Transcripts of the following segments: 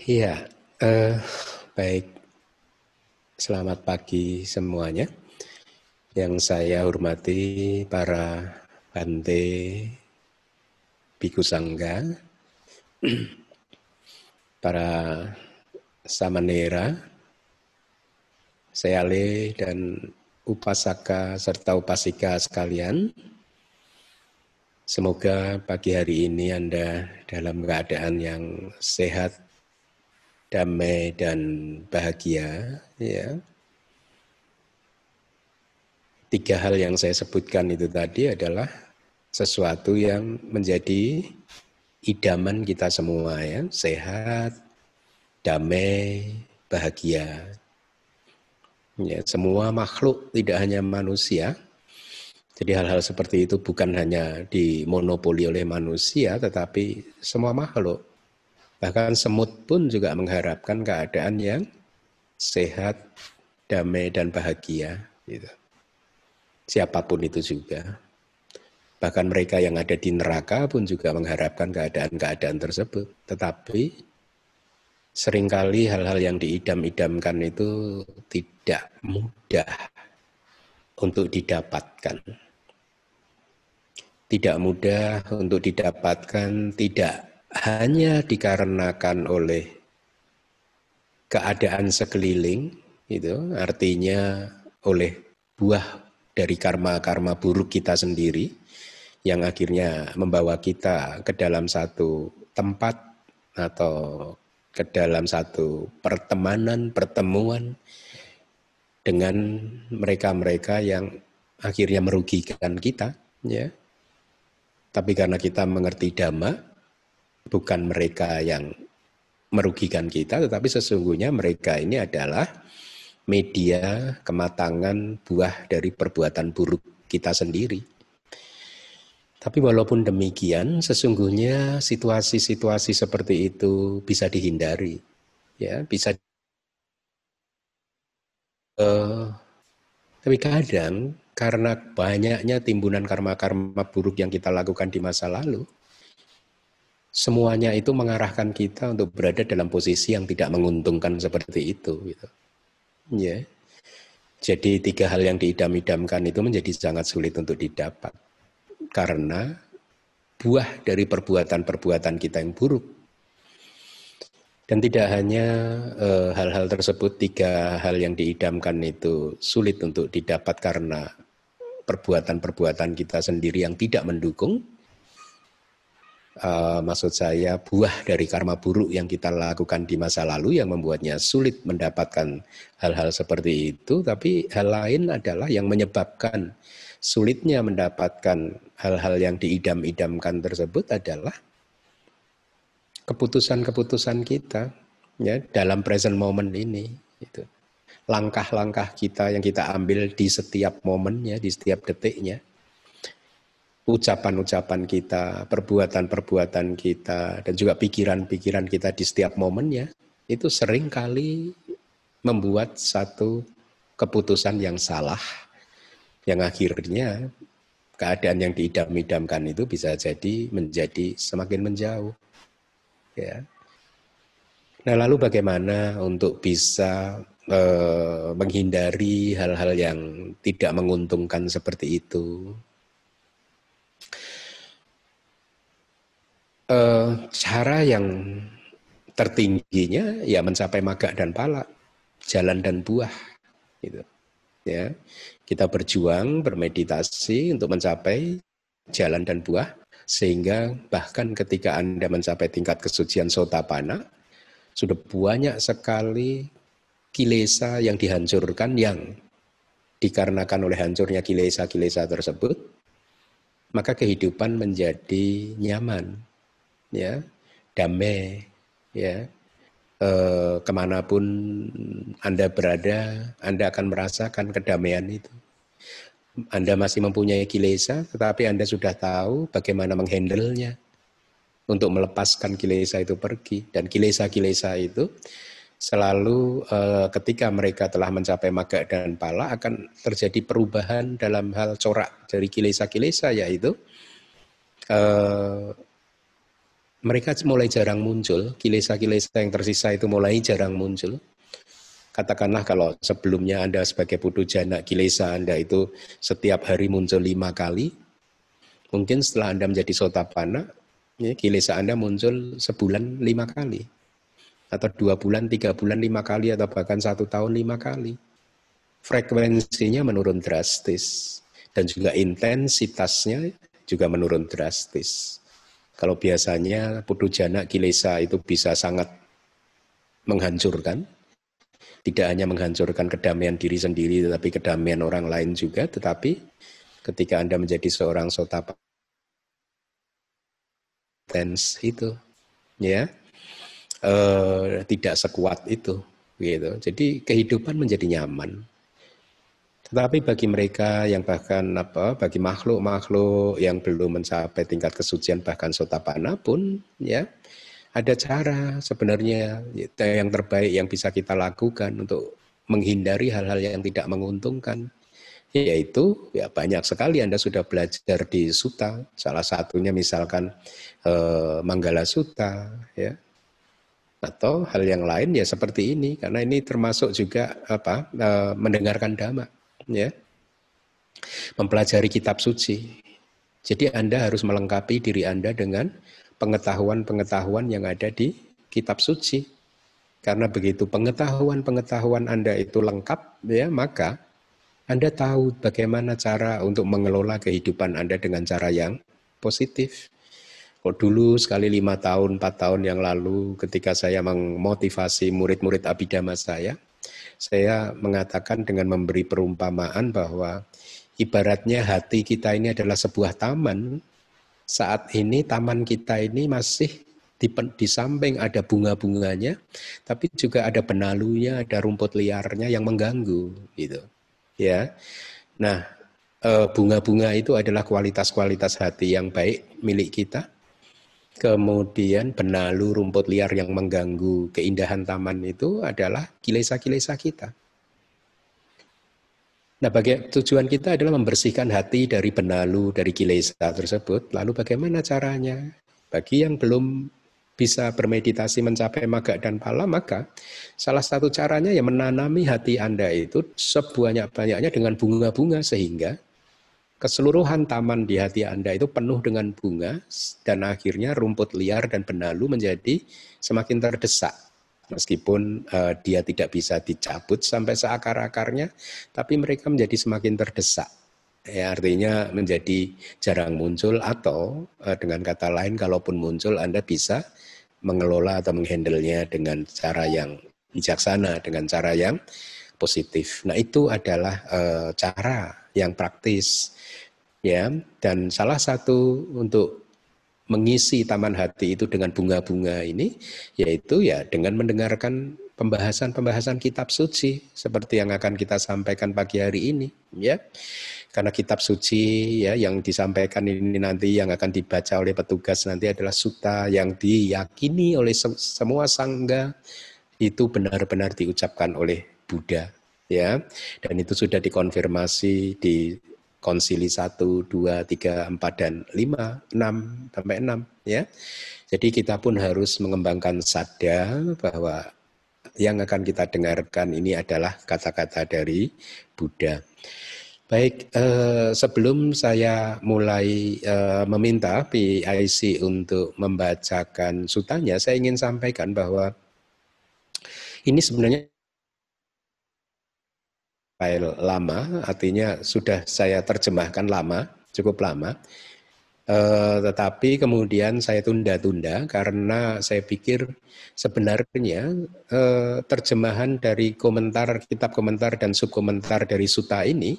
Iya, eh, baik. Selamat pagi semuanya. Yang saya hormati para bante biku sangga, para samanera, seale dan upasaka serta upasika sekalian. Semoga pagi hari ini Anda dalam keadaan yang sehat, damai dan bahagia ya. Tiga hal yang saya sebutkan itu tadi adalah sesuatu yang menjadi idaman kita semua ya. Sehat damai bahagia. Ya semua makhluk tidak hanya manusia. Jadi hal-hal seperti itu bukan hanya dimonopoli oleh manusia tetapi semua makhluk Bahkan semut pun juga mengharapkan keadaan yang sehat, damai, dan bahagia. Gitu. Siapa pun itu juga. Bahkan mereka yang ada di neraka pun juga mengharapkan keadaan-keadaan tersebut. Tetapi sering kali hal-hal yang diidam-idamkan itu tidak mudah untuk didapatkan. Tidak mudah untuk didapatkan, tidak hanya dikarenakan oleh keadaan sekeliling itu artinya oleh buah dari karma-karma buruk kita sendiri yang akhirnya membawa kita ke dalam satu tempat atau ke dalam satu pertemanan, pertemuan dengan mereka-mereka yang akhirnya merugikan kita, ya. Tapi karena kita mengerti dhamma, bukan mereka yang merugikan kita, tetapi sesungguhnya mereka ini adalah media kematangan buah dari perbuatan buruk kita sendiri. Tapi walaupun demikian, sesungguhnya situasi-situasi seperti itu bisa dihindari, ya bisa. Uh, tapi kadang karena banyaknya timbunan karma-karma buruk yang kita lakukan di masa lalu, semuanya itu mengarahkan kita untuk berada dalam posisi yang tidak menguntungkan seperti itu gitu. Ya. Jadi tiga hal yang diidam-idamkan itu menjadi sangat sulit untuk didapat karena buah dari perbuatan-perbuatan kita yang buruk. Dan tidak hanya eh, hal-hal e, tersebut tiga hal yang diidamkan itu sulit untuk didapat karena perbuatan-perbuatan kita sendiri yang tidak mendukung, uh, maksud saya buah dari karma buruk yang kita lakukan di masa lalu yang membuatnya sulit mendapatkan hal-hal seperti itu. Tapi hal lain adalah yang menyebabkan sulitnya mendapatkan hal-hal yang diidam-idamkan tersebut adalah keputusan-keputusan kita ya dalam present moment ini itu langkah-langkah kita yang kita ambil di setiap momennya di setiap detiknya ucapan-ucapan kita, perbuatan-perbuatan kita, dan juga pikiran-pikiran kita di setiap momennya, itu sering kali membuat satu keputusan yang salah, yang akhirnya keadaan yang diidam-idamkan itu bisa jadi menjadi semakin menjauh. Ya. Nah, lalu bagaimana untuk bisa eh, menghindari hal-hal yang tidak menguntungkan seperti itu? Eh, cara yang tertingginya ya mencapai maga dan pala, jalan dan buah, gitu. Ya, kita berjuang bermeditasi untuk mencapai jalan dan buah, sehingga bahkan ketika anda mencapai tingkat kesucian sotapana, sudah banyak sekali kilesa yang dihancurkan yang dikarenakan oleh hancurnya kilesa-kilesa tersebut, maka kehidupan menjadi nyaman, ya damai ya. E, ke mana pun anda berada anda akan merasakan kedamaian itu. Anda masih mempunyai kilesa tetapi anda sudah tahu bagaimana menghandlenya untuk melepaskan kilesa itu pergi. Dan kilesa-kilesa itu selalu e, ketika mereka telah mencapai maga dan pala akan terjadi perubahan dalam hal corak dari kilesa-kilesa yaitu e, mereka mulai jarang muncul, kilesa-kilesa yang tersisa itu mulai jarang muncul. Katakanlah kalau sebelumnya Anda sebagai putu jana kilesa Anda itu setiap hari muncul lima kali, mungkin setelah Anda menjadi sotapana, ya, kilesa Anda muncul sebulan lima kali, atau dua bulan, tiga bulan lima kali, atau bahkan satu tahun lima kali. Frekuensinya menurun drastis, dan juga intensitasnya juga menurun drastis. Kalau biasanya putu jana kilesa itu bisa sangat menghancurkan, tidak hanya menghancurkan kedamaian diri sendiri tetapi kedamaian orang lain juga. Tetapi ketika Anda menjadi seorang sotapa tense itu ya eh, tidak sekuat itu gitu. Jadi kehidupan menjadi nyaman tetapi bagi mereka yang bahkan apa bagi makhluk-makhluk yang belum mencapai tingkat kesucian bahkan sotapana pun ya ada cara sebenarnya yang terbaik yang bisa kita lakukan untuk menghindari hal-hal yang tidak menguntungkan. Yaitu ya banyak sekali Anda sudah belajar di suta. Salah satunya misalkan eh, Manggala Suta ya. Atau hal yang lain ya seperti ini. Karena ini termasuk juga apa eh, mendengarkan dhamma ya mempelajari kitab suci jadi Anda harus melengkapi diri Anda dengan pengetahuan-pengetahuan yang ada di kitab suci. Karena begitu pengetahuan-pengetahuan Anda itu lengkap, ya maka Anda tahu bagaimana cara untuk mengelola kehidupan Anda dengan cara yang positif. Kalau dulu sekali lima tahun, empat tahun yang lalu ketika saya memotivasi murid-murid abidama saya, saya mengatakan dengan memberi perumpamaan bahwa ibaratnya hati kita ini adalah sebuah taman saat ini taman kita ini masih di, di samping ada bunga-bunganya, tapi juga ada benalunya, ada rumput liarnya yang mengganggu, gitu. Ya, nah eh, bunga-bunga itu adalah kualitas-kualitas hati yang baik milik kita. Kemudian benalu rumput liar yang mengganggu keindahan taman itu adalah kilesa-kilesa kita. Nah, bagi tujuan kita adalah membersihkan hati dari benalu, dari kilesa tersebut. Lalu bagaimana caranya? Bagi yang belum bisa bermeditasi mencapai maga dan pala, maka salah satu caranya ya menanami hati Anda itu sebanyak-banyaknya dengan bunga-bunga sehingga keseluruhan taman di hati Anda itu penuh dengan bunga dan akhirnya rumput liar dan benalu menjadi semakin terdesak meskipun uh, dia tidak bisa dicabut sampai seakar-akarnya, tapi mereka menjadi semakin terdesak. Ya, artinya menjadi jarang muncul atau uh, dengan kata lain, kalaupun muncul Anda bisa mengelola atau menghandlenya dengan cara yang bijaksana, dengan cara yang positif. Nah itu adalah uh, cara yang praktis, ya. Dan salah satu untuk mengisi taman hati itu dengan bunga-bunga ini yaitu ya dengan mendengarkan pembahasan-pembahasan kitab suci seperti yang akan kita sampaikan pagi hari ini ya karena kitab suci ya yang disampaikan ini nanti yang akan dibaca oleh petugas nanti adalah suta yang diyakini oleh semua sangga itu benar-benar diucapkan oleh Buddha ya dan itu sudah dikonfirmasi di konsili 1, 2, 3, 4, dan 5, 6, sampai 6. Ya. Jadi kita pun harus mengembangkan sadar bahwa yang akan kita dengarkan ini adalah kata-kata dari Buddha. Baik, eh, sebelum saya mulai eh, meminta PIC untuk membacakan sutanya, saya ingin sampaikan bahwa ini sebenarnya file lama, artinya sudah saya terjemahkan lama, cukup lama. Uh, tetapi kemudian saya tunda-tunda karena saya pikir sebenarnya uh, terjemahan dari komentar kitab komentar dan subkomentar dari suta ini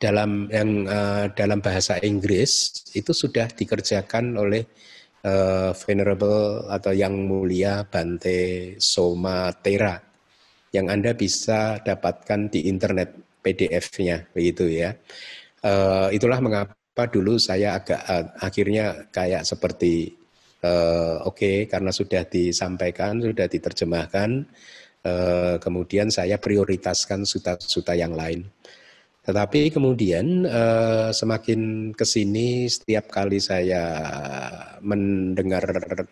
dalam yang uh, dalam bahasa Inggris itu sudah dikerjakan oleh uh, venerable atau yang mulia Bante Soma Tera yang Anda bisa dapatkan di internet PDF-nya begitu ya. Uh, itulah mengapa dulu saya agak uh, akhirnya kayak seperti uh, oke okay, karena sudah disampaikan, sudah diterjemahkan, uh, kemudian saya prioritaskan suta-suta yang lain. Tetapi kemudian eh, semakin ke sini setiap kali saya mendengar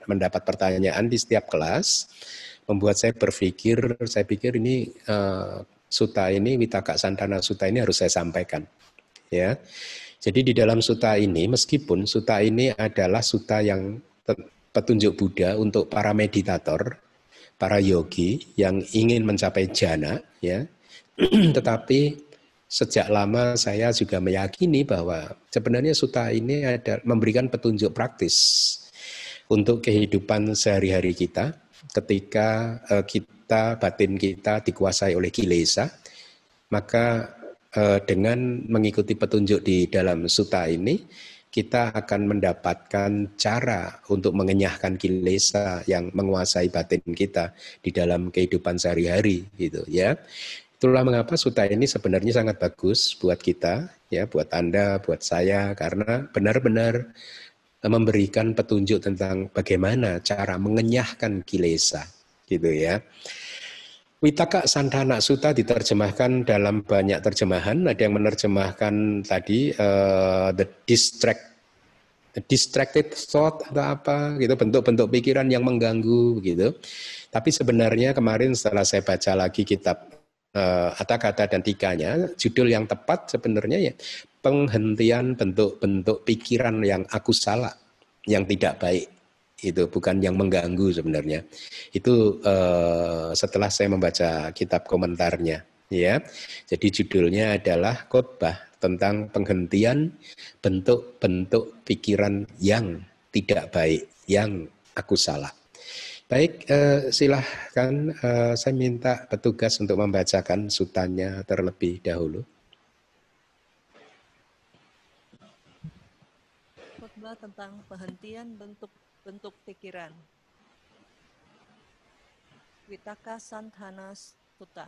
mendapat pertanyaan di setiap kelas membuat saya berpikir saya pikir ini eh, suta ini Witaka Santana Suta ini harus saya sampaikan ya. Jadi di dalam suta ini meskipun suta ini adalah suta yang petunjuk Buddha untuk para meditator, para yogi yang ingin mencapai jana ya. Tetapi sejak lama saya juga meyakini bahwa sebenarnya suta ini ada memberikan petunjuk praktis untuk kehidupan sehari-hari kita ketika uh, kita batin kita dikuasai oleh kilesa maka uh, dengan mengikuti petunjuk di dalam suta ini kita akan mendapatkan cara untuk mengenyahkan kilesa yang menguasai batin kita di dalam kehidupan sehari-hari gitu ya. Itulah mengapa suta ini sebenarnya sangat bagus buat kita, ya, buat Anda, buat saya, karena benar-benar memberikan petunjuk tentang bagaimana cara mengenyahkan kilesa, gitu ya. Witaka Santana Suta diterjemahkan dalam banyak terjemahan. Ada yang menerjemahkan tadi uh, the distract the distracted thought atau apa gitu bentuk-bentuk pikiran yang mengganggu gitu. Tapi sebenarnya kemarin setelah saya baca lagi kitab uh, kata-kata dan tiganya, judul yang tepat sebenarnya ya penghentian bentuk-bentuk pikiran yang aku salah, yang tidak baik itu bukan yang mengganggu sebenarnya. Itu uh, setelah saya membaca kitab komentarnya, ya. Jadi judulnya adalah khotbah tentang penghentian bentuk-bentuk pikiran yang tidak baik, yang aku salah. Baik, eh, silahkan eh, saya minta petugas untuk membacakan sutanya terlebih dahulu. Khotbah tentang penghentian bentuk-bentuk pikiran. Witaka Santhana Sutta.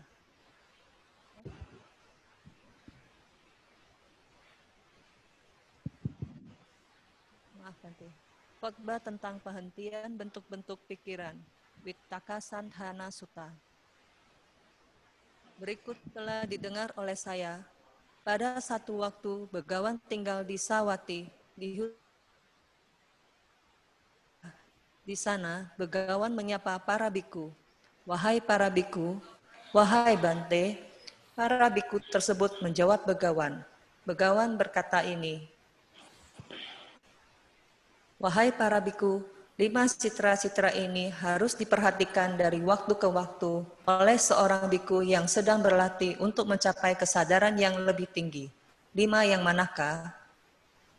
Maaf nanti. Khotbah tentang penghentian bentuk-bentuk pikiran. Wittaka Sandhana Sutta. Berikut telah didengar oleh saya. Pada satu waktu, Begawan tinggal di Sawati, di di sana, Begawan menyapa para biku. Wahai para biku, wahai Bante, para biku tersebut menjawab Begawan. Begawan berkata ini, Wahai para biku, lima citra-citra ini harus diperhatikan dari waktu ke waktu oleh seorang biku yang sedang berlatih untuk mencapai kesadaran yang lebih tinggi. Lima yang manakah?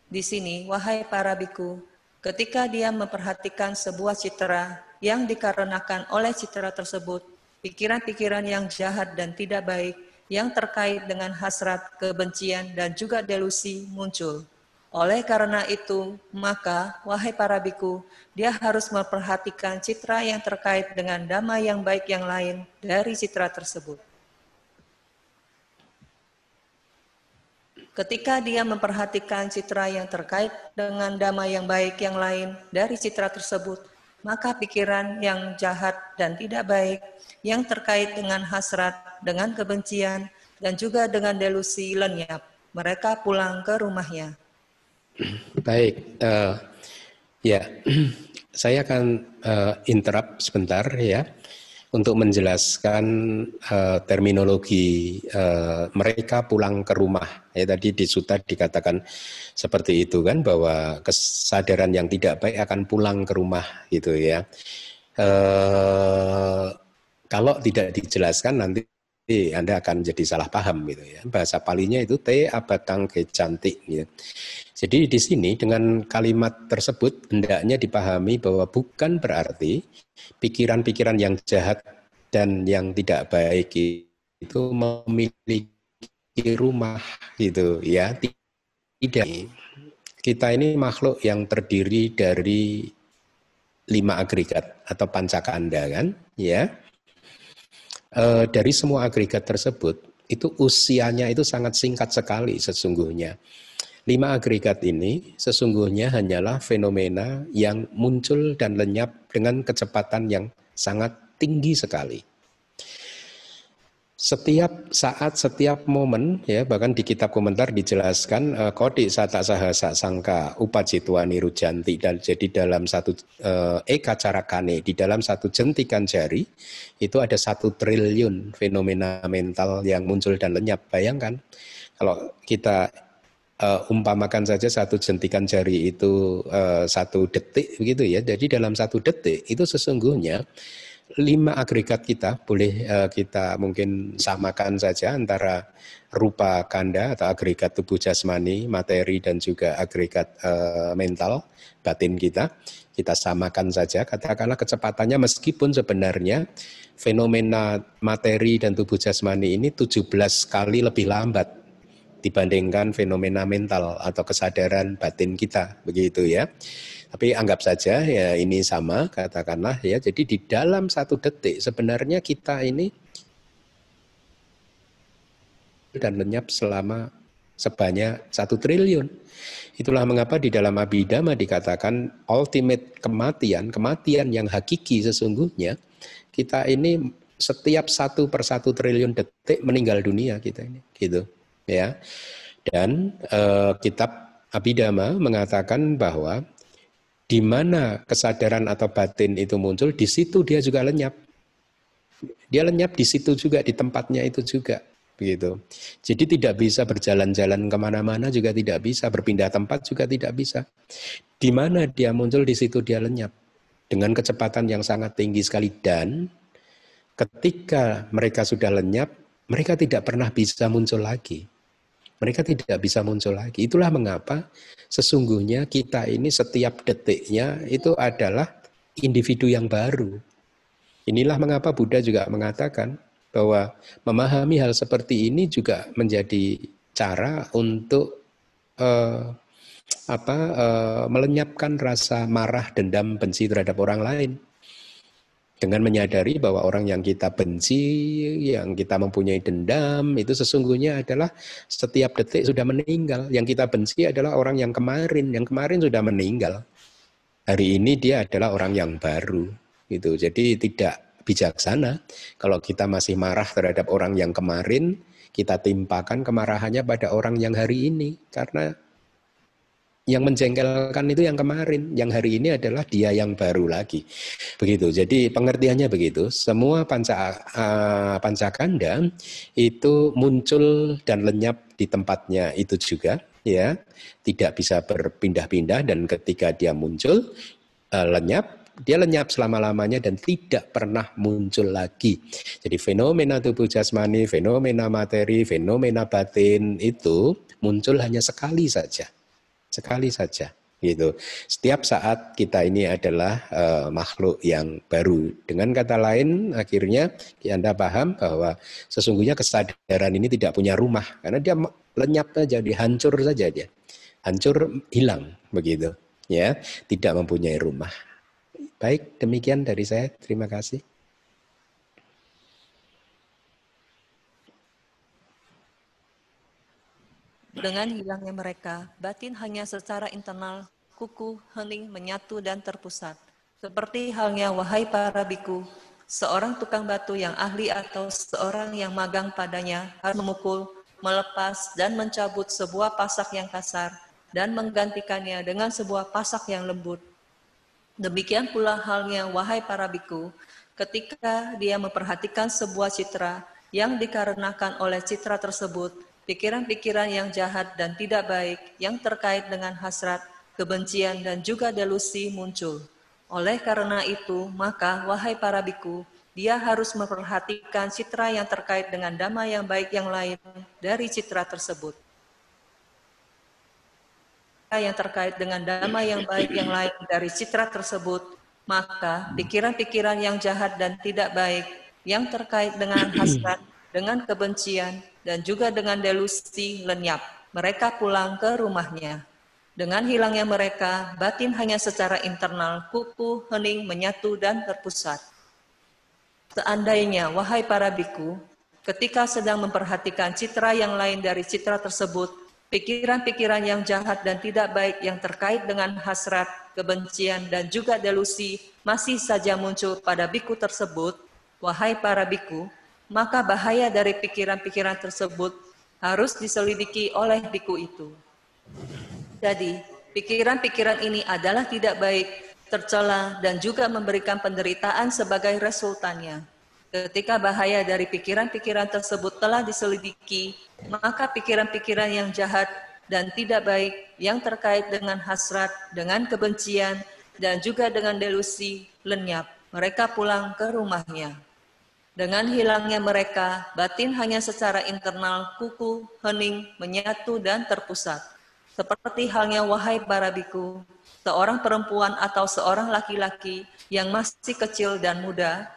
Di sini, wahai para biku, ketika dia memperhatikan sebuah citra yang dikarenakan oleh citra tersebut, pikiran-pikiran yang jahat dan tidak baik yang terkait dengan hasrat, kebencian, dan juga delusi muncul oleh karena itu, maka, wahai para biku, dia harus memperhatikan citra yang terkait dengan damai yang baik yang lain dari citra tersebut. Ketika dia memperhatikan citra yang terkait dengan damai yang baik yang lain dari citra tersebut, maka pikiran yang jahat dan tidak baik yang terkait dengan hasrat, dengan kebencian, dan juga dengan delusi lenyap. Mereka pulang ke rumahnya. Baik, uh, ya, saya akan uh, interrupt sebentar ya untuk menjelaskan uh, terminologi uh, mereka pulang ke rumah. Ya tadi di suta dikatakan seperti itu kan bahwa kesadaran yang tidak baik akan pulang ke rumah gitu ya. Uh, kalau tidak dijelaskan nanti anda akan jadi salah paham gitu ya. Bahasa palinya itu te abatang ke cantik gitu. Jadi di sini dengan kalimat tersebut hendaknya dipahami bahwa bukan berarti pikiran-pikiran yang jahat dan yang tidak baik itu memiliki rumah gitu ya. Tidak. Kita ini makhluk yang terdiri dari lima agregat atau pancakanda kan, ya e, dari semua agregat tersebut itu usianya itu sangat singkat sekali sesungguhnya. Lima agregat ini sesungguhnya hanyalah fenomena yang muncul dan lenyap dengan kecepatan yang sangat tinggi sekali. setiap saat, setiap momen, ya bahkan di kitab komentar dijelaskan uh, kodi sata sahasa sangka upacitwa nirujanti dan jadi dalam satu uh, eka carakane di dalam satu jentikan jari itu ada satu triliun fenomena mental yang muncul dan lenyap. Bayangkan kalau kita uh, umpamakan saja satu jentikan jari itu uh, satu detik begitu ya. Jadi dalam satu detik itu sesungguhnya lima agregat kita boleh uh, kita mungkin samakan saja antara rupa kanda atau agregat tubuh jasmani, materi dan juga agregat uh, mental batin kita. Kita samakan saja katakanlah kecepatannya meskipun sebenarnya fenomena materi dan tubuh jasmani ini 17 kali lebih lambat dibandingkan fenomena mental atau kesadaran batin kita begitu ya. Tapi anggap saja ya ini sama katakanlah ya. Jadi di dalam satu detik sebenarnya kita ini dan lenyap selama sebanyak satu triliun. Itulah mengapa di dalam Abhidhamma dikatakan ultimate kematian, kematian yang hakiki sesungguhnya kita ini setiap satu per satu triliun detik meninggal dunia kita ini, gitu, ya. Dan eh, kitab Abhidhamma mengatakan bahwa di mana kesadaran atau batin itu muncul, di situ dia juga lenyap. Dia lenyap di situ juga, di tempatnya itu juga. Begitu. Jadi tidak bisa berjalan-jalan ke mana-mana juga tidak bisa, berpindah tempat juga tidak bisa. Di mana dia muncul, di situ dia lenyap. Dengan kecepatan yang sangat tinggi sekali. Dan ketika mereka sudah lenyap, mereka tidak pernah bisa muncul lagi mereka tidak bisa muncul lagi. Itulah mengapa sesungguhnya kita ini setiap detiknya itu adalah individu yang baru. Inilah mengapa Buddha juga mengatakan bahwa memahami hal seperti ini juga menjadi cara untuk uh, apa uh, melenyapkan rasa marah, dendam, benci terhadap orang lain dengan menyadari bahwa orang yang kita benci, yang kita mempunyai dendam, itu sesungguhnya adalah setiap detik sudah meninggal. Yang kita benci adalah orang yang kemarin, yang kemarin sudah meninggal. Hari ini dia adalah orang yang baru. Gitu. Jadi tidak bijaksana kalau kita masih marah terhadap orang yang kemarin, kita timpakan kemarahannya pada orang yang hari ini. Karena yang menjengkelkan itu yang kemarin, yang hari ini adalah dia yang baru lagi. Begitu. Jadi pengertiannya begitu. Semua panca uh, pancakanda itu muncul dan lenyap di tempatnya itu juga, ya. Tidak bisa berpindah-pindah dan ketika dia muncul uh, lenyap dia lenyap selama-lamanya dan tidak pernah muncul lagi. Jadi fenomena tubuh jasmani, fenomena materi, fenomena batin itu muncul hanya sekali saja sekali saja gitu. Setiap saat kita ini adalah uh, makhluk yang baru. Dengan kata lain, akhirnya Anda paham bahwa sesungguhnya kesadaran ini tidak punya rumah karena dia lenyap saja, dihancur saja dia. Hancur hilang begitu, ya, tidak mempunyai rumah. Baik, demikian dari saya. Terima kasih. Dengan hilangnya mereka, batin hanya secara internal, kuku, hening, menyatu dan terpusat. Seperti halnya wahai para biku, seorang tukang batu yang ahli atau seorang yang magang padanya harus memukul, melepas, dan mencabut sebuah pasak yang kasar dan menggantikannya dengan sebuah pasak yang lembut. Demikian pula halnya wahai para biku, ketika dia memperhatikan sebuah citra yang dikarenakan oleh citra tersebut, pikiran-pikiran yang jahat dan tidak baik yang terkait dengan hasrat, kebencian, dan juga delusi muncul. Oleh karena itu, maka wahai para biku, dia harus memperhatikan citra yang terkait dengan dhamma yang baik yang lain dari citra tersebut. Yang terkait dengan dhamma yang baik yang lain dari citra tersebut, maka pikiran-pikiran yang jahat dan tidak baik yang terkait dengan hasrat, dengan kebencian, dan juga dengan delusi lenyap. Mereka pulang ke rumahnya. Dengan hilangnya mereka, batin hanya secara internal, kuku, hening, menyatu, dan terpusat. Seandainya, wahai para biku, ketika sedang memperhatikan citra yang lain dari citra tersebut, pikiran-pikiran yang jahat dan tidak baik yang terkait dengan hasrat, kebencian, dan juga delusi masih saja muncul pada biku tersebut, wahai para biku, maka bahaya dari pikiran-pikiran tersebut harus diselidiki oleh biku itu. Jadi, pikiran-pikiran ini adalah tidak baik, tercela, dan juga memberikan penderitaan sebagai resultannya. Ketika bahaya dari pikiran-pikiran tersebut telah diselidiki, maka pikiran-pikiran yang jahat dan tidak baik yang terkait dengan hasrat, dengan kebencian, dan juga dengan delusi lenyap. Mereka pulang ke rumahnya. Dengan hilangnya mereka, batin hanya secara internal kuku, hening, menyatu, dan terpusat. Seperti halnya wahai para biku, seorang perempuan atau seorang laki-laki yang masih kecil dan muda,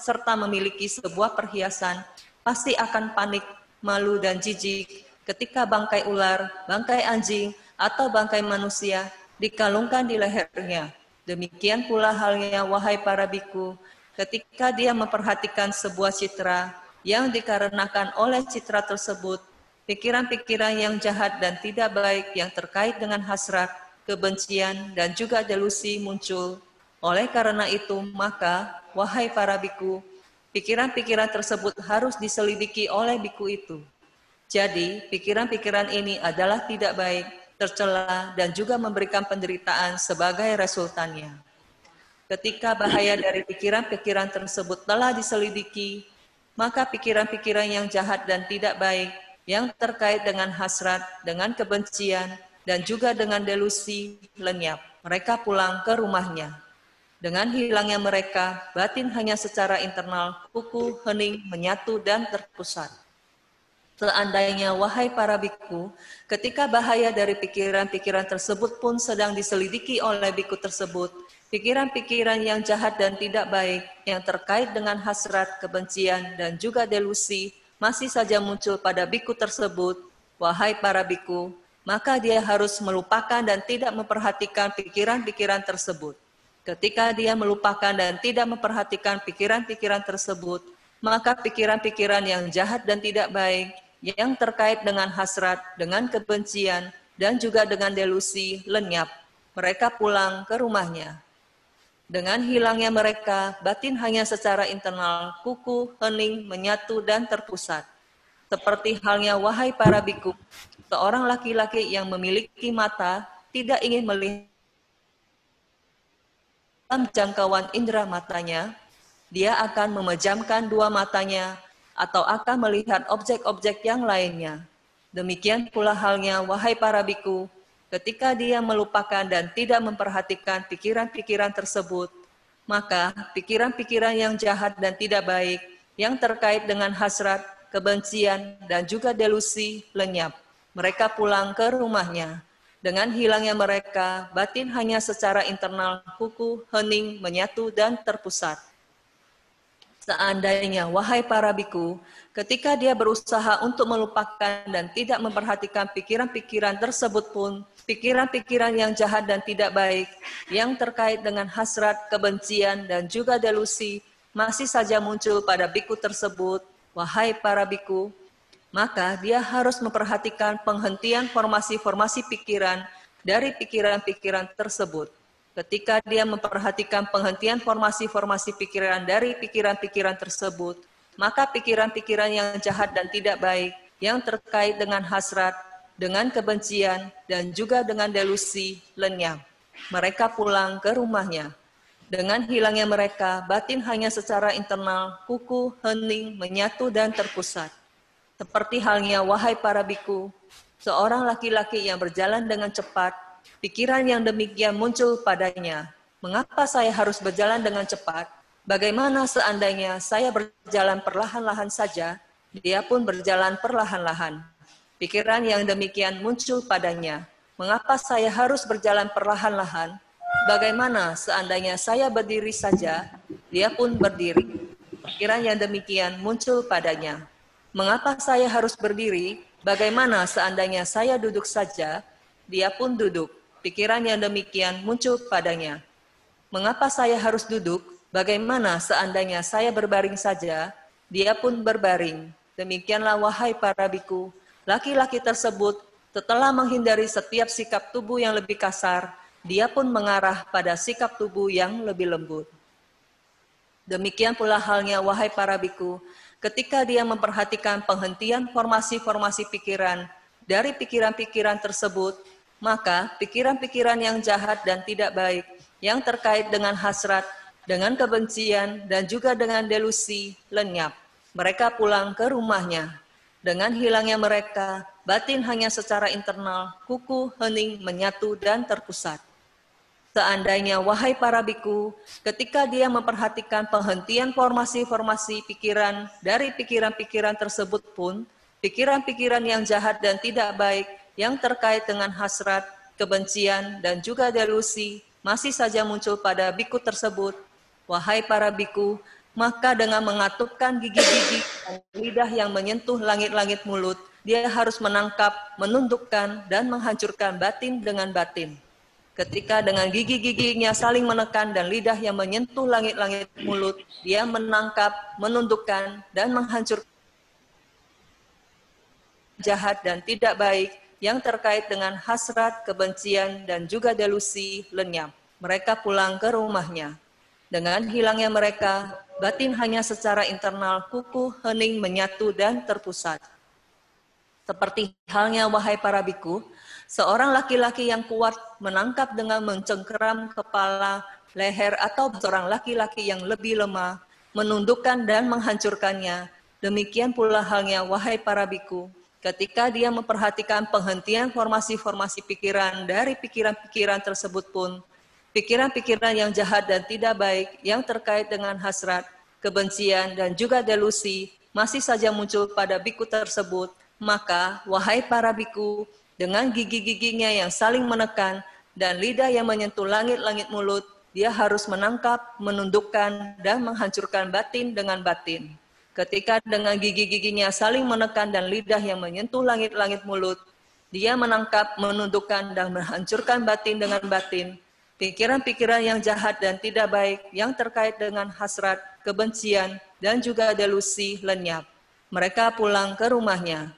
serta memiliki sebuah perhiasan, pasti akan panik, malu, dan jijik ketika bangkai ular, bangkai anjing, atau bangkai manusia dikalungkan di lehernya. Demikian pula halnya wahai para biku, ketika dia memperhatikan sebuah citra yang dikarenakan oleh citra tersebut, pikiran-pikiran yang jahat dan tidak baik yang terkait dengan hasrat, kebencian, dan juga delusi muncul. Oleh karena itu, maka, wahai para biku, pikiran-pikiran tersebut harus diselidiki oleh biku itu. Jadi, pikiran-pikiran ini adalah tidak baik, tercela, dan juga memberikan penderitaan sebagai resultannya. Ketika bahaya dari pikiran-pikiran tersebut telah diselidiki, maka pikiran-pikiran yang jahat dan tidak baik yang terkait dengan hasrat, dengan kebencian, dan juga dengan delusi lenyap. Mereka pulang ke rumahnya. Dengan hilangnya mereka, batin hanya secara internal, kuku, hening, menyatu, dan terpusat. Seandainya, wahai para biku, ketika bahaya dari pikiran-pikiran tersebut pun sedang diselidiki oleh biku tersebut, Pikiran-pikiran yang jahat dan tidak baik yang terkait dengan hasrat, kebencian, dan juga delusi masih saja muncul pada biku tersebut, wahai para biku, maka dia harus melupakan dan tidak memperhatikan pikiran-pikiran tersebut. Ketika dia melupakan dan tidak memperhatikan pikiran-pikiran tersebut, maka pikiran-pikiran yang jahat dan tidak baik yang terkait dengan hasrat, dengan kebencian, dan juga dengan delusi lenyap. Mereka pulang ke rumahnya. Dengan hilangnya mereka, batin hanya secara internal, kuku, hening, menyatu, dan terpusat. Seperti halnya wahai para biku, seorang laki-laki yang memiliki mata tidak ingin melihat dalam jangkauan indera matanya, dia akan memejamkan dua matanya atau akan melihat objek-objek yang lainnya. Demikian pula halnya, wahai para biku, Ketika dia melupakan dan tidak memperhatikan pikiran-pikiran tersebut, maka pikiran-pikiran yang jahat dan tidak baik yang terkait dengan hasrat, kebencian, dan juga delusi lenyap. Mereka pulang ke rumahnya. Dengan hilangnya mereka, batin hanya secara internal, kuku, hening, menyatu, dan terpusat. Seandainya, wahai para biku, ketika dia berusaha untuk melupakan dan tidak memperhatikan pikiran-pikiran tersebut pun, pikiran-pikiran yang jahat dan tidak baik, yang terkait dengan hasrat, kebencian, dan juga delusi, masih saja muncul pada biku tersebut, wahai para biku, maka dia harus memperhatikan penghentian formasi-formasi pikiran dari pikiran-pikiran tersebut. Ketika dia memperhatikan penghentian formasi-formasi pikiran dari pikiran-pikiran tersebut, maka pikiran-pikiran yang jahat dan tidak baik yang terkait dengan hasrat, dengan kebencian, dan juga dengan delusi lenyap. Mereka pulang ke rumahnya. Dengan hilangnya mereka, batin hanya secara internal, kuku, hening, menyatu, dan terpusat. Seperti halnya, wahai para biku, seorang laki-laki yang berjalan dengan cepat, pikiran yang demikian muncul padanya. Mengapa saya harus berjalan dengan cepat? Bagaimana seandainya saya berjalan perlahan-lahan saja, dia pun berjalan perlahan-lahan. Pikiran yang demikian muncul padanya. Mengapa saya harus berjalan perlahan-lahan? Bagaimana seandainya saya berdiri saja, dia pun berdiri. Pikiran yang demikian muncul padanya. Mengapa saya harus berdiri? Bagaimana seandainya saya duduk saja, dia pun duduk. Pikiran yang demikian muncul padanya. Mengapa saya harus duduk? Bagaimana seandainya saya berbaring saja, dia pun berbaring. Demikianlah wahai para biku, Laki-laki tersebut setelah menghindari setiap sikap tubuh yang lebih kasar, dia pun mengarah pada sikap tubuh yang lebih lembut. Demikian pula halnya, wahai para biku, ketika dia memperhatikan penghentian formasi-formasi pikiran dari pikiran-pikiran tersebut, maka pikiran-pikiran yang jahat dan tidak baik yang terkait dengan hasrat, dengan kebencian, dan juga dengan delusi lenyap. Mereka pulang ke rumahnya. Dengan hilangnya mereka, batin hanya secara internal, kuku, hening, menyatu, dan terpusat. Seandainya, wahai para biku, ketika dia memperhatikan penghentian formasi-formasi pikiran dari pikiran-pikiran tersebut pun, pikiran-pikiran yang jahat dan tidak baik yang terkait dengan hasrat, kebencian, dan juga delusi masih saja muncul pada biku tersebut, wahai para biku, maka dengan mengatupkan gigi-gigi dan lidah yang menyentuh langit-langit mulut, dia harus menangkap, menundukkan, dan menghancurkan batin dengan batin Ketika dengan gigi-giginya saling menekan dan lidah yang menyentuh langit-langit mulut, dia menangkap, menundukkan, dan menghancurkan jahat dan tidak baik yang terkait dengan hasrat, kebencian, dan juga delusi lenyap. Mereka pulang ke rumahnya. Dengan hilangnya mereka, batin hanya secara internal kuku, hening, menyatu, dan terpusat. Seperti halnya wahai para biku, Seorang laki-laki yang kuat menangkap dengan mencengkeram kepala, leher, atau seorang laki-laki yang lebih lemah, menundukkan dan menghancurkannya. Demikian pula halnya, wahai para biku, ketika dia memperhatikan penghentian formasi-formasi pikiran dari pikiran-pikiran tersebut pun, pikiran-pikiran yang jahat dan tidak baik yang terkait dengan hasrat, kebencian, dan juga delusi masih saja muncul pada biku tersebut, maka, wahai para biku, dengan gigi-giginya yang saling menekan dan lidah yang menyentuh langit-langit mulut, dia harus menangkap, menundukkan, dan menghancurkan batin dengan batin. Ketika dengan gigi-giginya saling menekan dan lidah yang menyentuh langit-langit mulut, dia menangkap, menundukkan, dan menghancurkan batin dengan batin. Pikiran-pikiran yang jahat dan tidak baik yang terkait dengan hasrat, kebencian, dan juga delusi lenyap. Mereka pulang ke rumahnya.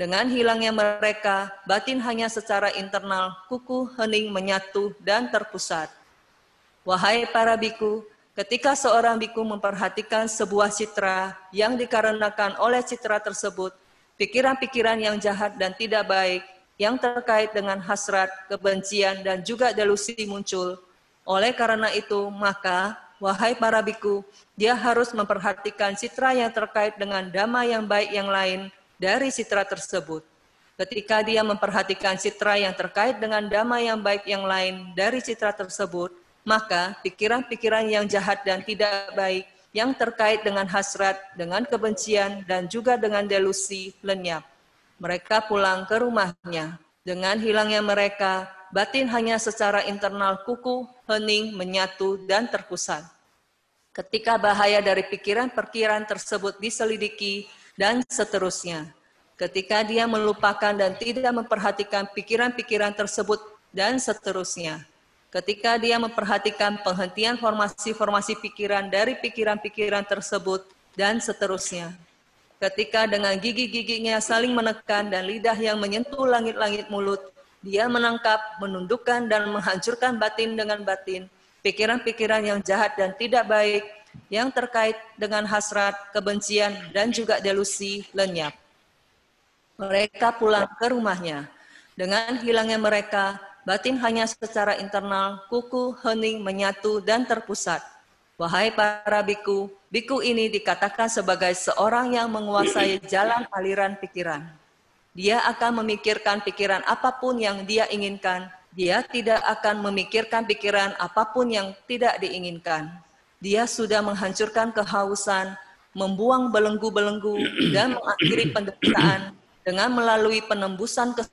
Dengan hilangnya mereka, batin hanya secara internal, kuku, hening, menyatu, dan terpusat. Wahai para biku, ketika seorang biku memperhatikan sebuah citra yang dikarenakan oleh citra tersebut, pikiran-pikiran yang jahat dan tidak baik yang terkait dengan hasrat, kebencian, dan juga delusi muncul. Oleh karena itu, maka, wahai para biku, dia harus memperhatikan citra yang terkait dengan dhamma yang baik yang lain, dari citra tersebut. Ketika dia memperhatikan citra yang terkait dengan dhamma yang baik yang lain dari citra tersebut, maka pikiran-pikiran yang jahat dan tidak baik yang terkait dengan hasrat, dengan kebencian, dan juga dengan delusi lenyap. Mereka pulang ke rumahnya. Dengan hilangnya mereka, batin hanya secara internal kuku, hening, menyatu, dan terpusat. Ketika bahaya dari pikiran-pikiran tersebut diselidiki, dan seterusnya. Ketika dia melupakan dan tidak memperhatikan pikiran-pikiran tersebut dan seterusnya. Ketika dia memperhatikan penghentian formasi-formasi pikiran dari pikiran-pikiran tersebut dan seterusnya. Ketika dengan gigi-giginya saling menekan dan lidah yang menyentuh langit-langit mulut, dia menangkap, menundukkan, dan menghancurkan batin dengan batin, pikiran-pikiran yang jahat dan tidak baik, yang terkait dengan hasrat, kebencian, dan juga delusi lenyap. Mereka pulang ke rumahnya. Dengan hilangnya mereka, batin hanya secara internal, kuku, hening, menyatu, dan terpusat. Wahai para biku, biku ini dikatakan sebagai seorang yang menguasai jalan aliran pikiran. Dia akan memikirkan pikiran apa pun yang dia inginkan. Dia tidak akan memikirkan pikiran apa pun yang tidak diinginkan dia sudah menghancurkan kehausan, membuang belenggu-belenggu, dan mengakhiri penderitaan dengan melalui penembusan ke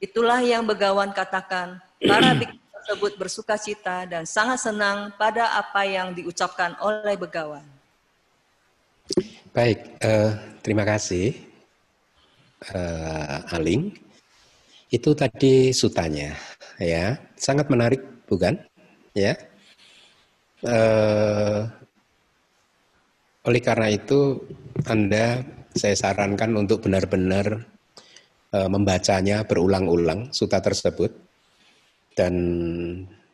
Itulah yang Begawan katakan, para biksu tersebut bersuka cita dan sangat senang pada apa yang diucapkan oleh Begawan. Baik, uh, terima kasih uh, Aling. Itu tadi sutanya, ya, sangat menarik, bukan? Ya, Eh, oleh karena itu, Anda saya sarankan untuk benar-benar eh, membacanya berulang-ulang suta tersebut dan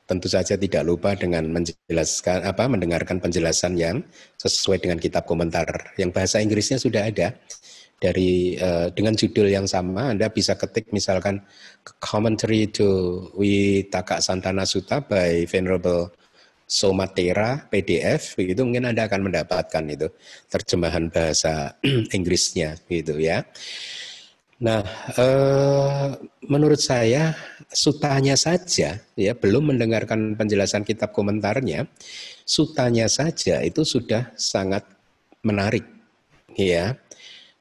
tentu saja tidak lupa dengan menjelaskan apa mendengarkan penjelasan yang sesuai dengan kitab komentar yang bahasa Inggrisnya sudah ada dari uh, dengan judul yang sama Anda bisa ketik misalkan commentary to Witaka Santana Sutta by Venerable Somatera PDF begitu mungkin Anda akan mendapatkan itu terjemahan bahasa Inggrisnya gitu ya. Nah, eh, menurut saya sutanya saja ya belum mendengarkan penjelasan kitab komentarnya, sutanya saja itu sudah sangat menarik ya.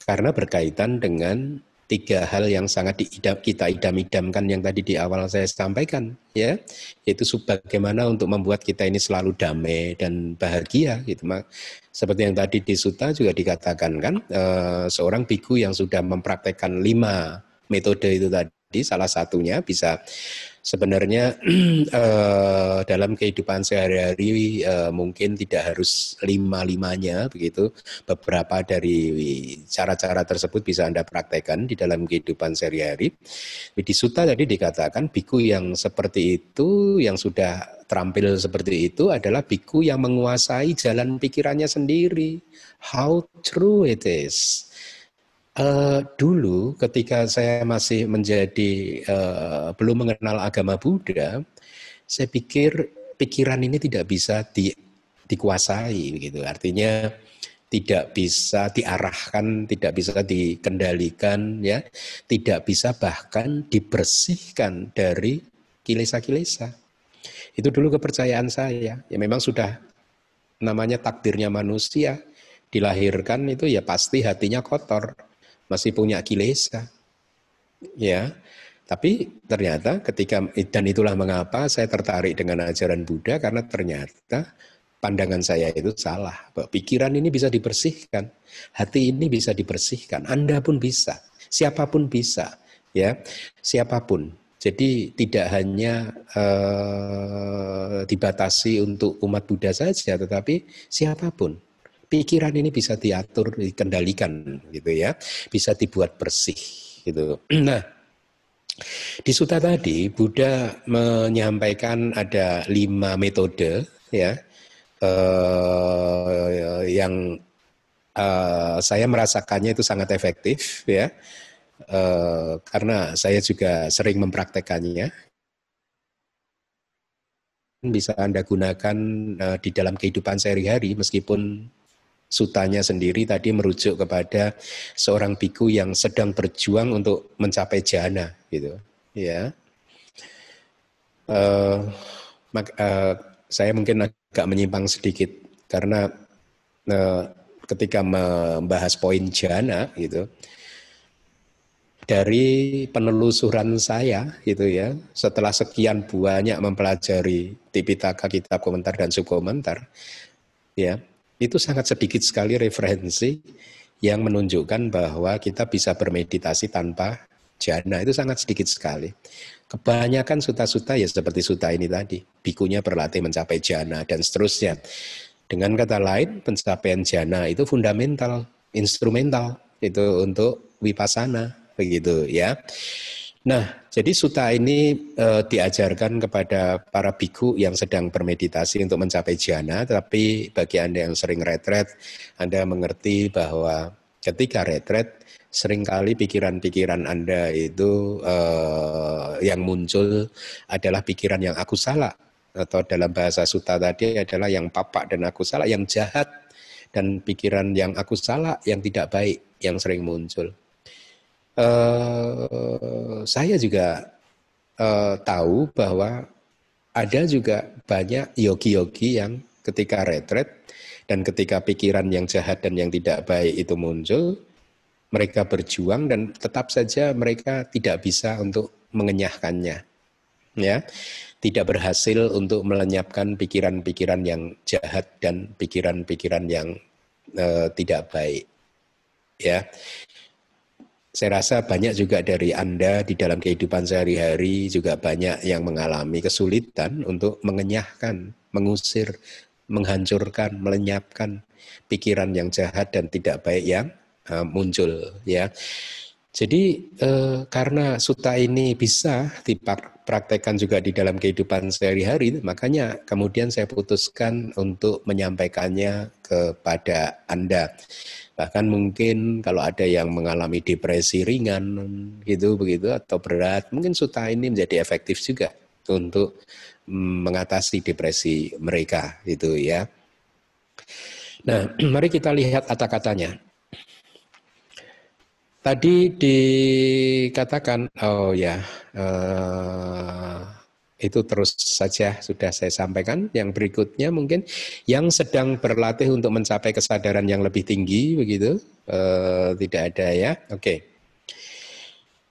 Karena berkaitan dengan tiga hal yang sangat diidam, kita idam-idamkan yang tadi di awal saya sampaikan ya yaitu bagaimana untuk membuat kita ini selalu damai dan bahagia gitu seperti yang tadi di Suta juga dikatakan kan eh, seorang biku yang sudah mempraktekkan lima metode itu tadi salah satunya bisa sebenarnya uh, dalam kehidupan sehari-hari uh, mungkin tidak harus lima-limanya begitu. Beberapa dari cara-cara tersebut bisa Anda praktekkan di dalam kehidupan sehari-hari. Di Suta tadi dikatakan biku yang seperti itu yang sudah terampil seperti itu adalah biku yang menguasai jalan pikirannya sendiri. How true it is. Uh, dulu ketika saya masih menjadi uh, belum mengenal agama Buddha, saya pikir pikiran ini tidak bisa di, dikuasai gitu. Artinya tidak bisa diarahkan, tidak bisa dikendalikan ya, tidak bisa bahkan dibersihkan dari kilesa-kilesa. Itu dulu kepercayaan saya. Ya memang sudah namanya takdirnya manusia dilahirkan itu ya pasti hatinya kotor masih punya kilesa. Ya. Tapi ternyata ketika dan itulah mengapa saya tertarik dengan ajaran Buddha karena ternyata pandangan saya itu salah. Pikiran ini bisa dibersihkan, hati ini bisa dibersihkan, Anda pun bisa, siapa pun bisa, ya, siapa pun. Jadi tidak hanya uh, dibatasi untuk umat Buddha saja, tetapi siapa pun pikiran ini bisa diatur, dikendalikan gitu ya, bisa dibuat bersih gitu. Nah, di suta tadi Buddha menyampaikan ada lima metode ya eh, yang eh, saya merasakannya itu sangat efektif ya. Eh, karena saya juga sering mempraktekannya. Bisa anda gunakan eh, di dalam kehidupan sehari-hari meskipun sutanya sendiri tadi merujuk kepada seorang biku yang sedang berjuang untuk mencapai jana gitu. Ya. Uh, uh, saya mungkin agak menyimpang sedikit karena uh, ketika membahas poin jana gitu dari penelusuran saya gitu ya setelah sekian banyak mempelajari Tipitaka kitab komentar dan subkomentar ya itu sangat sedikit sekali referensi yang menunjukkan bahwa kita bisa bermeditasi tanpa jana itu sangat sedikit sekali. Kebanyakan suta-suta ya seperti suta ini tadi, bikunya berlatih mencapai jana dan seterusnya. Dengan kata lain, pencapaian jana itu fundamental, instrumental itu untuk wipasana begitu ya. Nah, jadi suta ini e, diajarkan kepada para biku yang sedang bermeditasi untuk mencapai jana, tapi bagi Anda yang sering retret, Anda mengerti bahwa ketika retret, sering kali pikiran-pikiran Anda itu e, yang muncul adalah pikiran yang aku salah, atau dalam bahasa suta tadi adalah yang papak dan aku salah, yang jahat, dan pikiran yang aku salah, yang tidak baik, yang sering muncul uh, saya juga uh, tahu bahwa ada juga banyak yogi-yogi yang ketika retret dan ketika pikiran yang jahat dan yang tidak baik itu muncul, mereka berjuang dan tetap saja mereka tidak bisa untuk mengenyahkannya. Ya, tidak berhasil untuk melenyapkan pikiran-pikiran yang jahat dan pikiran-pikiran yang uh, tidak baik. Ya, saya rasa banyak juga dari Anda di dalam kehidupan sehari-hari juga banyak yang mengalami kesulitan untuk mengenyahkan, mengusir, menghancurkan, melenyapkan pikiran yang jahat dan tidak baik yang uh, muncul ya. Jadi eh, karena suta ini bisa dipraktekkan juga di dalam kehidupan sehari-hari, makanya kemudian saya putuskan untuk menyampaikannya kepada Anda. Bahkan mungkin kalau ada yang mengalami depresi ringan gitu begitu atau berat, mungkin suta ini menjadi efektif juga untuk mm, mengatasi depresi mereka itu ya. Nah, mari kita lihat kata-katanya. Tadi dikatakan, oh ya, uh, itu terus saja sudah saya sampaikan. Yang berikutnya mungkin yang sedang berlatih untuk mencapai kesadaran yang lebih tinggi, begitu? Uh, tidak ada ya, oke.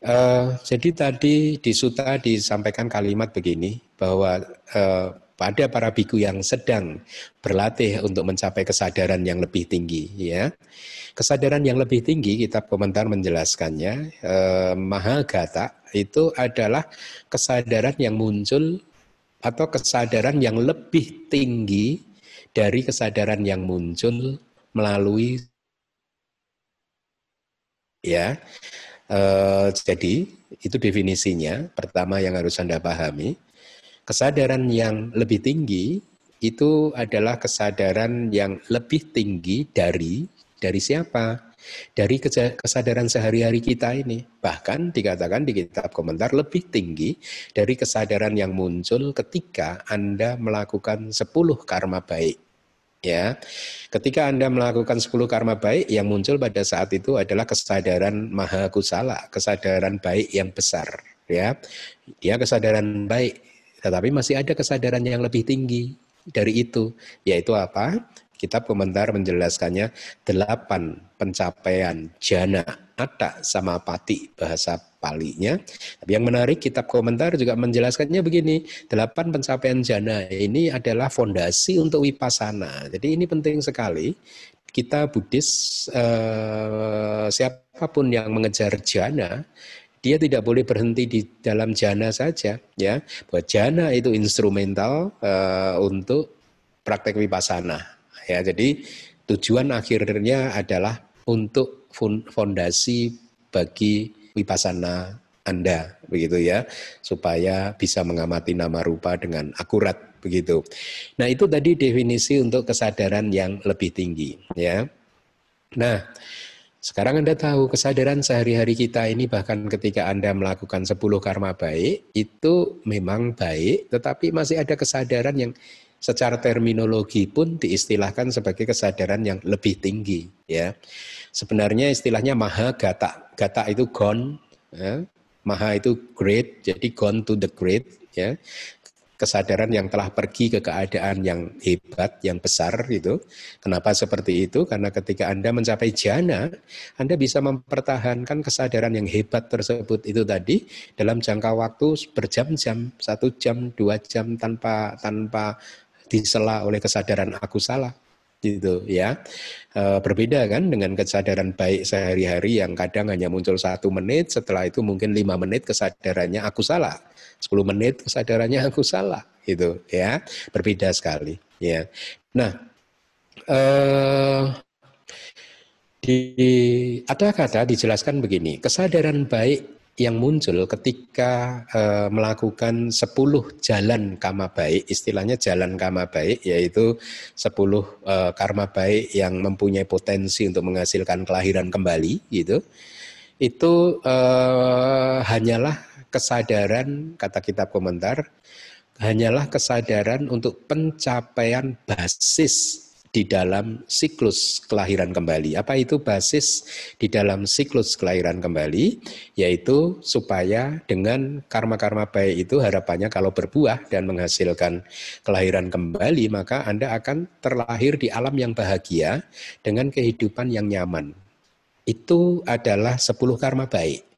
Eh, jadi tadi di suta disampaikan kalimat begini bahwa uh, pada para biku yang sedang berlatih untuk mencapai kesadaran yang lebih tinggi ya. Kesadaran yang lebih tinggi kitab komentar menjelaskannya eh, Mahagata itu adalah kesadaran yang muncul atau kesadaran yang lebih tinggi dari kesadaran yang muncul melalui ya. Eh, jadi itu definisinya pertama yang harus Anda pahami Kesadaran yang lebih tinggi itu adalah kesadaran yang lebih tinggi dari dari siapa? Dari kesadaran sehari-hari kita ini. Bahkan dikatakan di kitab komentar lebih tinggi dari kesadaran yang muncul ketika Anda melakukan 10 karma baik. Ya, ketika Anda melakukan 10 karma baik, yang muncul pada saat itu adalah kesadaran maha kusala, kesadaran baik yang besar. Ya, dia kesadaran baik tetapi masih ada kesadaran yang lebih tinggi dari itu, yaitu apa? Kitab komentar menjelaskannya delapan pencapaian jana ada sama pati bahasa palinya. Tapi yang menarik kitab komentar juga menjelaskannya begini, delapan pencapaian jana ini adalah fondasi untuk wipasana. Jadi ini penting sekali kita Buddhis eh, siapa pun yang mengejar jana dia tidak boleh berhenti di dalam jana saja ya. Bahwa jana itu instrumental uh, untuk praktek vipassana ya. Jadi tujuan akhirnya adalah untuk fondasi bagi vipassana anda begitu ya. Supaya bisa mengamati nama rupa dengan akurat begitu. Nah itu tadi definisi untuk kesadaran yang lebih tinggi ya. Nah sekarang Anda tahu kesadaran sehari-hari kita ini bahkan ketika Anda melakukan 10 karma baik itu memang baik tetapi masih ada kesadaran yang secara terminologi pun diistilahkan sebagai kesadaran yang lebih tinggi ya. Sebenarnya istilahnya maha gata. Gata itu gone ya. Maha itu great jadi gone to the great ya kesadaran yang telah pergi ke keadaan yang hebat, yang besar gitu. Kenapa seperti itu? Karena ketika Anda mencapai jana, Anda bisa mempertahankan kesadaran yang hebat tersebut itu tadi dalam jangka waktu berjam-jam, satu jam, dua jam tanpa tanpa disela oleh kesadaran aku salah gitu ya. E, berbeda kan dengan kesadaran baik sehari-hari yang kadang hanya muncul satu menit setelah itu mungkin lima menit kesadarannya aku salah. 10 menit kesadarannya aku salah itu ya. Berbeda sekali ya. Nah eh, di ada kata dijelaskan begini? Kesadaran baik yang muncul ketika e, melakukan 10 jalan kama baik, istilahnya jalan kama baik, yaitu 10 e, karma baik yang mempunyai potensi untuk menghasilkan kelahiran kembali, gitu. Itu e, hanyalah kesadaran, kata kitab komentar, hanyalah kesadaran untuk pencapaian basis di dalam siklus kelahiran kembali. Apa itu basis di dalam siklus kelahiran kembali? Yaitu supaya dengan karma-karma baik itu harapannya kalau berbuah dan menghasilkan kelahiran kembali, maka Anda akan terlahir di alam yang bahagia dengan kehidupan yang nyaman. Itu adalah 10 karma baik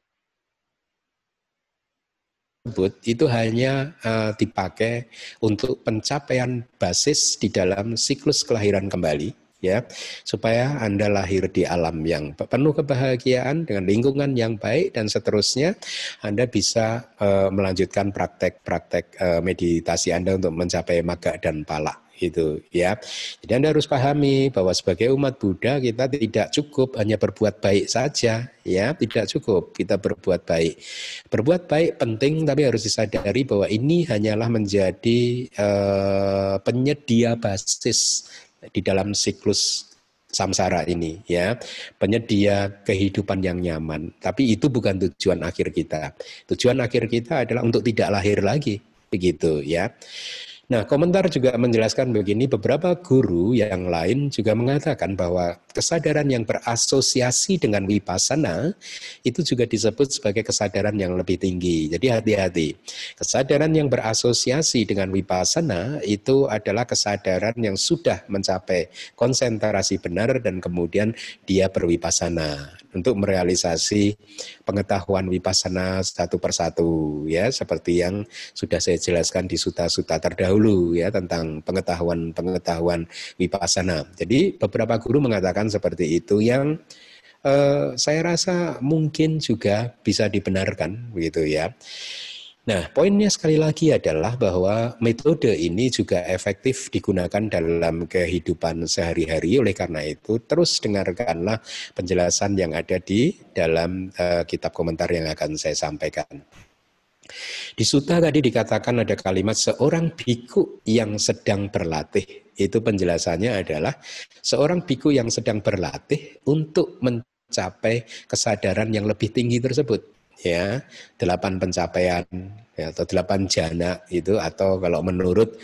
tersebut itu hanya uh, dipakai untuk pencapaian basis di dalam siklus kelahiran kembali ya. Supaya Anda lahir di alam yang penuh kebahagiaan dengan lingkungan yang baik dan seterusnya Anda bisa uh, melanjutkan praktek-praktek uh, meditasi Anda untuk mencapai maga dan pala itu ya. Jadi Anda harus pahami bahwa sebagai umat Buddha kita tidak cukup hanya berbuat baik saja ya, tidak cukup kita berbuat baik. Berbuat baik penting tapi harus disadari bahwa ini hanyalah menjadi uh, penyedia basis di dalam siklus samsara ini ya. Penyedia kehidupan yang nyaman. Tapi itu bukan tujuan akhir kita. Tujuan akhir kita adalah untuk tidak lahir lagi begitu ya Nah, komentar juga menjelaskan begini, beberapa guru yang lain juga mengatakan bahwa kesadaran yang berasosiasi dengan wipasana itu juga disebut sebagai kesadaran yang lebih tinggi. Jadi hati-hati. Kesadaran yang berasosiasi dengan wipasana itu adalah kesadaran yang sudah mencapai konsentrasi benar dan kemudian dia berwipasana untuk merealisasi pengetahuan wipasana satu persatu ya seperti yang sudah saya jelaskan di suta-suta terdahulu ya tentang pengetahuan-pengetahuan wipasana. Jadi beberapa guru mengatakan seperti itu yang eh, saya rasa mungkin juga bisa dibenarkan begitu ya. Nah, poinnya sekali lagi adalah bahwa metode ini juga efektif digunakan dalam kehidupan sehari-hari. Oleh karena itu, terus dengarkanlah penjelasan yang ada di dalam uh, kitab komentar yang akan saya sampaikan. Di suta tadi dikatakan ada kalimat seorang biku yang sedang berlatih. Itu penjelasannya adalah seorang biku yang sedang berlatih untuk mencapai kesadaran yang lebih tinggi tersebut ya delapan pencapaian ya, atau delapan jana itu atau kalau menurut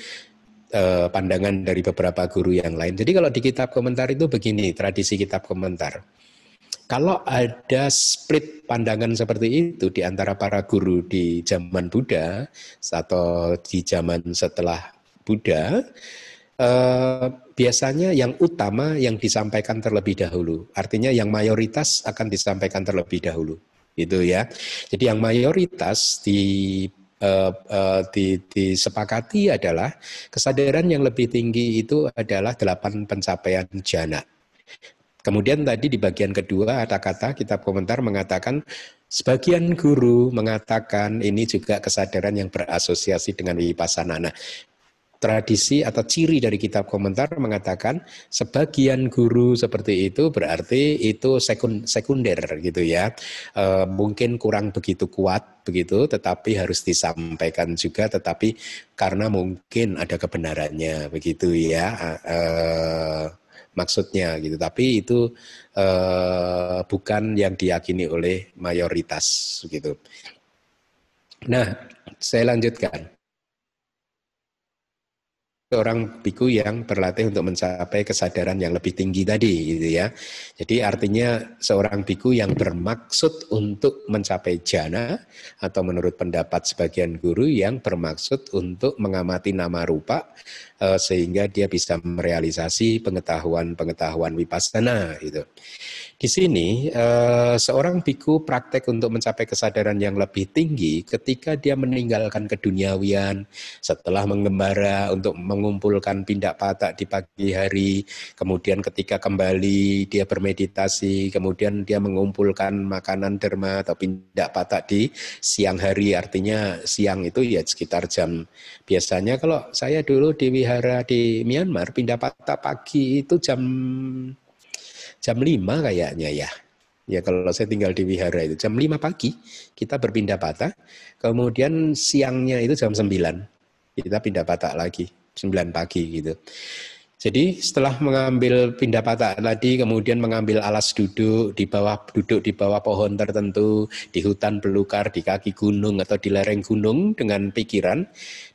eh, pandangan dari beberapa guru yang lain. Jadi kalau di kitab komentar itu begini tradisi kitab komentar. Kalau ada split pandangan seperti itu di antara para guru di zaman Buddha atau di zaman setelah Buddha, eh, biasanya yang utama yang disampaikan terlebih dahulu. Artinya yang mayoritas akan disampaikan terlebih dahulu itu ya. Jadi yang mayoritas di uh, uh, di, disepakati adalah kesadaran yang lebih tinggi itu adalah delapan pencapaian jana. Kemudian tadi di bagian kedua ada kata kitab komentar mengatakan sebagian guru mengatakan ini juga kesadaran yang berasosiasi dengan vipassana. Nah, tradisi atau ciri dari kitab komentar mengatakan sebagian guru seperti itu berarti itu sekunder gitu ya. E, mungkin kurang begitu kuat begitu tetapi harus disampaikan juga tetapi karena mungkin ada kebenarannya begitu ya e, maksudnya gitu. Tapi itu e, bukan yang diyakini oleh mayoritas gitu. Nah saya lanjutkan orang biku yang berlatih untuk mencapai kesadaran yang lebih tinggi tadi gitu ya. Jadi artinya seorang biku yang bermaksud untuk mencapai jana atau menurut pendapat sebagian guru yang bermaksud untuk mengamati nama rupa eh, sehingga dia bisa merealisasi pengetahuan-pengetahuan vipassana gitu. Di sini eh, seorang biku praktek untuk mencapai kesadaran yang lebih tinggi ketika dia meninggalkan keduniawian. Setelah mengembara untuk mengumpulkan pindak patak di pagi hari, kemudian ketika kembali dia bermeditasi, kemudian dia mengumpulkan makanan derma atau pindak patak di siang hari, artinya siang itu ya sekitar jam. Biasanya kalau saya dulu di wihara di Myanmar pindah patak pagi itu jam jam 5 kayaknya ya. Ya kalau saya tinggal di wihara itu jam 5 pagi kita berpindah patah, kemudian siangnya itu jam 9 kita pindah patah lagi 9 pagi gitu. Jadi setelah mengambil pindah patah tadi, kemudian mengambil alas duduk di bawah duduk di bawah pohon tertentu, di hutan belukar, di kaki gunung atau di lereng gunung dengan pikiran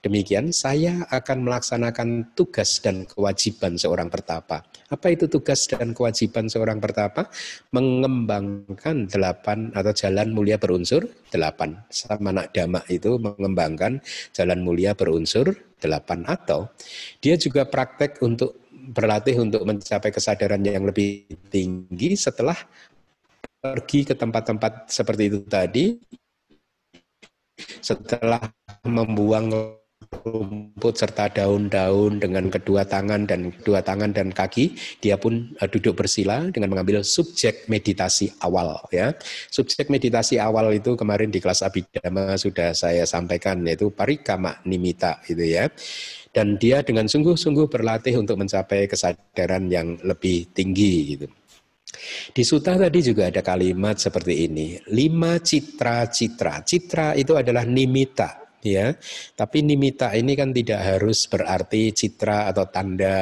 demikian, saya akan melaksanakan tugas dan kewajiban seorang pertapa. Apa itu tugas dan kewajiban seorang pertapa? Mengembangkan delapan atau jalan mulia berunsur delapan. Sama anak damak itu mengembangkan jalan mulia berunsur delapan atau dia juga praktek untuk berlatih untuk mencapai kesadaran yang lebih tinggi setelah pergi ke tempat-tempat seperti itu tadi setelah membuang rumput serta daun-daun dengan kedua tangan dan kedua tangan dan kaki dia pun uh, duduk bersila dengan mengambil subjek meditasi awal ya. Subjek meditasi awal itu kemarin di kelas abidama sudah saya sampaikan yaitu parikama nimita itu ya. Dan dia dengan sungguh-sungguh berlatih untuk mencapai kesadaran yang lebih tinggi gitu. Di suta tadi juga ada kalimat seperti ini, lima citra-citra. Citra itu adalah nimita, ya. Tapi nimita ini kan tidak harus berarti citra atau tanda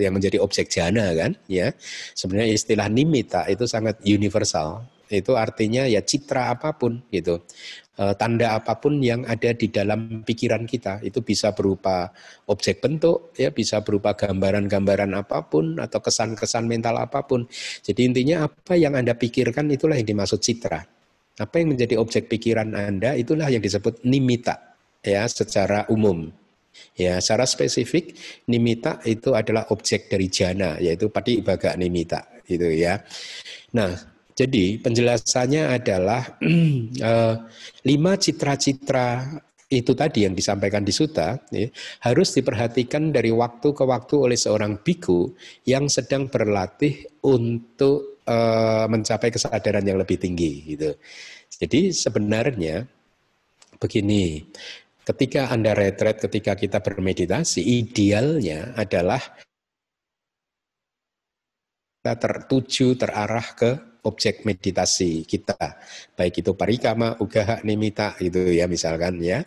yang menjadi objek jana kan, ya. Sebenarnya istilah nimita itu sangat universal. Itu artinya ya citra apa pun gitu. E, tanda apa pun yang ada di dalam pikiran kita itu bisa berupa objek bentuk ya bisa berupa gambaran-gambaran apa pun atau kesan-kesan mental apa pun. Jadi intinya apa yang Anda pikirkan itulah yang dimaksud citra. Apa yang menjadi objek pikiran Anda itulah yang disebut nimita ya secara umum. Ya, secara spesifik nimita itu adalah objek dari jana yaitu pati baga nimita gitu ya. Nah, jadi penjelasannya adalah eh, lima citra-citra itu tadi yang disampaikan di suta ya, harus diperhatikan dari waktu ke waktu oleh seorang biku yang sedang berlatih untuk uh, mencapai kesadaran yang lebih tinggi gitu. Jadi sebenarnya begini, ketika Anda retret, ketika kita bermeditasi, idealnya adalah kita tertuju, terarah ke objek meditasi kita. Baik itu parikama, ugaha, nimita gitu ya misalkan ya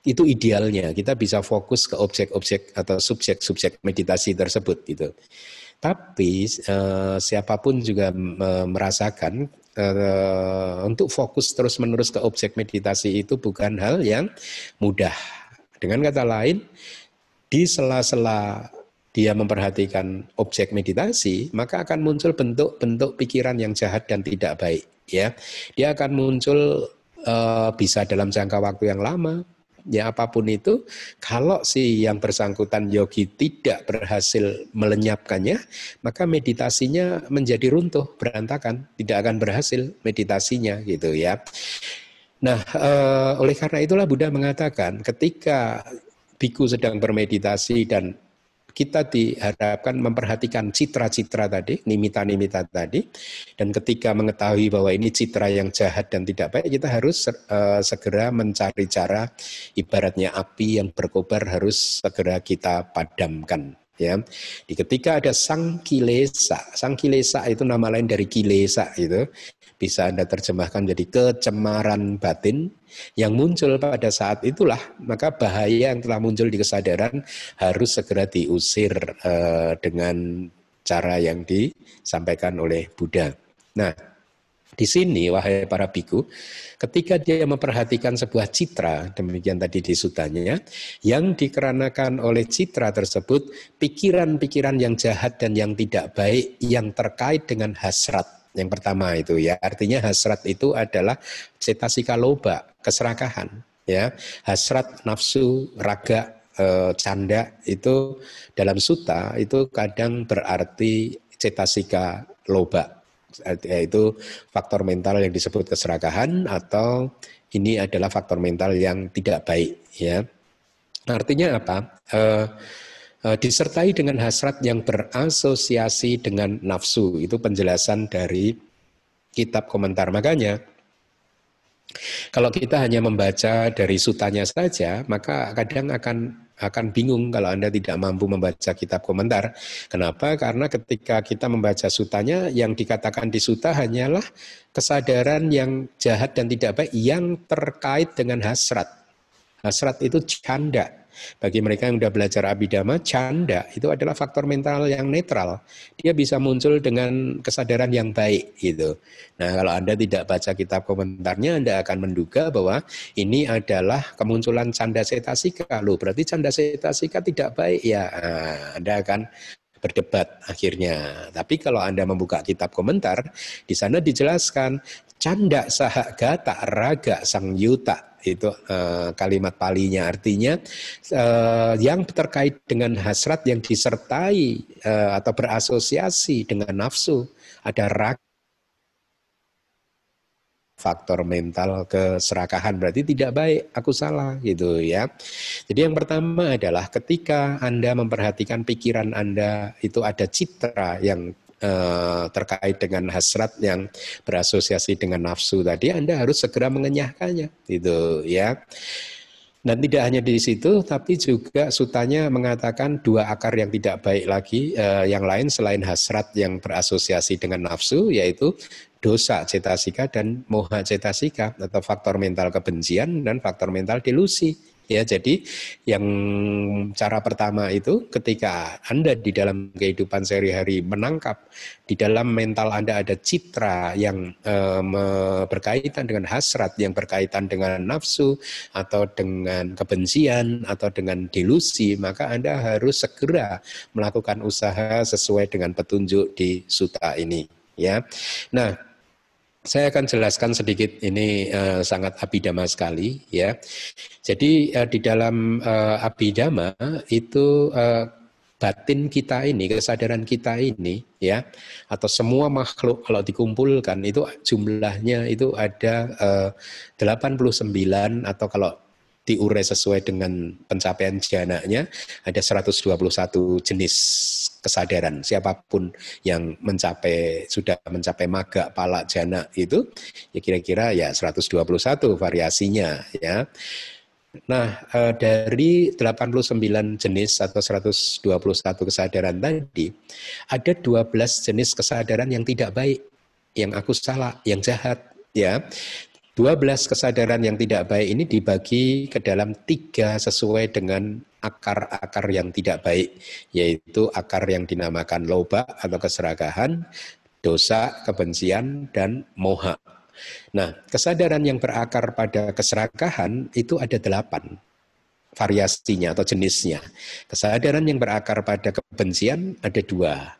itu idealnya kita bisa fokus ke objek-objek atau subjek-subjek meditasi tersebut gitu. Tapi eh, siapa pun juga eh, merasakan eh, untuk fokus terus-menerus ke objek meditasi itu bukan hal yang mudah. Dengan kata lain, di sela-sela dia memperhatikan objek meditasi, maka akan muncul bentuk-bentuk pikiran yang jahat dan tidak baik. Ya, dia akan muncul uh, bisa dalam jangka waktu yang lama, ya apa pun itu, kalau si yang bersangkutan yogi tidak berhasil melenyapkannya, maka meditasinya menjadi runtuh, berantakan, tidak akan berhasil meditasinya gitu ya. Nah, e, oleh karena itulah Buddha mengatakan ketika biku sedang bermeditasi dan kita diharapkan memperhatikan citra-citra tadi, nimita-nimita tadi, dan ketika mengetahui bahwa ini citra yang jahat dan tidak baik, kita harus uh, segera mencari cara, ibaratnya api yang berkobar harus segera kita padamkan. Ya, di ketika ada sang kilesa, sang kilesa itu nama lain dari kilesa itu, bisa Anda terjemahkan jadi kecemaran batin yang muncul pada saat itulah maka bahaya yang telah muncul di kesadaran harus segera diusir uh, dengan cara yang disampaikan oleh Buddha. Nah, di sini wahai para biku, ketika dia memperhatikan sebuah citra, demikian tadi di sutanya, yang dikarenakan oleh citra tersebut pikiran-pikiran yang jahat dan yang tidak baik yang terkait dengan hasrat yang pertama itu ya, artinya hasrat itu adalah cetasika loba, keserakahan. Ya, hasrat, nafsu, raga, e, canda itu dalam suta itu kadang berarti cetasika loba, yaitu faktor mental yang disebut keserakahan atau ini adalah faktor mental yang tidak baik. Ya, artinya apa? Eh, disertai dengan hasrat yang berasosiasi dengan nafsu. Itu penjelasan dari kitab komentar. Makanya kalau kita hanya membaca dari sutanya saja, maka kadang akan akan bingung kalau Anda tidak mampu membaca kitab komentar. Kenapa? Karena ketika kita membaca sutanya, yang dikatakan di suta hanyalah kesadaran yang jahat dan tidak baik yang terkait dengan hasrat. Hasrat itu canda, bagi mereka yang sudah belajar abidama, canda itu adalah faktor mental yang netral. Dia bisa muncul dengan kesadaran yang baik gitu. Nah, kalau Anda tidak baca kitab komentarnya, Anda akan menduga bahwa ini adalah kemunculan canda setasika. Loh, berarti canda setasika tidak baik ya. Nah, Anda akan berdebat akhirnya. Tapi kalau Anda membuka kitab komentar, di sana dijelaskan canda sahagata raga sang yuta itu uh, kalimat palinya. Artinya uh, yang terkait dengan hasrat yang disertai uh, atau berasosiasi dengan nafsu ada raga faktor mental keserakahan. Berarti tidak baik aku salah gitu ya. Jadi yang pertama adalah ketika anda memperhatikan pikiran anda itu ada citra yang eh, terkait dengan hasrat yang berasosiasi dengan nafsu tadi anda harus segera mengenyahkannya gitu ya dan tidak hanya di situ, tapi juga sutanya mengatakan dua akar yang tidak baik lagi, eh, yang lain selain hasrat yang berasosiasi dengan nafsu, yaitu dosa cetasika dan moha cetasika atau faktor mental kebencian dan faktor mental delusi. Ya, jadi yang cara pertama itu ketika Anda di dalam kehidupan sehari-hari menangkap di dalam mental Anda ada citra yang eh, berkaitan dengan hasrat, yang berkaitan dengan nafsu atau dengan kebencian atau dengan delusi, maka Anda harus segera melakukan usaha sesuai dengan petunjuk di suta ini, ya. Nah, saya akan jelaskan sedikit ini uh, sangat abidama sekali ya. Jadi uh, di dalam uh, abidama itu uh, batin kita ini, kesadaran kita ini ya atau semua makhluk kalau dikumpulkan itu jumlahnya itu ada uh, 89 atau kalau diurai sesuai dengan pencapaian jananya ada 121 jenis kesadaran siapa pun yang mencapai sudah mencapai maga pala jana itu ya kira-kira ya 121 variasinya ya Nah, eh, dari 89 jenis atau 121 kesadaran tadi, ada 12 jenis kesadaran yang tidak baik, yang aku salah, yang jahat, ya. 12 kesadaran yang tidak baik ini dibagi ke dalam tiga sesuai dengan akar-akar yang tidak baik, yaitu akar yang dinamakan loba atau keserakahan, dosa, kebencian, dan moha. Nah, kesadaran yang berakar pada keserakahan itu ada delapan variasinya atau jenisnya. Kesadaran yang berakar pada kebencian ada dua.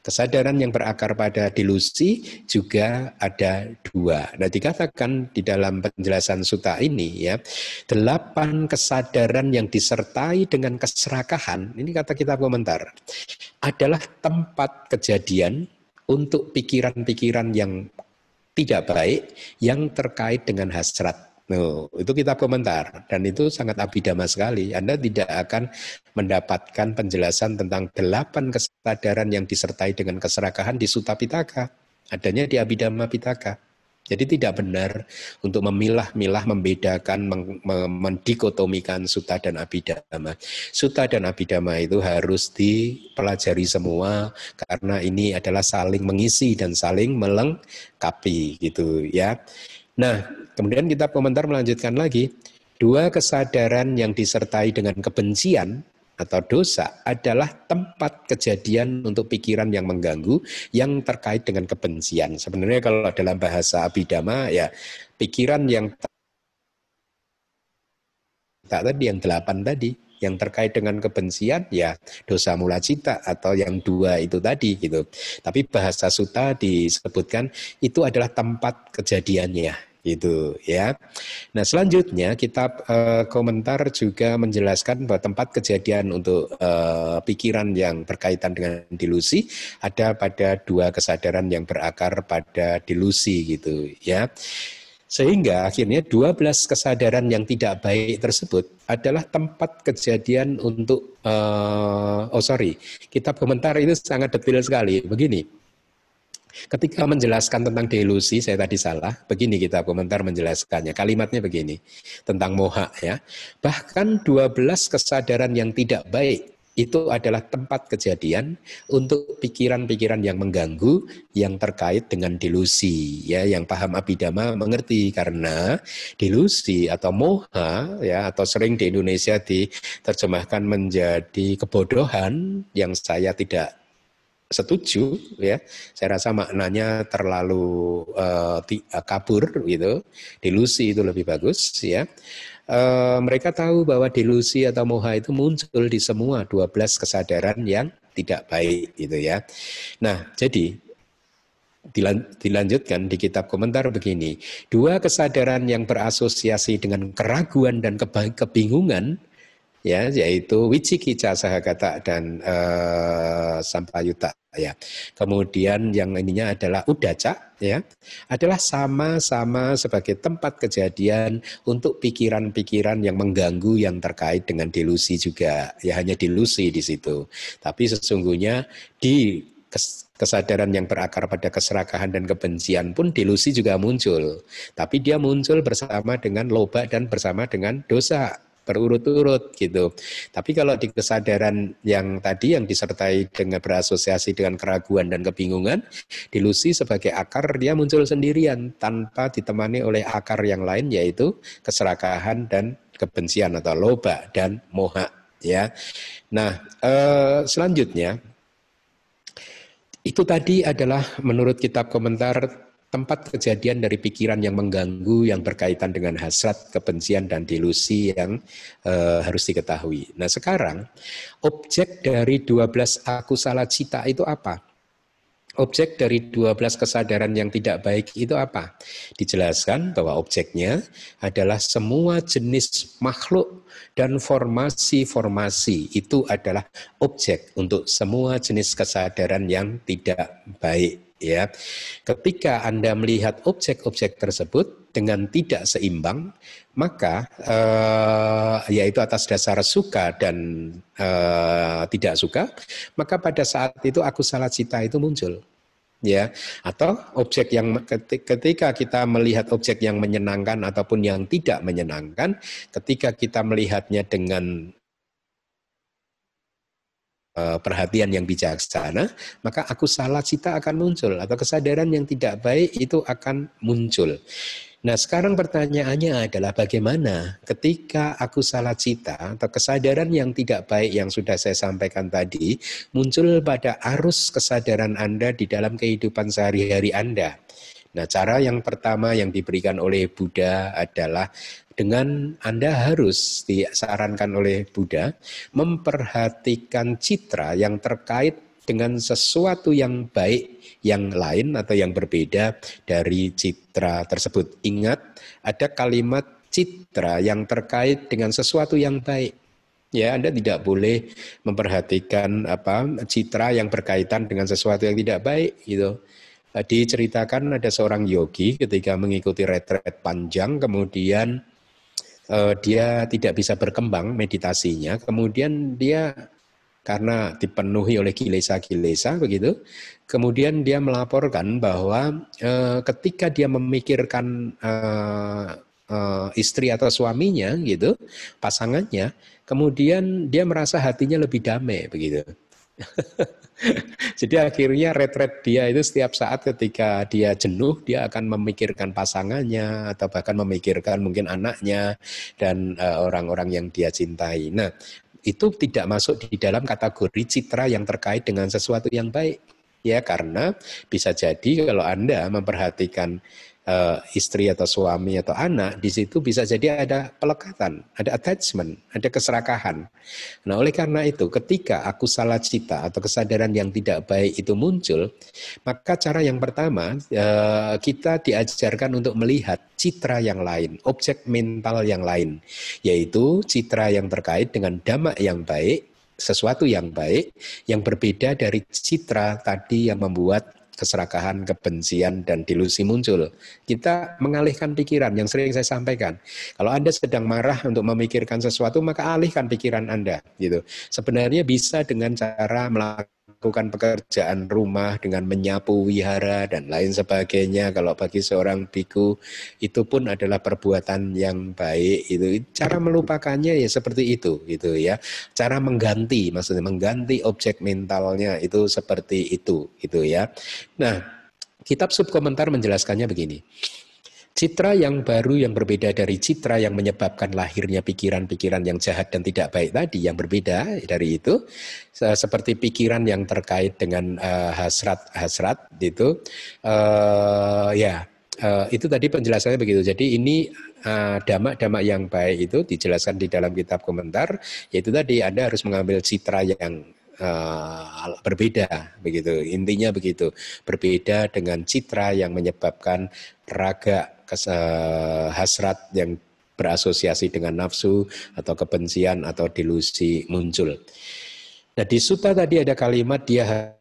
Kesadaran yang berakar pada delusi juga ada dua. Nah dikatakan di dalam penjelasan suta ini ya, delapan kesadaran yang disertai dengan keserakahan, ini kata kita komentar, adalah tempat kejadian untuk pikiran-pikiran yang tidak baik yang terkait dengan hasrat No, itu kita komentar dan itu sangat abidama sekali. Anda tidak akan mendapatkan penjelasan tentang delapan kesadaran yang disertai dengan keserakahan di Sutta Pitaka. Adanya di Abhidhamma Pitaka. Jadi tidak benar untuk memilah-milah, membedakan, mendikotomikan suta dan abidama. Suta dan abidama itu harus dipelajari semua karena ini adalah saling mengisi dan saling melengkapi gitu ya. Nah, kemudian kita komentar melanjutkan lagi. Dua kesadaran yang disertai dengan kebencian atau dosa adalah tempat kejadian untuk pikiran yang mengganggu yang terkait dengan kebencian. Sebenarnya kalau dalam bahasa abidama ya pikiran yang tak tadi yang delapan tadi yang terkait dengan kebencian ya dosa mula cita atau yang dua itu tadi gitu. Tapi bahasa suta disebutkan itu adalah tempat kejadiannya itu ya. Nah selanjutnya kita uh, komentar juga menjelaskan bahwa tempat kejadian untuk uh, pikiran yang berkaitan dengan delusi ada pada dua kesadaran yang berakar pada delusi gitu ya. Sehingga akhirnya 12 kesadaran yang tidak baik tersebut adalah tempat kejadian untuk uh, oh sorry, kitab komentar itu sangat detail sekali. Begini, Ketika menjelaskan tentang delusi, saya tadi salah. Begini kita komentar menjelaskannya. Kalimatnya begini, tentang moha ya. Bahkan 12 kesadaran yang tidak baik itu adalah tempat kejadian untuk pikiran-pikiran yang mengganggu yang terkait dengan delusi ya yang paham abidama mengerti karena delusi atau moha ya atau sering di Indonesia diterjemahkan menjadi kebodohan yang saya tidak setuju ya. Saya rasa maknanya terlalu uh, kabur gitu. Delusi itu lebih bagus ya. Uh, mereka tahu bahwa delusi atau moha itu muncul di semua 12 kesadaran yang tidak baik gitu ya. Nah jadi dilanjutkan di kitab komentar begini. Dua kesadaran yang berasosiasi dengan keraguan dan kebingungan ya yaitu wicikica sahagata dan uh, sampayuta ya. Kemudian yang ininya adalah udaca ya. Adalah sama-sama sebagai tempat kejadian untuk pikiran-pikiran yang mengganggu yang terkait dengan delusi juga. Ya hanya delusi di situ. Tapi sesungguhnya di kesadaran yang berakar pada keserakahan dan kebencian pun delusi juga muncul. Tapi dia muncul bersama dengan loba dan bersama dengan dosa berurut-urut gitu. Tapi kalau di kesadaran yang tadi yang disertai dengan berasosiasi dengan keraguan dan kebingungan, delusi sebagai akar dia muncul sendirian tanpa ditemani oleh akar yang lain yaitu keserakahan dan kebencian atau loba dan moha ya. Nah, eh, selanjutnya itu tadi adalah menurut kitab komentar tempat kejadian dari pikiran yang mengganggu yang berkaitan dengan hasrat, kebencian dan delusi yang uh, harus diketahui. Nah, sekarang objek dari 12 aku salah cita itu apa? Objek dari 12 kesadaran yang tidak baik itu apa? Dijelaskan bahwa objeknya adalah semua jenis makhluk dan formasi-formasi itu adalah objek untuk semua jenis kesadaran yang tidak baik ya. Ketika Anda melihat objek-objek tersebut dengan tidak seimbang, maka eh, yaitu atas dasar suka dan eh, tidak suka, maka pada saat itu aku salah cita itu muncul. Ya, atau objek yang ketika kita melihat objek yang menyenangkan ataupun yang tidak menyenangkan, ketika kita melihatnya dengan perhatian yang bijaksana, maka aku salah cita akan muncul atau kesadaran yang tidak baik itu akan muncul. Nah, sekarang pertanyaannya adalah bagaimana ketika aku salah cita atau kesadaran yang tidak baik yang sudah saya sampaikan tadi muncul pada arus kesadaran Anda di dalam kehidupan sehari-hari Anda. Nah, cara yang pertama yang diberikan oleh Buddha adalah dengan Anda harus disarankan oleh Buddha memperhatikan citra yang terkait dengan sesuatu yang baik yang lain atau yang berbeda dari citra tersebut. Ingat, ada kalimat citra yang terkait dengan sesuatu yang baik. Ya, Anda tidak boleh memperhatikan apa citra yang berkaitan dengan sesuatu yang tidak baik gitu. Diceritakan ada seorang yogi ketika mengikuti retret panjang kemudian uh, dia tidak bisa berkembang meditasinya, kemudian dia karena dipenuhi oleh kilesa-kilesa begitu, kemudian dia melaporkan bahwa uh, ketika dia memikirkan uh, uh, istri atau suaminya gitu, pasangannya, kemudian dia merasa hatinya lebih damai begitu. Jadi akhirnya retret dia itu setiap saat ketika dia jenuh dia akan memikirkan pasangannya atau bahkan memikirkan mungkin anaknya dan eh, orang-orang yang dia cintai. Nah, itu tidak masuk di dalam kategori citra yang terkait dengan sesuatu yang baik. Ya, karena bisa jadi kalau Anda memperhatikan uh, istri atau suami atau anak, di situ bisa jadi ada pelekatan, ada attachment, ada keserakahan. Nah, oleh karena itu, ketika aku salah cita atau kesadaran yang tidak baik itu muncul, maka cara yang pertama uh, kita diajarkan untuk melihat citra yang lain, objek mental yang lain, yaitu citra yang terkait dengan dhamma yang baik, sesuatu yang baik yang berbeda dari citra tadi yang membuat keserakahan, kebencian, dan delusi muncul. Kita mengalihkan pikiran yang sering saya sampaikan. Kalau Anda sedang marah untuk memikirkan sesuatu, maka alihkan pikiran Anda. Gitu. Sebenarnya bisa dengan cara melakukan melakukan pekerjaan rumah dengan menyapu wihara dan lain sebagainya. Kalau bagi seorang biku itu pun adalah perbuatan yang baik. Itu cara melupakannya ya seperti itu, gitu ya. Cara mengganti, maksudnya mengganti objek mentalnya itu seperti itu, gitu ya. Nah, kitab subkomentar menjelaskannya begini. Citra yang baru yang berbeda dari citra yang menyebabkan lahirnya pikiran-pikiran yang jahat dan tidak baik tadi yang berbeda dari itu seperti pikiran yang terkait dengan hasrat-hasrat uh, itu uh, ya uh, itu tadi penjelasannya begitu. Jadi ini damak-damak uh, yang baik itu dijelaskan di dalam kitab komentar yaitu tadi Anda harus mengambil citra yang uh, berbeda begitu intinya begitu berbeda dengan citra yang menyebabkan raga hasrat yang berasosiasi dengan nafsu atau kebencian atau delusi muncul. Nah di suta tadi ada kalimat dia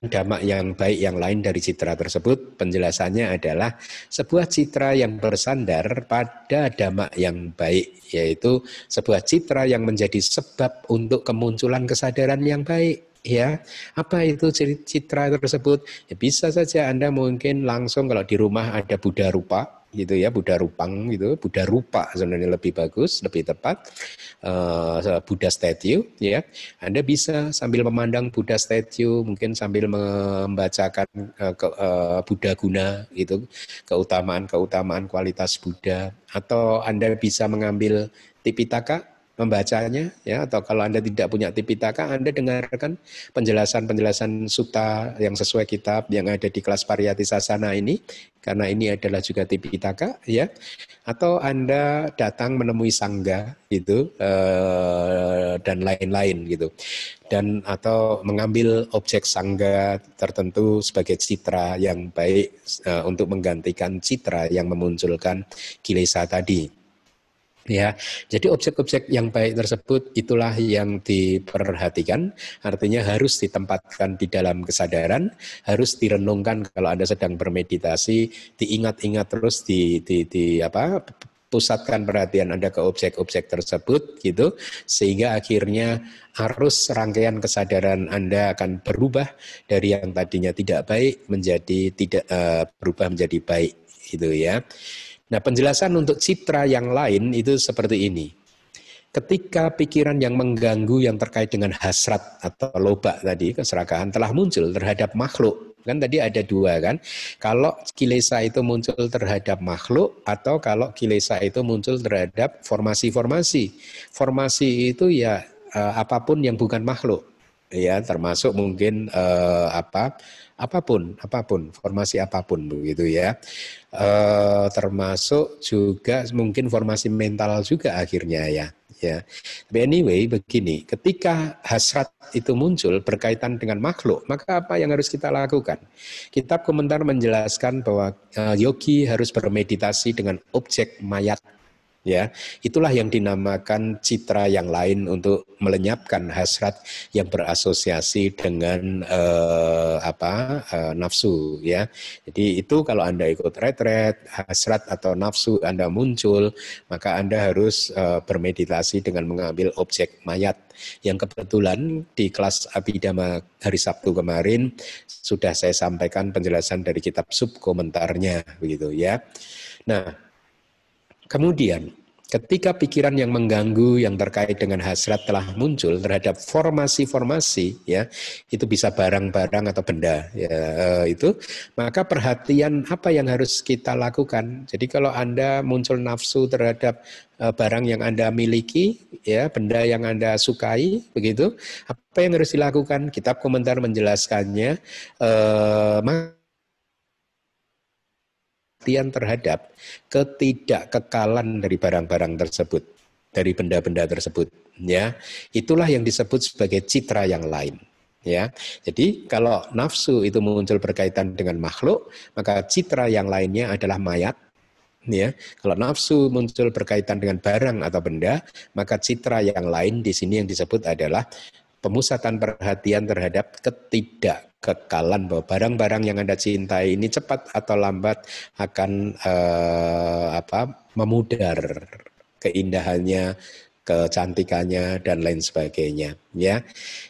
damak yang baik yang lain dari citra tersebut penjelasannya adalah sebuah citra yang bersandar pada damak yang baik yaitu sebuah citra yang menjadi sebab untuk kemunculan kesadaran yang baik ya apa itu citra tersebut? Ya bisa saja anda mungkin langsung kalau di rumah ada Buddha rupa gitu ya Buddha Rupang gitu Buddha Rupa sebenarnya lebih bagus lebih tepat uh, Buddha statue ya. Anda bisa sambil memandang Buddha statue mungkin sambil membacakan uh, ke, uh, Buddha guna gitu keutamaan keutamaan kualitas Buddha atau Anda bisa mengambil Tipitaka membacanya ya atau kalau Anda tidak punya Tipitaka Anda dengarkan penjelasan-penjelasan suta yang sesuai kitab yang ada di kelas Pariyati Sasana ini karena ini adalah juga Tipitaka ya. Atau Anda datang menemui sangga gitu eh, dan lain-lain gitu. Dan atau mengambil objek sangga tertentu sebagai citra yang baik eh, untuk menggantikan citra yang memunculkan kilesa tadi Ya, jadi objek-objek yang baik tersebut itulah yang diperhatikan, artinya harus ditempatkan di dalam kesadaran, harus direnungkan kalau Anda sedang bermeditasi, diingat-ingat terus di, di, di apa pusatkan perhatian Anda ke objek-objek tersebut gitu sehingga akhirnya arus rangkaian kesadaran Anda akan berubah dari yang tadinya tidak baik menjadi tidak uh, berubah menjadi baik gitu ya. Nah, penjelasan untuk citra yang lain itu seperti ini. Ketika pikiran yang mengganggu yang terkait dengan hasrat atau loba tadi, keserakahan telah muncul terhadap makhluk. Kan tadi ada dua kan. Kalau kilesa itu muncul terhadap makhluk atau kalau kilesa itu muncul terhadap formasi-formasi. Formasi itu ya eh, apa pun yang bukan makhluk. Ya, termasuk mungkin eh, apa apa pun, apa pun, formasi apa pun begitu ya. E, termasuk juga mungkin formasi mental juga akhirnya ya. Ya, tapi anyway begini, ketika hasrat itu muncul berkaitan dengan makhluk, maka apa yang harus kita lakukan? Kitab komentar menjelaskan bahwa e, yogi harus bermeditasi dengan objek mayat ya itulah yang dinamakan citra yang lain untuk melenyapkan hasrat yang berasosiasi dengan eh, apa eh, nafsu ya. Jadi itu kalau anda ikut retret hasrat atau nafsu anda muncul maka anda harus eh, bermeditasi dengan mengambil objek mayat. Yang kebetulan di kelas Abhidhamma hari Sabtu kemarin sudah saya sampaikan penjelasan dari kitab sub komentarnya begitu ya. Nah Kemudian, ketika pikiran yang mengganggu yang terkait dengan hasrat telah muncul terhadap formasi-formasi, ya, itu bisa barang-barang atau benda, ya, eh, itu, maka perhatian apa yang harus kita lakukan. Jadi kalau anda muncul nafsu terhadap eh, barang yang anda miliki, ya, benda yang anda sukai, begitu, apa yang harus dilakukan? Kitab komentar menjelaskannya. Eh, perhatian terhadap ketidakkekalan dari barang-barang tersebut, dari benda-benda tersebut, ya. Itulah yang disebut sebagai citra yang lain. Ya, jadi kalau nafsu itu muncul berkaitan dengan makhluk, maka citra yang lainnya adalah mayat, ya kalau nafsu muncul berkaitan dengan barang atau benda maka citra yang lain di sini yang disebut adalah pemusatan perhatian terhadap ketidakkekalan bahwa barang-barang yang Anda cintai ini cepat atau lambat akan eh, apa memudar keindahannya, kecantikannya dan lain sebagainya ya.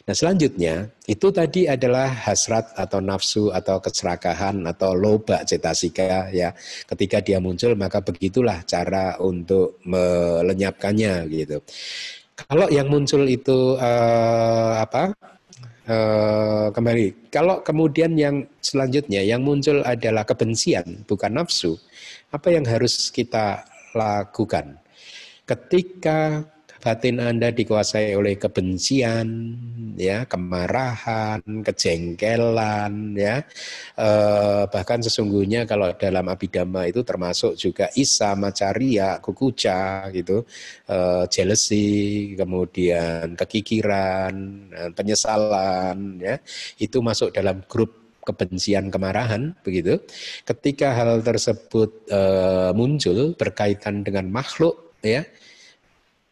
Nah, selanjutnya itu tadi adalah hasrat atau nafsu atau keserakahan atau loba cetasika ya. Ketika dia muncul maka begitulah cara untuk melenyapkannya gitu. Kalau yang muncul itu uh, apa? Uh, kembali. Kalau kemudian yang selanjutnya yang muncul adalah kebencian, bukan nafsu. Apa yang harus kita lakukan? Ketika batin Anda dikuasai oleh kebencian, ya, kemarahan, kejengkelan, ya. Eh, bahkan sesungguhnya kalau dalam abidama itu termasuk juga isa, macaria, kukuca gitu, eh, jealousy, kemudian kekikiran, penyesalan, ya. Itu masuk dalam grup kebencian, kemarahan, begitu. Ketika hal tersebut e, muncul berkaitan dengan makhluk, ya,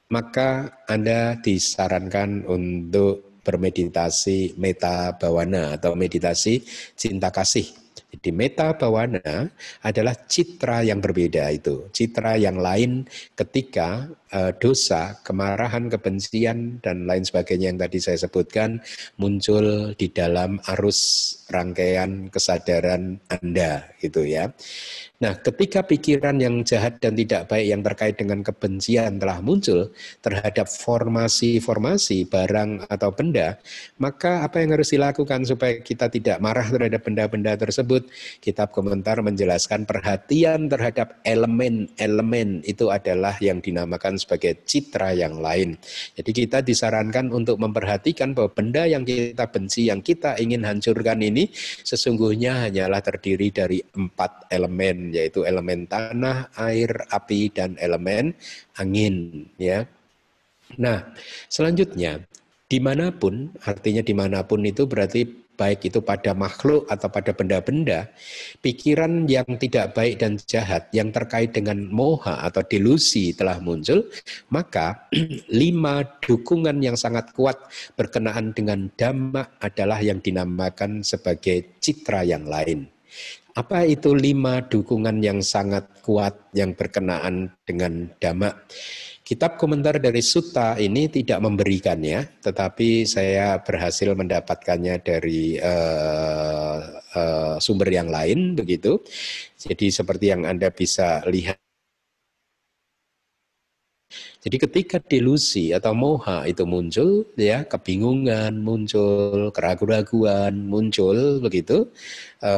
maka Anda disarankan untuk bermeditasi meta bawana atau meditasi cinta kasih jadi meta bawana adalah citra yang berbeda itu. Citra yang lain ketika uh, dosa, kemarahan, kebencian, dan lain sebagainya yang tadi saya sebutkan muncul di dalam arus rangkaian kesadaran Anda gitu ya. Nah, ketika pikiran yang jahat dan tidak baik yang terkait dengan kebencian telah muncul terhadap formasi-formasi barang atau benda, maka apa yang harus dilakukan supaya kita tidak marah terhadap benda-benda tersebut? Kitab komentar menjelaskan perhatian terhadap elemen-elemen itu adalah yang dinamakan sebagai citra yang lain. Jadi kita disarankan untuk memperhatikan bahwa benda yang kita benci, yang kita ingin hancurkan ini sesungguhnya hanyalah terdiri dari empat elemen yaitu elemen tanah, air, api dan elemen angin ya. Nah, selanjutnya di mana pun artinya di mana pun itu berarti baik itu pada makhluk atau pada benda-benda, pikiran yang tidak baik dan jahat yang terkait dengan moha atau delusi telah muncul, maka lima dukungan yang sangat kuat berkenaan dengan dhamma adalah yang dinamakan sebagai citra yang lain. Apa itu lima dukungan yang sangat kuat yang berkenaan dengan dhamma? Kitab komentar dari Sutta ini tidak memberikannya, tetapi saya berhasil mendapatkannya dari uh, uh, sumber yang lain, begitu. Jadi seperti yang Anda bisa lihat jadi ketika delusi atau moha itu muncul, ya kebingungan muncul, keraguan-raguan muncul, begitu. E,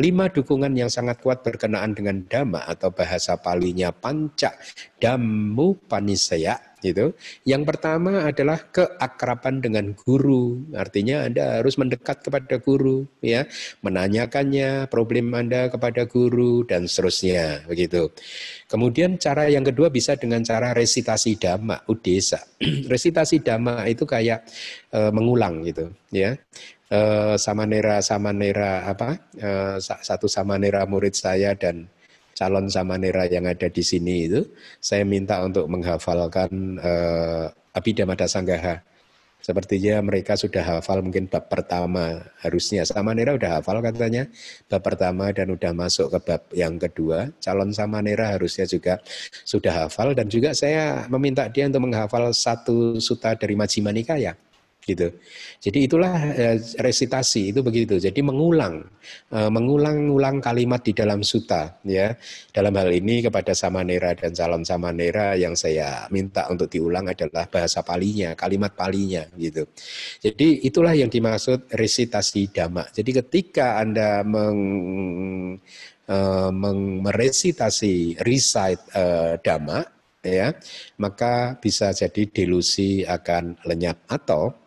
lima dukungan yang sangat kuat berkenaan dengan dhamma atau bahasa palinya panca damu panisaya gitu. Yang pertama adalah keakraban dengan guru. Artinya Anda harus mendekat kepada guru ya, menanyakannya problem Anda kepada guru dan seterusnya begitu. Kemudian cara yang kedua bisa dengan cara resitasi dhamma, udesa. resitasi dhamma itu kayak e, mengulang gitu ya. E, samanera samanera apa? E, satu samanera murid saya dan calon samanera yang ada di sini itu, saya minta untuk menghafalkan uh, Abhidhamma Sanggaha. Sepertinya mereka sudah hafal mungkin bab pertama harusnya. Samanera udah hafal katanya bab pertama dan udah masuk ke bab yang kedua. Calon Samanera harusnya juga sudah hafal dan juga saya meminta dia untuk menghafal satu suta dari Majjhima Nikaya gitu. Jadi itulah eh, resitasi itu begitu. Jadi mengulang, eh, mengulang-ulang kalimat di dalam suta, ya. Dalam hal ini kepada samanera dan calon samanera yang saya minta untuk diulang adalah bahasa palinya, kalimat palinya, gitu. Jadi itulah yang dimaksud resitasi dhamma. Jadi ketika anda meng uh, meresitasi recite uh, dhamma ya maka bisa jadi delusi akan lenyap atau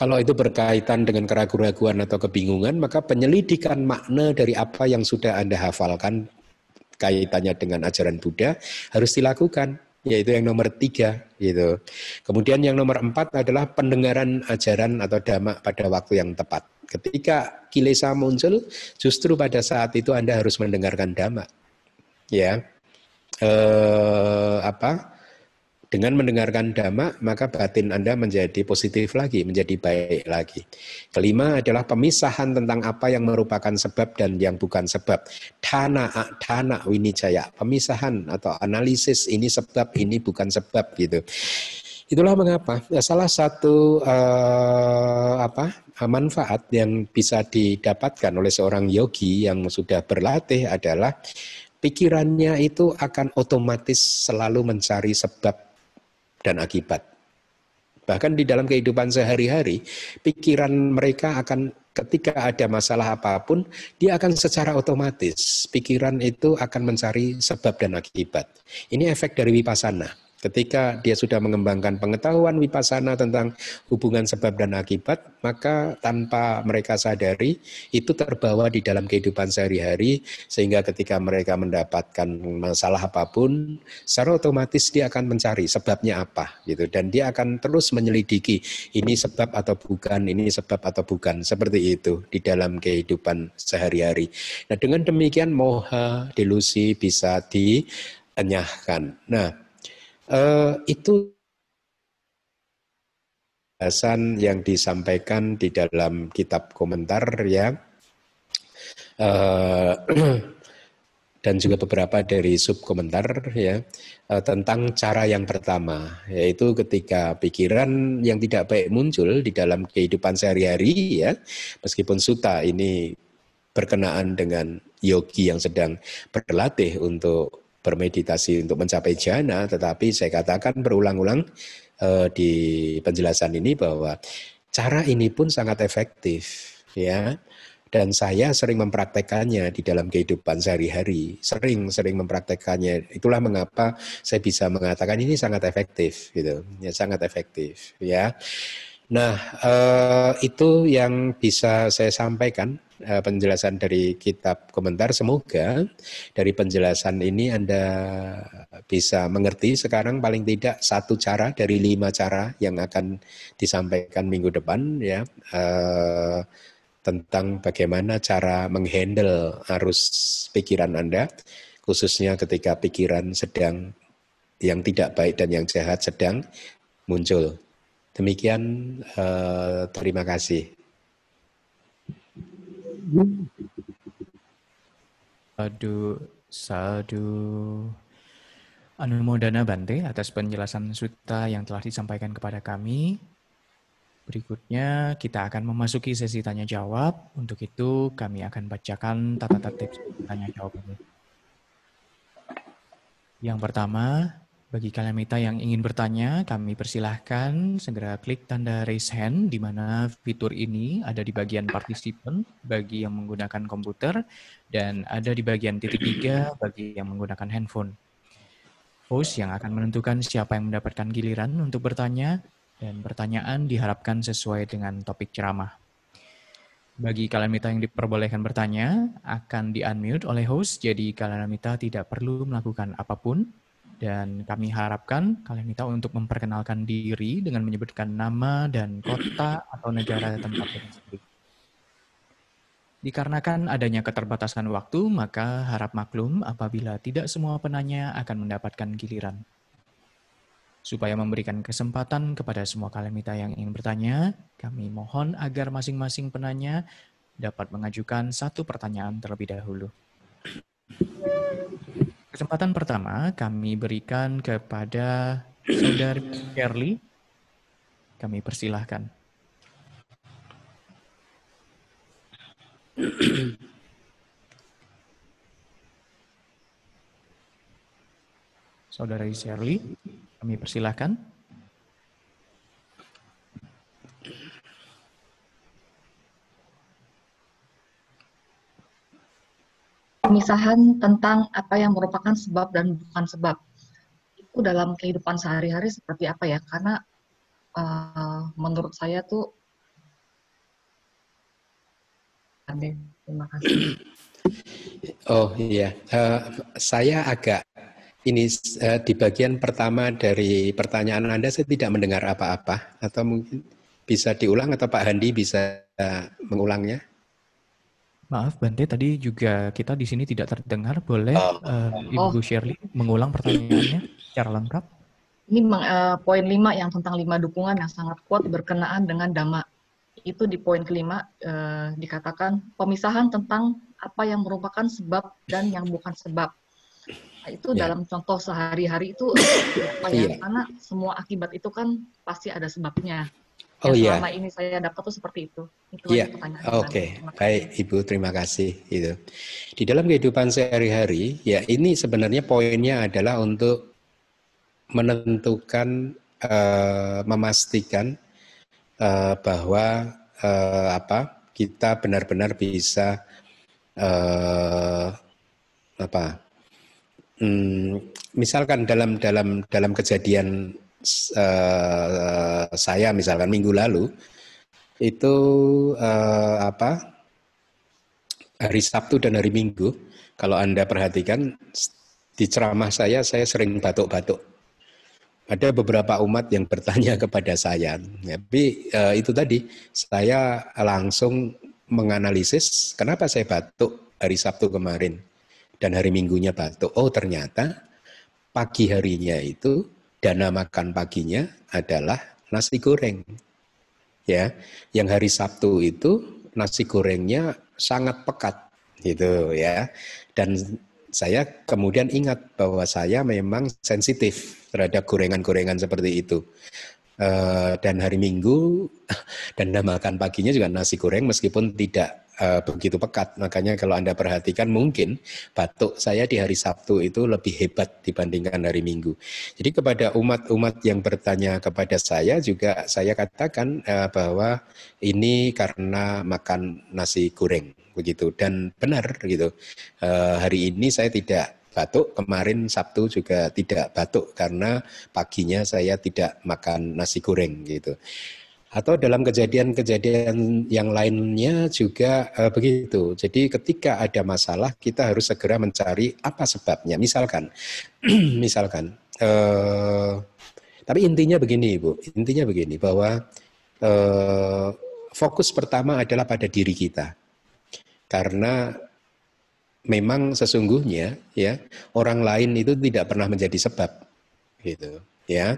kalau itu berkaitan dengan keraguan-raguan atau kebingungan, maka penyelidikan makna dari apa yang sudah Anda hafalkan kaitannya dengan ajaran Buddha harus dilakukan yaitu yang nomor tiga gitu. Kemudian yang nomor empat adalah pendengaran ajaran atau dhamma pada waktu yang tepat. Ketika kilesa muncul, justru pada saat itu Anda harus mendengarkan dhamma. Ya, eh, apa? Dengan mendengarkan dhamma, maka batin Anda menjadi positif lagi, menjadi baik lagi. Kelima adalah pemisahan tentang apa yang merupakan sebab dan yang bukan sebab. Dana, dana winicaya, pemisahan atau analisis ini sebab, ini bukan sebab gitu. Itulah mengapa ya, salah satu uh, apa manfaat yang bisa didapatkan oleh seorang yogi yang sudah berlatih adalah pikirannya itu akan otomatis selalu mencari sebab dan akibat. Bahkan di dalam kehidupan sehari-hari, pikiran mereka akan ketika ada masalah apa pun, dia akan secara otomatis pikiran itu akan mencari sebab dan akibat. Ini efek dari wipasana. Ketika dia sudah mengembangkan pengetahuan wipasana tentang hubungan sebab dan akibat, maka tanpa mereka sadari itu terbawa di dalam kehidupan sehari-hari sehingga ketika mereka mendapatkan masalah apa pun, secara otomatis dia akan mencari sebabnya apa gitu dan dia akan terus menyelidiki ini sebab atau bukan, ini sebab atau bukan seperti itu di dalam kehidupan sehari-hari. Nah, dengan demikian moha delusi bisa dienyahkan. Nah, Uh, itu bahasan yang disampaikan di dalam kitab komentar ya. Uh, dan juga beberapa dari sub komentar ya uh, tentang cara yang pertama yaitu ketika pikiran yang tidak baik muncul di dalam kehidupan sehari-hari ya. Meskipun suta ini berkenaan dengan yogi yang sedang berlatih untuk bermeditasi untuk mencapai jana, tetapi saya katakan berulang-ulang uh, di penjelasan ini bahwa cara ini pun sangat efektif, ya. Dan saya sering mempraktekannya di dalam kehidupan sehari-hari, sering-sering mempraktekannya. Itulah mengapa saya bisa mengatakan ini sangat efektif, gitu, ya sangat efektif, ya. Nah, uh, itu yang bisa saya sampaikan Eh, penjelasan dari kitab komentar. Semoga dari penjelasan ini Anda bisa mengerti sekarang paling tidak satu cara dari lima cara yang akan disampaikan minggu depan ya eh, tentang bagaimana cara menghandle arus pikiran Anda khususnya ketika pikiran sedang yang tidak baik dan yang jahat sedang muncul. Demikian eh, terima kasih. Sadu, sadu. Anumodana Bante atas penjelasan sutta yang telah disampaikan kepada kami. Berikutnya kita akan memasuki sesi tanya jawab. Untuk itu kami akan bacakan tata tertib tanya jawab ini. Yang pertama, bagi kalian mita yang ingin bertanya, kami persilahkan segera klik tanda raise hand, di mana fitur ini ada di bagian participant bagi yang menggunakan komputer, dan ada di bagian titik tiga bagi yang menggunakan handphone. Host yang akan menentukan siapa yang mendapatkan giliran untuk bertanya, dan pertanyaan diharapkan sesuai dengan topik ceramah. Bagi kalian mita yang diperbolehkan bertanya, akan di-unmute oleh host, jadi kalian mita tidak perlu melakukan apa pun, dan kami harapkan kalian minta untuk memperkenalkan diri dengan menyebutkan nama dan kota atau negara tempat tersebut. Dikarenakan adanya keterbatasan waktu, maka harap maklum apabila tidak semua penanya akan mendapatkan giliran. Supaya memberikan kesempatan kepada semua kalemita yang ingin bertanya, kami mohon agar masing-masing penanya dapat mengajukan satu pertanyaan terlebih dahulu. Kesempatan pertama kami berikan kepada Saudari Shirley. Kami persilahkan. Saudari Shirley, kami persilahkan. Pemisahan tentang apa yang merupakan sebab dan bukan sebab. Itu dalam kehidupan sehari-hari seperti apa ya? Karena uh, menurut saya tuh terima kasih. Oh iya. Uh, saya agak ini uh, di bagian pertama dari pertanyaan Anda saya tidak mendengar apa-apa. Atau mungkin bisa diulang atau Pak Handi bisa uh, mengulangnya Maaf Bante, tadi juga kita di sini tidak terdengar. Boleh uh, Ibu oh. Shirley mengulang pertanyaannya secara lengkap? Ini uh, poin lima yang tentang lima dukungan yang sangat kuat berkenaan dengan dhamma. Itu di poin kelima uh, dikatakan pemisahan tentang apa yang merupakan sebab dan yang bukan sebab. Nah, itu yeah. dalam contoh sehari-hari itu apa ya? Yeah. Karena semua akibat itu kan pasti ada sebabnya. Oh iya. Selama ini saya dapat tuh seperti itu. Itu Iya. Oke, okay. baik Ibu, terima kasih. Itu di dalam kehidupan sehari-hari, ya ini sebenarnya poinnya adalah untuk menentukan, uh, memastikan uh, bahwa uh, apa kita benar-benar bisa uh, apa hmm, misalkan dalam dalam dalam kejadian uh, saya misalkan minggu lalu itu uh, apa hari Sabtu dan hari Minggu kalau anda perhatikan di ceramah saya saya sering batuk-batuk ada beberapa umat yang bertanya kepada saya tapi uh, itu tadi saya langsung menganalisis kenapa saya batuk hari Sabtu kemarin dan hari Minggunya batuk. Oh ternyata pagi harinya itu dana makan paginya adalah nasi goreng. Ya, yang hari Sabtu itu nasi gorengnya sangat pekat gitu ya. Dan saya kemudian ingat bahwa saya memang sensitif terhadap gorengan-gorengan seperti itu. Uh, dan hari Minggu dan makan paginya juga nasi goreng meskipun tidak uh, begitu pekat. Makanya kalau Anda perhatikan mungkin batuk saya di hari Sabtu itu lebih hebat dibandingkan hari Minggu. Jadi kepada umat-umat yang bertanya kepada saya juga saya katakan uh, bahwa ini karena makan nasi goreng begitu dan benar gitu. Uh, hari ini saya tidak batuk. Kemarin Sabtu juga tidak batuk karena paginya saya tidak makan nasi goreng gitu. Atau dalam kejadian-kejadian yang lainnya juga uh, begitu. Jadi ketika ada masalah kita harus segera mencari apa sebabnya. Misalkan, misalkan. Uh, tapi intinya begini, Bu. Intinya begini bahwa uh, fokus pertama adalah pada diri kita. Karena memang sesungguhnya ya orang lain itu tidak pernah menjadi sebab gitu ya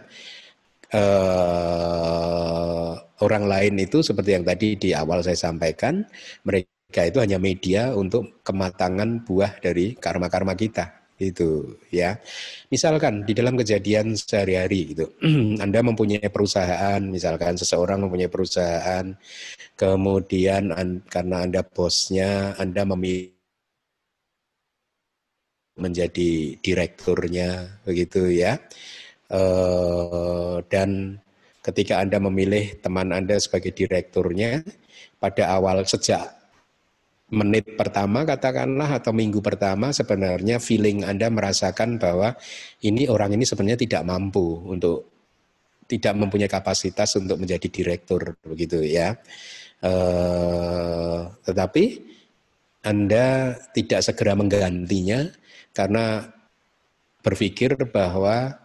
uh, orang lain itu seperti yang tadi di awal saya sampaikan mereka itu hanya media untuk kematangan buah dari karma-karma kita itu ya. Misalkan di dalam kejadian sehari-hari gitu Anda mempunyai perusahaan misalkan seseorang mempunyai perusahaan kemudian karena Anda bosnya Anda memilih menjadi direkturnya begitu ya dan ketika anda memilih teman anda sebagai direkturnya pada awal sejak menit pertama katakanlah atau minggu pertama sebenarnya feeling anda merasakan bahwa ini orang ini sebenarnya tidak mampu untuk tidak mempunyai kapasitas untuk menjadi direktur begitu ya. E, tetapi anda tidak segera menggantinya karena berpikir bahwa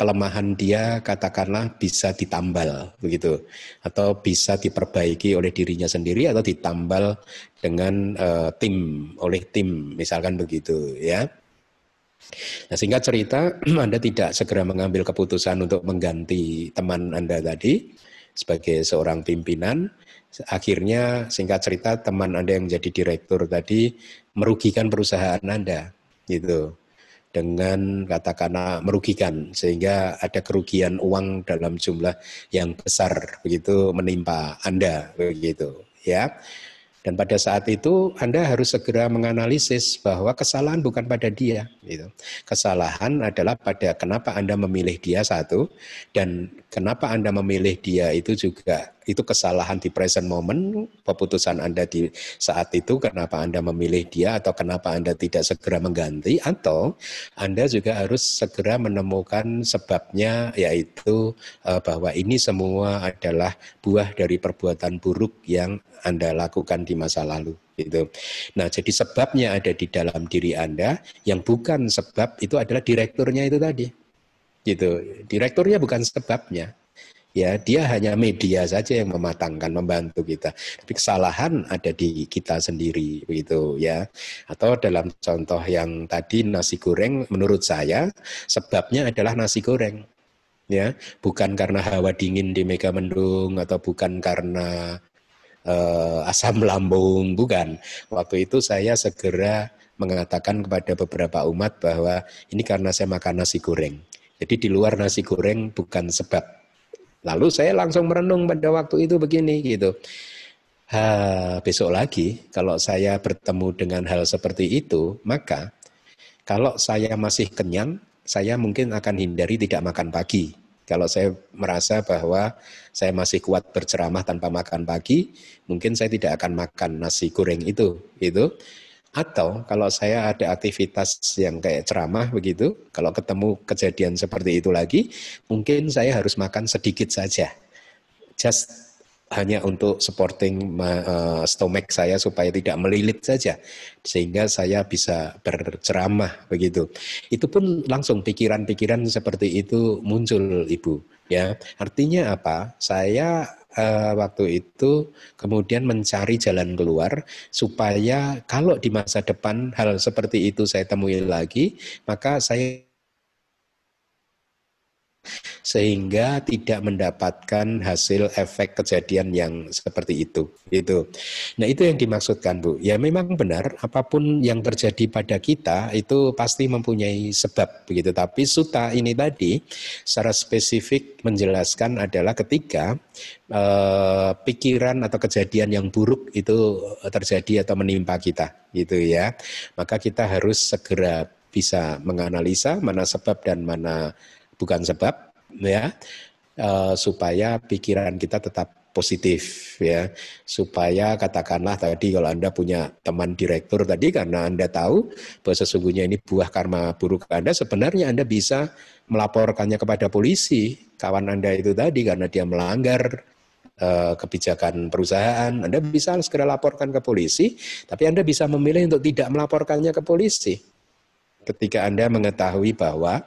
kelemahan dia katakanlah bisa ditambal begitu atau bisa diperbaiki oleh dirinya sendiri atau ditambal dengan uh, tim oleh tim misalkan begitu ya. Nah, sehingga cerita Anda tidak segera mengambil keputusan untuk mengganti teman Anda tadi sebagai seorang pimpinan. Akhirnya singkat cerita teman Anda yang menjadi direktur tadi merugikan perusahaan Anda gitu dengan katakanlah merugikan sehingga ada kerugian uang dalam jumlah yang besar begitu menimpa Anda begitu ya. Dan pada saat itu Anda harus segera menganalisis bahwa kesalahan bukan pada dia. Gitu. Kesalahan adalah pada kenapa Anda memilih dia satu dan kenapa Anda memilih dia itu juga itu kesalahan di present moment, keputusan Anda di saat itu kenapa Anda memilih dia atau kenapa Anda tidak segera mengganti atau Anda juga harus segera menemukan sebabnya yaitu uh, bahwa ini semua adalah buah dari perbuatan buruk yang Anda lakukan di masa lalu gitu. Nah, jadi sebabnya ada di dalam diri Anda, yang bukan sebab itu adalah direkturnya itu tadi. Gitu. Direkturnya bukan sebabnya. Ya dia hanya media saja yang mematangkan membantu kita. Tapi kesalahan ada di kita sendiri begitu ya. Atau dalam contoh yang tadi nasi goreng menurut saya sebabnya adalah nasi goreng ya. Bukan karena hawa dingin di Megamendung atau bukan karena uh, asam lambung bukan. Waktu itu saya segera mengatakan kepada beberapa umat bahwa ini karena saya makan nasi goreng jadi di luar nasi goreng bukan sebab Lalu saya langsung merenung pada waktu itu begini gitu. Ha, besok lagi kalau saya bertemu dengan hal seperti itu, maka kalau saya masih kenyang, saya mungkin akan hindari tidak makan pagi. Kalau saya merasa bahwa saya masih kuat berceramah tanpa makan pagi, mungkin saya tidak akan makan nasi goreng itu, itu. Atau kalau saya ada aktivitas yang kayak ceramah begitu, kalau ketemu kejadian seperti itu lagi, mungkin saya harus makan sedikit saja. Just hanya untuk supporting uh, stomach saya supaya tidak melilit saja sehingga saya bisa berceramah begitu. Itu pun langsung pikiran-pikiran seperti itu muncul Ibu ya. Artinya apa? Saya uh, waktu itu kemudian mencari jalan keluar supaya kalau di masa depan hal seperti itu saya temui lagi, maka saya sehingga tidak mendapatkan hasil efek kejadian yang seperti itu itu nah itu yang dimaksudkan Bu. Ya memang benar apa pun yang terjadi pada kita itu pasti mempunyai sebab begitu. Tapi suta ini tadi secara spesifik menjelaskan adalah ketika eh, pikiran atau kejadian yang buruk itu terjadi atau menimpa kita gitu ya. Maka kita harus segera bisa menganalisa mana sebab dan mana bukan sebab ya uh, supaya pikiran kita tetap positif ya. Supaya katakanlah tadi kalau anda punya teman direktur tadi karena anda tahu bahwa sesungguhnya ini buah karma buruk anda sebenarnya anda bisa melaporkannya kepada polisi. Kawan anda itu tadi karena dia melanggar uh, kebijakan perusahaan anda bisa segera laporkan ke polisi tapi anda bisa memilih untuk tidak melaporkannya ke polisi. Ketika anda mengetahui bahwa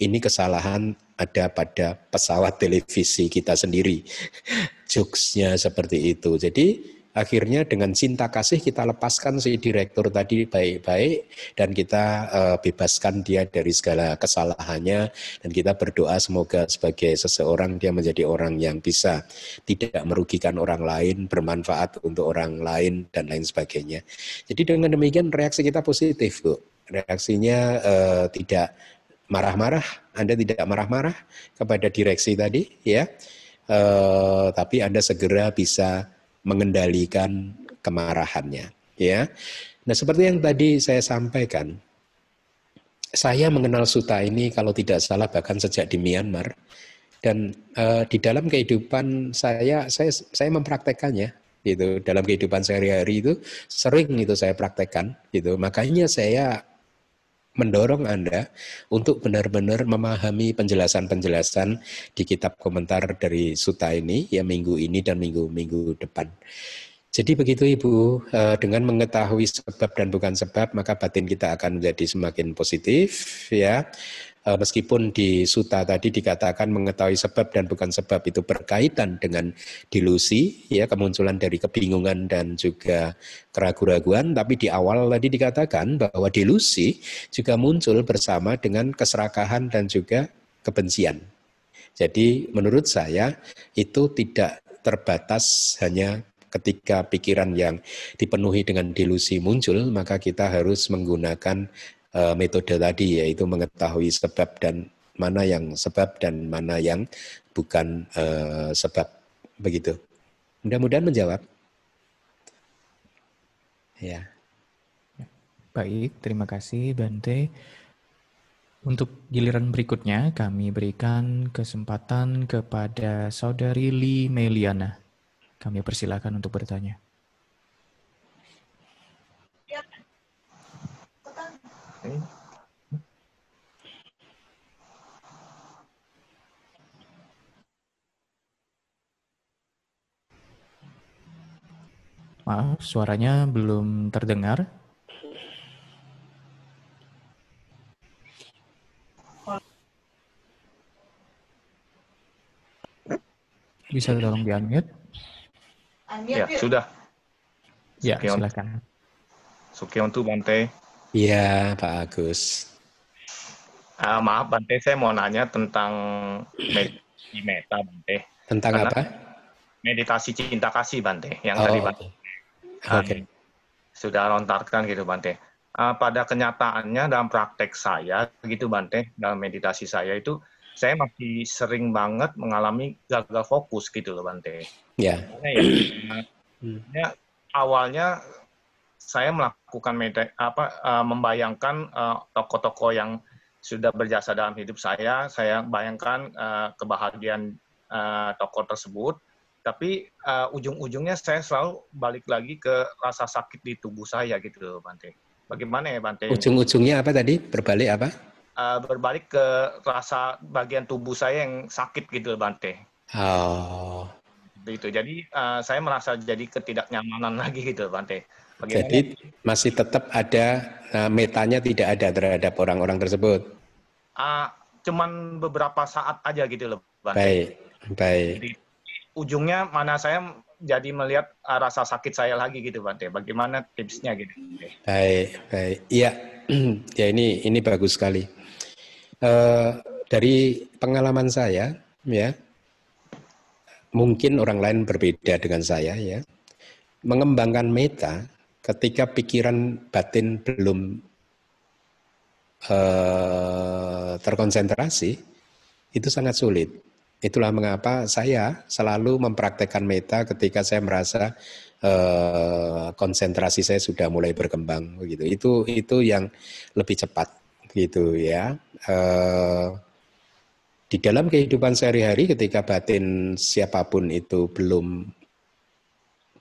ini kesalahan ada pada pesawat televisi kita sendiri. Jokesnya seperti itu. Jadi akhirnya dengan cinta kasih kita lepaskan si direktur tadi baik-baik dan kita uh, bebaskan dia dari segala kesalahannya dan kita berdoa semoga sebagai seseorang dia menjadi orang yang bisa tidak merugikan orang lain, bermanfaat untuk orang lain dan lain sebagainya. Jadi dengan demikian reaksi kita positif, Bu. Reaksinya uh, tidak marah-marah, Anda tidak marah-marah kepada direksi tadi, ya, e, tapi Anda segera bisa mengendalikan kemarahannya, ya. Nah, seperti yang tadi saya sampaikan, saya mengenal Suta ini kalau tidak salah bahkan sejak di Myanmar. Dan e, di dalam kehidupan saya, saya saya mempraktekannya gitu. Dalam kehidupan sehari-hari itu sering itu saya praktekkan gitu. Makanya saya mendorong Anda untuk benar-benar memahami penjelasan-penjelasan di kitab komentar dari Suta ini ya minggu ini dan minggu-minggu depan. Jadi begitu Ibu, eh, dengan mengetahui sebab dan bukan sebab maka batin kita akan menjadi semakin positif ya. Eh, meskipun di suta tadi dikatakan mengetahui sebab dan bukan sebab itu berkaitan dengan delusi ya kemunculan dari kebingungan dan juga keraguan-raguan tapi di awal tadi dikatakan bahwa delusi juga muncul bersama dengan keserakahan dan juga kebencian. Jadi menurut saya itu tidak terbatas hanya ketika pikiran yang dipenuhi dengan delusi muncul, maka kita harus menggunakan uh, metode tadi yaitu mengetahui sebab dan mana yang sebab dan mana yang bukan uh, sebab begitu. Mudah-mudahan menjawab. Ya. Baik, terima kasih Bante. Untuk giliran berikutnya kami berikan kesempatan kepada saudari Li Meliana. Kami persilakan untuk bertanya. Maaf, suaranya belum terdengar. Bisa tolong di-unmute? Ya, sudah. Ya, silakan. Sukion tuh Bante. Iya, Pak Agus. Uh, maaf, Bante, saya mau nanya tentang meditasi meta, Bante. Tentang Karena apa? Meditasi cinta kasih, Bante, yang oh, tadi Bante. Oke. Okay. Sudah lontarkan gitu, Bante. Uh, pada kenyataannya dalam praktek saya, gitu, Bante, dalam meditasi saya itu, saya masih sering banget mengalami gagal fokus gitu loh, Bante. Iya. Yeah. ya, hmm. ya awalnya saya melakukan media, apa uh, membayangkan uh, tokoh-tokoh yang sudah berjasa dalam hidup saya, saya bayangkan uh, kebahagiaan uh, tokoh tersebut, tapi uh, ujung-ujungnya saya selalu balik lagi ke rasa sakit di tubuh saya gitu, Bante. Bagaimana ya Bante? Ujung-ujungnya apa tadi? Berbalik apa? Uh, berbalik ke rasa bagian tubuh saya yang sakit gitu Bante. Oh. Itu. Jadi uh, saya merasa jadi ketidaknyamanan lagi gitu Bante. Bagaimana? Jadi masih tetap ada uh, metanya tidak ada terhadap orang-orang tersebut. Uh, cuman beberapa saat aja gitu loh Bante. Baik, baik. Jadi, ujungnya mana saya jadi melihat uh, rasa sakit saya lagi gitu Bante. Bagaimana tipsnya gitu? Baik, baik. Iya, ya ini ini bagus sekali. Uh, dari pengalaman saya, ya, mungkin orang lain berbeda dengan saya, ya. Mengembangkan meta ketika pikiran batin belum uh, terkonsentrasi, itu sangat sulit Itulah mengapa saya selalu mempraktekkan meta ketika saya merasa uh, konsentrasi saya sudah mulai berkembang begitu. Itu itu yang lebih cepat gitu ya. Uh, di dalam kehidupan sehari-hari ketika batin siapa pun itu belum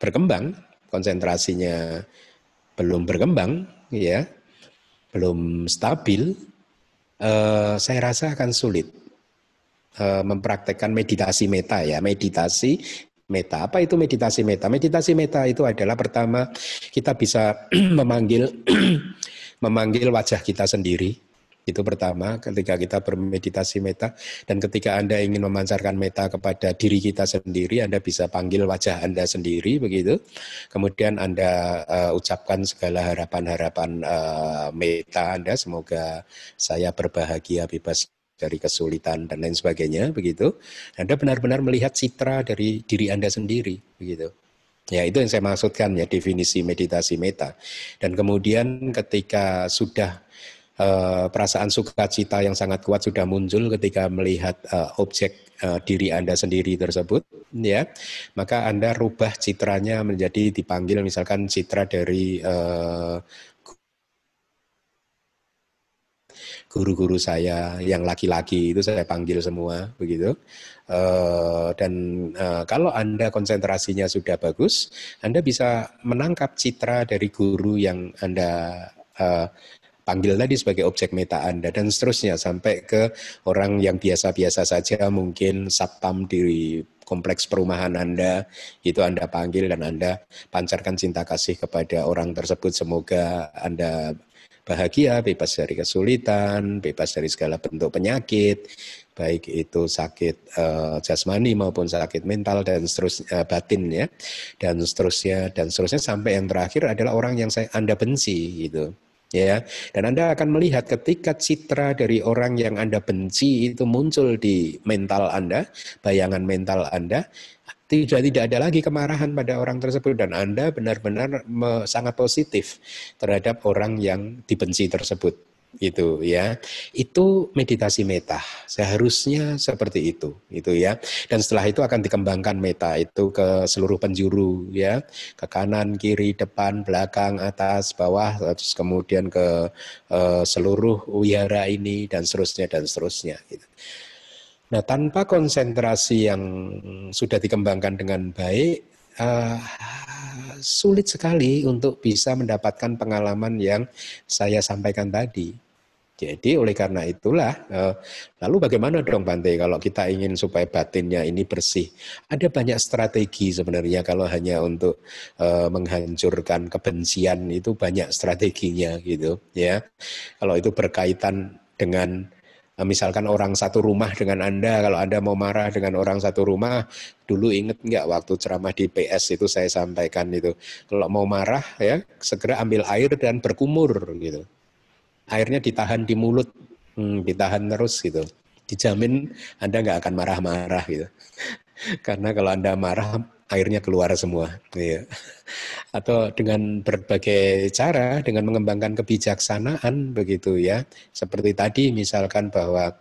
berkembang, konsentrasinya belum berkembang ya, belum stabil, uh, saya rasa akan sulit Eh, mempraktekkan meditasi meta ya. Meditasi meta. Apa itu meditasi meta? Meditasi meta itu adalah pertama kita bisa memanggil memanggil wajah kita sendiri. Itu pertama ketika kita bermeditasi meta dan ketika Anda ingin memancarkan meta kepada diri kita sendiri, Anda bisa panggil wajah Anda sendiri begitu. Kemudian Anda uh, ucapkan segala harapan-harapan uh, meta Anda semoga saya berbahagia bebas dari kesulitan dan lain sebagainya begitu. Anda benar-benar melihat citra dari diri Anda sendiri begitu. Ya itu yang saya maksudkan ya definisi meditasi meta. Dan kemudian ketika sudah uh, perasaan sukacita yang sangat kuat sudah muncul ketika melihat uh, objek uh, diri Anda sendiri tersebut ya, maka Anda rubah citranya menjadi dipanggil misalkan citra dari guru-guru saya yang laki-laki itu saya panggil semua begitu. Dan kalau anda konsentrasinya sudah bagus, anda bisa menangkap citra dari guru yang anda panggil tadi sebagai objek meta Anda dan seterusnya sampai ke orang yang biasa-biasa saja mungkin satpam di kompleks perumahan Anda itu Anda panggil dan Anda pancarkan cinta kasih kepada orang tersebut. Semoga Anda bahagia, bebas dari kesulitan, bebas dari segala bentuk penyakit, baik itu sakit uh, jasmani maupun sakit mental dan seterusnya uh, batin ya, dan seterusnya dan seterusnya. Sampai yang terakhir adalah orang yang saya Anda benci gitu ya. Dan Anda akan melihat ketika citra dari orang yang Anda benci itu muncul di mental Anda, bayangan mental Anda, tidak tidak ada lagi kemarahan pada orang tersebut. Dan Anda benar-benar sangat positif terhadap orang yang dibenci tersebut itu ya. Itu meditasi meta. Seharusnya seperti itu itu ya. Dan setelah itu akan dikembangkan meta itu ke seluruh penjuru ya. Ke kanan kiri depan belakang atas bawah terus kemudian ke uh, seluruh wihara ini dan seterusnya dan seterusnya gitu. Nah, tanpa konsentrasi yang sudah dikembangkan dengan baik, uh, sulit sekali untuk bisa mendapatkan pengalaman yang saya sampaikan tadi. Jadi oleh karena itulah, uh, lalu bagaimana dong Bante kalau kita ingin supaya batinnya ini bersih? Ada banyak strategi sebenarnya kalau hanya untuk uh, menghancurkan kebencian itu banyak strateginya gitu ya. Kalau itu berkaitan dengan misalkan orang satu rumah dengan Anda, kalau Anda mau marah dengan orang satu rumah, dulu inget nggak waktu ceramah di PS itu saya sampaikan itu, kalau mau marah ya segera ambil air dan berkumur gitu. Airnya ditahan di mulut, hmm, ditahan terus gitu. Dijamin Anda nggak akan marah-marah gitu. Karena kalau Anda marah, airnya keluar semua. Iya. Atau dengan berbagai cara, dengan mengembangkan kebijaksanaan begitu ya. Seperti tadi misalkan bahwa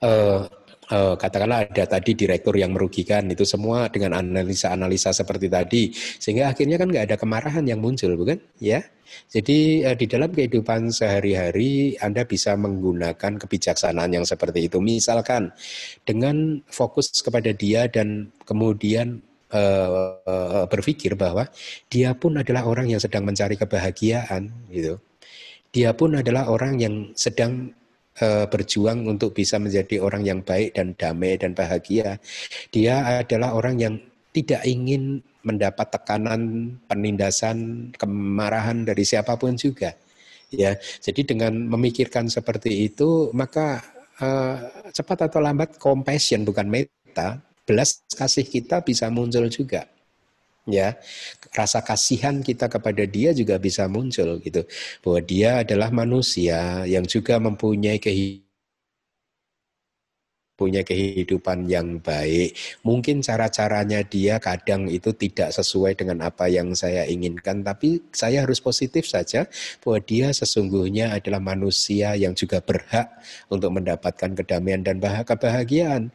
uh, uh, katakanlah ada tadi direktur yang merugikan itu semua dengan analisa-analisa seperti tadi sehingga akhirnya kan nggak ada kemarahan yang muncul bukan? Ya. Jadi uh, di dalam kehidupan sehari-hari Anda bisa menggunakan kebijaksanaan yang seperti itu. Misalkan dengan fokus kepada dia dan kemudian uh, berpikir bahwa dia pun adalah orang yang sedang mencari kebahagiaan gitu. Dia pun adalah orang yang sedang uh, berjuang untuk bisa menjadi orang yang baik dan damai dan bahagia. Dia adalah orang yang tidak ingin mendapat tekanan, penindasan, kemarahan dari siapa pun juga. Ya, jadi dengan memikirkan seperti itu, maka uh, cepat atau lambat compassion bukan meta belas kasih kita bisa muncul juga ya rasa kasihan kita kepada dia juga bisa muncul gitu bahwa dia adalah manusia yang juga mempunyai kehidupan punya kehidupan yang baik. Mungkin cara-caranya dia kadang itu tidak sesuai dengan apa yang saya inginkan, tapi saya harus positif saja bahwa dia sesungguhnya adalah manusia yang juga berhak untuk mendapatkan kedamaian dan kebahagiaan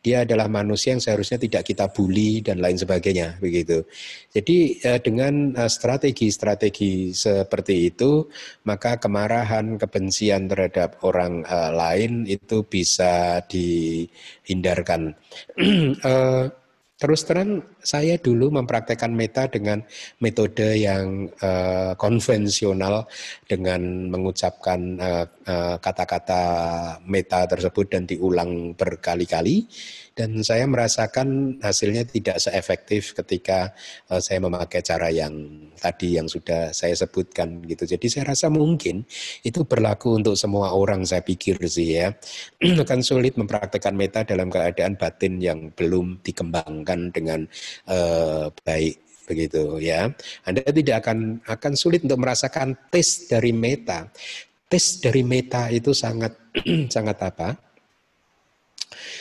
dia adalah manusia yang seharusnya tidak kita bully dan lain sebagainya begitu. Jadi eh, dengan eh, strategi-strategi seperti itu maka kemarahan, kebencian terhadap orang eh, lain itu bisa dihindarkan. Terus terang saya dulu mempraktekkan meta dengan metode yang uh, konvensional dengan mengucapkan kata-kata uh, uh, meta tersebut dan diulang berkali-kali dan saya merasakan hasilnya tidak seefektif ketika uh, saya memakai cara yang tadi yang sudah saya sebutkan gitu. Jadi saya rasa mungkin itu berlaku untuk semua orang saya pikir sih ya. Akan sulit mempraktekkan meta dalam keadaan batin yang belum dikembangkan dengan uh, baik begitu ya. Anda tidak akan akan sulit untuk merasakan tes dari meta. Tes dari meta itu sangat sangat apa?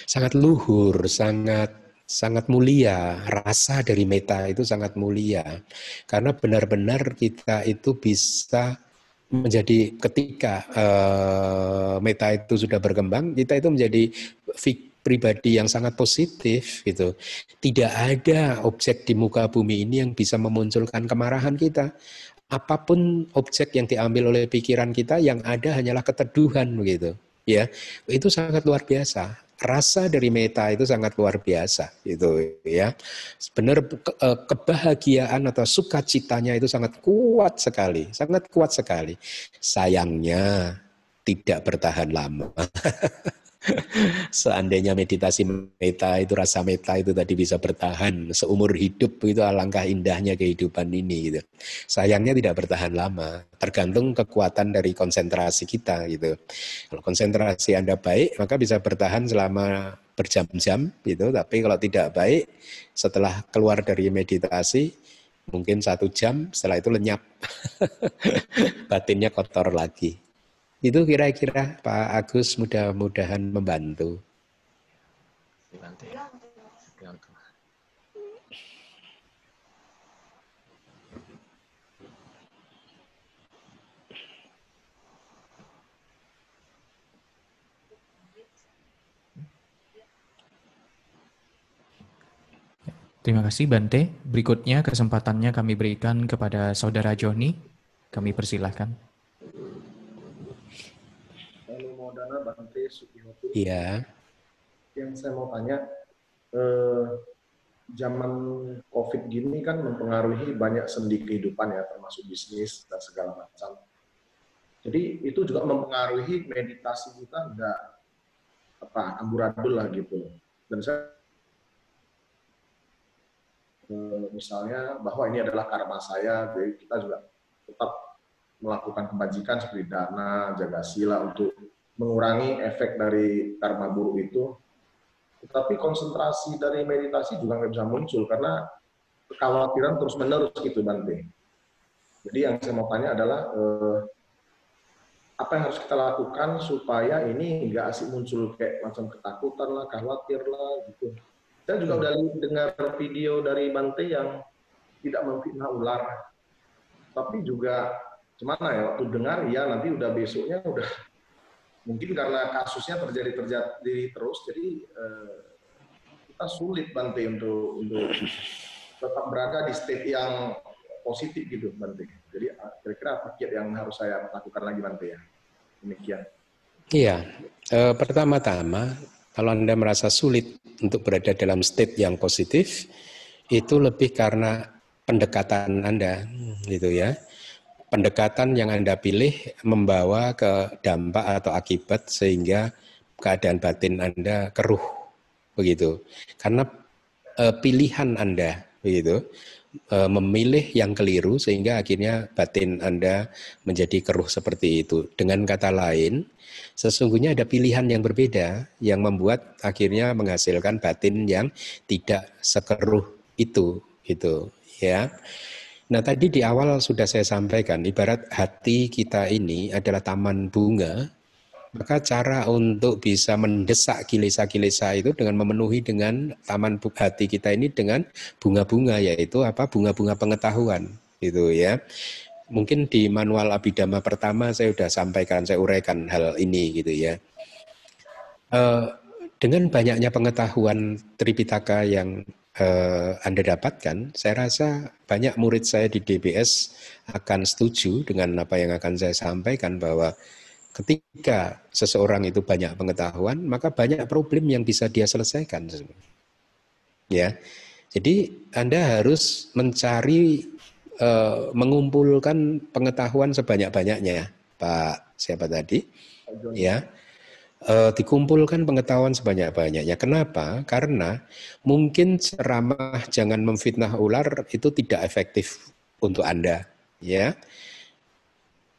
Sangat luhur, sangat sangat mulia. Rasa dari meta itu sangat mulia. Karena benar-benar kita itu bisa menjadi ketika uh, meta itu sudah berkembang, kita itu menjadi pribadi yang sangat positif gitu. Tidak ada objek di muka bumi ini yang bisa memunculkan kemarahan kita. Apa pun objek yang diambil oleh pikiran kita yang ada hanyalah keteduhan begitu. Ya, itu sangat luar biasa rasa dari meta itu sangat luar biasa itu ya. Benar eh, kebahagiaan atau sukacitanya itu sangat kuat sekali, sangat kuat sekali. Sayangnya tidak bertahan lama. Seandainya meditasi meta itu rasa meta itu tadi bisa bertahan seumur hidup itu alangkah indahnya kehidupan ini gitu. Sayangnya tidak bertahan lama, tergantung kekuatan dari konsentrasi kita gitu. Kalau konsentrasi Anda baik maka bisa bertahan selama berjam-jam gitu, tapi kalau tidak baik setelah keluar dari meditasi mungkin satu jam setelah itu lenyap batinnya kotor lagi itu kira-kira Pak Agus mudah-mudahan membantu. Terima kasih Bante. Berikutnya kesempatannya kami berikan kepada Saudara Joni. Kami persilahkan. Iya. Yang saya mau tanya, eh, zaman COVID gini kan mempengaruhi banyak sendi kehidupan ya, termasuk bisnis dan segala macam. Jadi itu juga mempengaruhi meditasi kita enggak apa amburadul lah gitu. Dan saya eh, misalnya bahwa ini adalah karma saya, jadi kita juga tetap melakukan kebajikan seperti dana, jaga sila untuk mengurangi efek dari karma buruk itu. Tetapi konsentrasi dari meditasi juga nggak bisa muncul karena kekhawatiran terus menerus gitu Bante. Jadi yang saya mau tanya adalah eh, apa yang harus kita lakukan supaya ini nggak asik muncul kayak macam ketakutan lah, khawatir lah gitu. Saya juga udah dengar video dari Bante yang tidak memfitnah ular, tapi juga gimana ya waktu dengar ya nanti udah besoknya udah mungkin karena kasusnya terjadi terjadi terus jadi eh, kita sulit Bante untuk untuk tetap berada di state yang positif gitu Bante. Jadi ah, kira-kira apa kiat yang harus saya lakukan lagi Bante ya? Demikian. Iya, e, pertama-tama kalau Anda merasa sulit untuk berada dalam state yang positif, itu lebih karena pendekatan Anda, gitu ya. Pendekatan yang Anda pilih membawa ke dampak atau akibat sehingga keadaan batin Anda keruh, begitu. Karena e, pilihan Anda, begitu, e, memilih yang keliru sehingga akhirnya batin Anda menjadi keruh seperti itu. Dengan kata lain, sesungguhnya ada pilihan yang berbeda yang membuat akhirnya menghasilkan batin yang tidak sekeruh itu, itu ya. Nah tadi di awal sudah saya sampaikan, ibarat hati kita ini adalah taman bunga, maka cara untuk bisa mendesak kilesa-kilesa itu dengan memenuhi dengan taman hati kita ini dengan bunga-bunga yaitu apa? Bunga-bunga pengetahuan itu ya. Mungkin di manual abidama pertama saya sudah sampaikan saya uraikan hal ini gitu ya. Uh, dengan banyaknya pengetahuan Tripitaka yang uh, Anda dapatkan, saya rasa banyak murid saya di DBS akan setuju dengan apa yang akan saya sampaikan bahwa ketika seseorang itu banyak pengetahuan, maka banyak problem yang bisa dia selesaikan. Ya, jadi Anda harus mencari uh, mengumpulkan pengetahuan sebanyak-banyaknya, Pak siapa tadi? Ya, uh, dikumpulkan pengetahuan sebanyak-banyaknya. Kenapa? Karena mungkin ceramah jangan memfitnah ular itu tidak efektif untuk Anda, ya.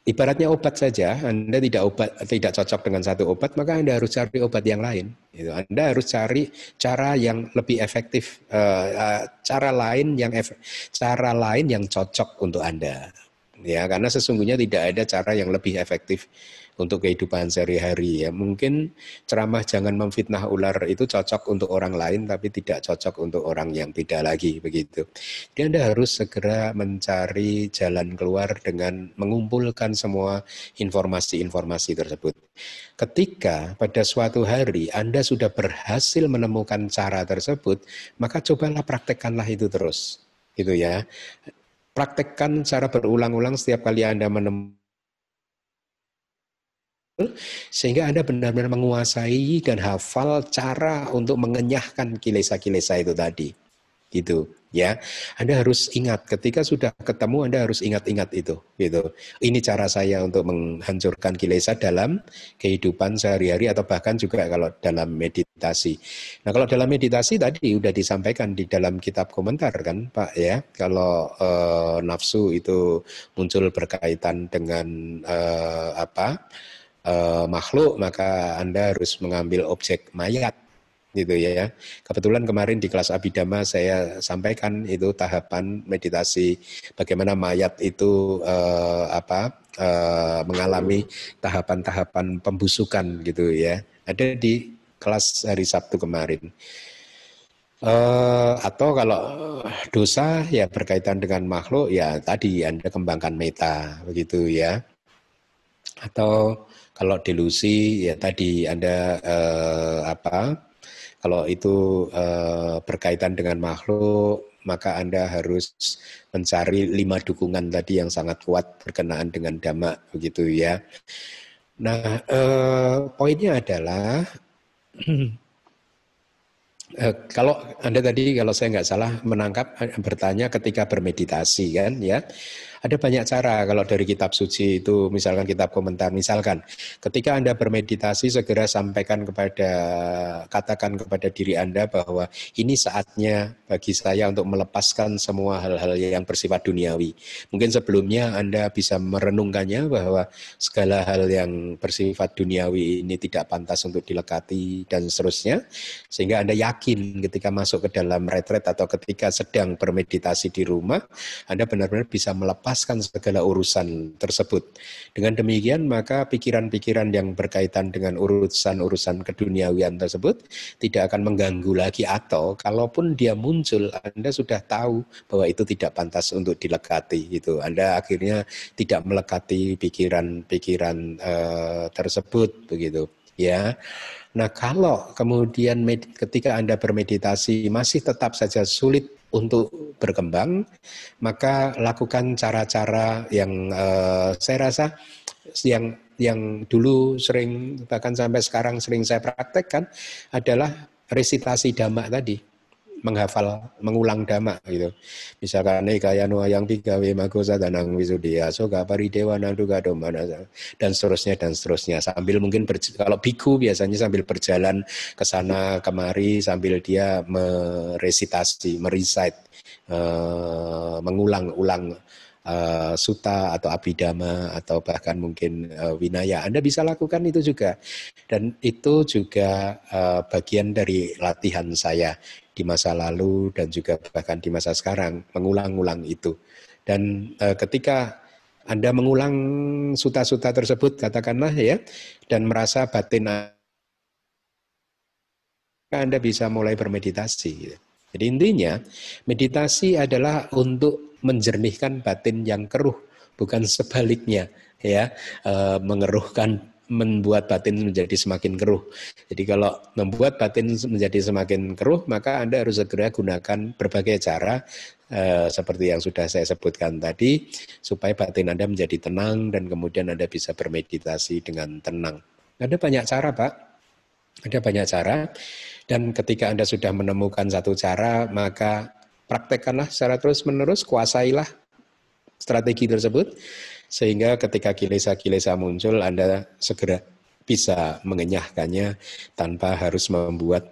Ibaratnya obat saja, Anda tidak obat tidak cocok dengan satu obat, maka Anda harus cari obat yang lain. Gitu. Anda harus cari cara yang lebih efektif, uh, cara lain yang ef, cara lain yang cocok untuk Anda. Ya, karena sesungguhnya tidak ada cara yang lebih efektif untuk kehidupan sehari-hari ya. Mungkin ceramah jangan memfitnah ular itu cocok untuk orang lain tapi tidak cocok untuk orang yang beda lagi begitu. Jadi Anda harus segera mencari jalan keluar dengan mengumpulkan semua informasi-informasi tersebut. Ketika pada suatu hari Anda sudah berhasil menemukan cara tersebut, maka cobalah praktekkanlah itu terus. Gitu ya. Praktekkan cara berulang-ulang setiap kali Anda menemukan sehingga Anda benar-benar menguasai dan hafal cara untuk mengenyahkan kilesa-kilesa itu tadi. Gitu ya. Anda harus ingat ketika sudah ketemu Anda harus ingat-ingat itu gitu. Ini cara saya untuk menghancurkan kilesa dalam kehidupan sehari-hari atau bahkan juga kalau dalam meditasi. Nah, kalau dalam meditasi tadi sudah disampaikan di dalam kitab komentar kan, Pak ya. Kalau eh, nafsu itu muncul berkaitan dengan eh, apa? Uh, makhluk maka Anda harus mengambil objek mayat gitu ya. Kebetulan kemarin di kelas abidama saya sampaikan itu tahapan meditasi bagaimana mayat itu uh, apa uh, mengalami tahapan-tahapan pembusukan gitu ya. Ada di kelas hari Sabtu kemarin. Uh, atau kalau dosa ya berkaitan dengan makhluk ya tadi Anda kembangkan meta begitu ya. Atau kalau delusi ya tadi Anda eh, apa? Kalau itu eh, berkaitan dengan makhluk, maka Anda harus mencari lima dukungan tadi yang sangat kuat berkenaan dengan dhamma begitu ya. Nah, eh, poinnya adalah eh, kalau Anda tadi kalau saya nggak salah menangkap eh, bertanya ketika bermeditasi kan ya ada banyak cara kalau dari kitab suci itu misalkan kitab komentar misalkan ketika Anda bermeditasi segera sampaikan kepada katakan kepada diri Anda bahwa ini saatnya bagi saya untuk melepaskan semua hal-hal yang bersifat duniawi. Mungkin sebelumnya Anda bisa merenungkannya bahwa segala hal yang bersifat duniawi ini tidak pantas untuk dilekati dan seterusnya sehingga Anda yakin ketika masuk ke dalam retret atau ketika sedang bermeditasi di rumah Anda benar-benar bisa melepas melepaskan segala urusan tersebut. Dengan demikian maka pikiran-pikiran yang berkaitan dengan urusan-urusan keduniawian tersebut tidak akan mengganggu lagi atau kalaupun dia muncul Anda sudah tahu bahwa itu tidak pantas untuk dilekati gitu. Anda akhirnya tidak melekati pikiran-pikiran uh, tersebut begitu ya. Nah, kalau kemudian ketika Anda bermeditasi masih tetap saja sulit untuk berkembang, maka lakukan cara-cara yang uh, saya rasa yang yang dulu sering bahkan sampai sekarang sering saya praktekkan adalah resitasi dhamma tadi. Menghafal, mengulang dhamma gitu. Misalkan kaya yang tiga magosa danang wisudia, soga paridewa nang duga domana dan seterusnya dan seterusnya. Sambil mungkin kalau biku biasanya sambil berjalan ke sana kemari sambil dia meresitasi, merecite, uh, mengulang-ulang uh, suta atau abidama atau bahkan mungkin uh, winaya. Anda bisa lakukan itu juga. Dan itu juga uh, bagian dari latihan saya di masa lalu dan juga bahkan di masa sekarang mengulang-ulang itu. Dan uh, ketika anda mengulang suta-suta tersebut katakanlah ya dan merasa batin Anda bisa mulai bermeditasi. Jadi intinya meditasi adalah untuk menjernihkan batin yang keruh, bukan sebaliknya ya e, mengeruhkan membuat batin menjadi semakin keruh. Jadi kalau membuat batin menjadi semakin keruh, maka Anda harus segera gunakan berbagai cara e, seperti yang sudah saya sebutkan tadi, supaya batin Anda menjadi tenang dan kemudian Anda bisa bermeditasi dengan tenang. Ada banyak cara, Pak. Ada banyak cara. Dan ketika Anda sudah menemukan satu cara, maka praktekkanlah secara terus-menerus, kuasailah strategi tersebut, sehingga ketika kilesa-kilesa muncul, Anda segera bisa mengenyahkannya tanpa harus membuat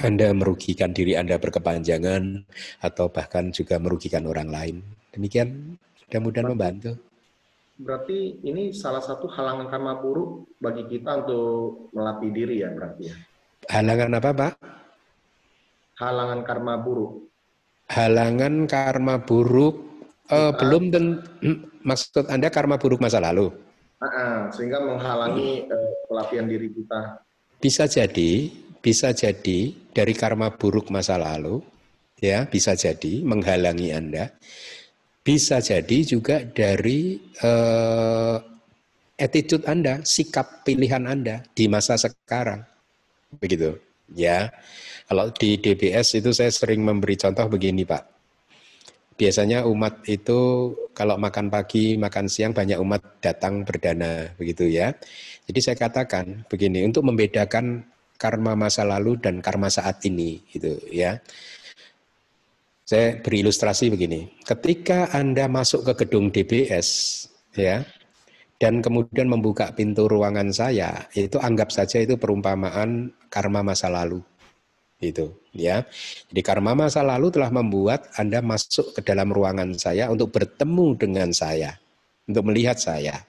Anda merugikan diri Anda berkepanjangan atau bahkan juga merugikan orang lain. Demikian, mudah-mudahan membantu. Berarti ini salah satu halangan karma buruk bagi kita untuk melatih diri ya berarti ya? Halangan apa Pak? Halangan karma buruk halangan karma buruk uh, belum hmm, maksud anda karma buruk masa lalu? Uh, sehingga menghalangi uh, pelatihan diri kita. Bisa jadi bisa jadi dari karma buruk masa lalu ya bisa jadi menghalangi anda. Bisa jadi juga dari uh, attitude anda sikap pilihan anda di masa sekarang. Begitu ya. Kalau di DBS itu saya sering memberi contoh begini Pak. Biasanya umat itu kalau makan pagi, makan siang banyak umat datang berdana begitu ya. Jadi saya katakan begini untuk membedakan karma masa lalu dan karma saat ini gitu ya. Saya beri ilustrasi begini. Ketika Anda masuk ke gedung DBS ya dan kemudian membuka pintu ruangan saya, itu anggap saja itu perumpamaan karma masa lalu itu ya. Jadi karma masa lalu telah membuat Anda masuk ke dalam ruangan saya untuk bertemu dengan saya, untuk melihat saya.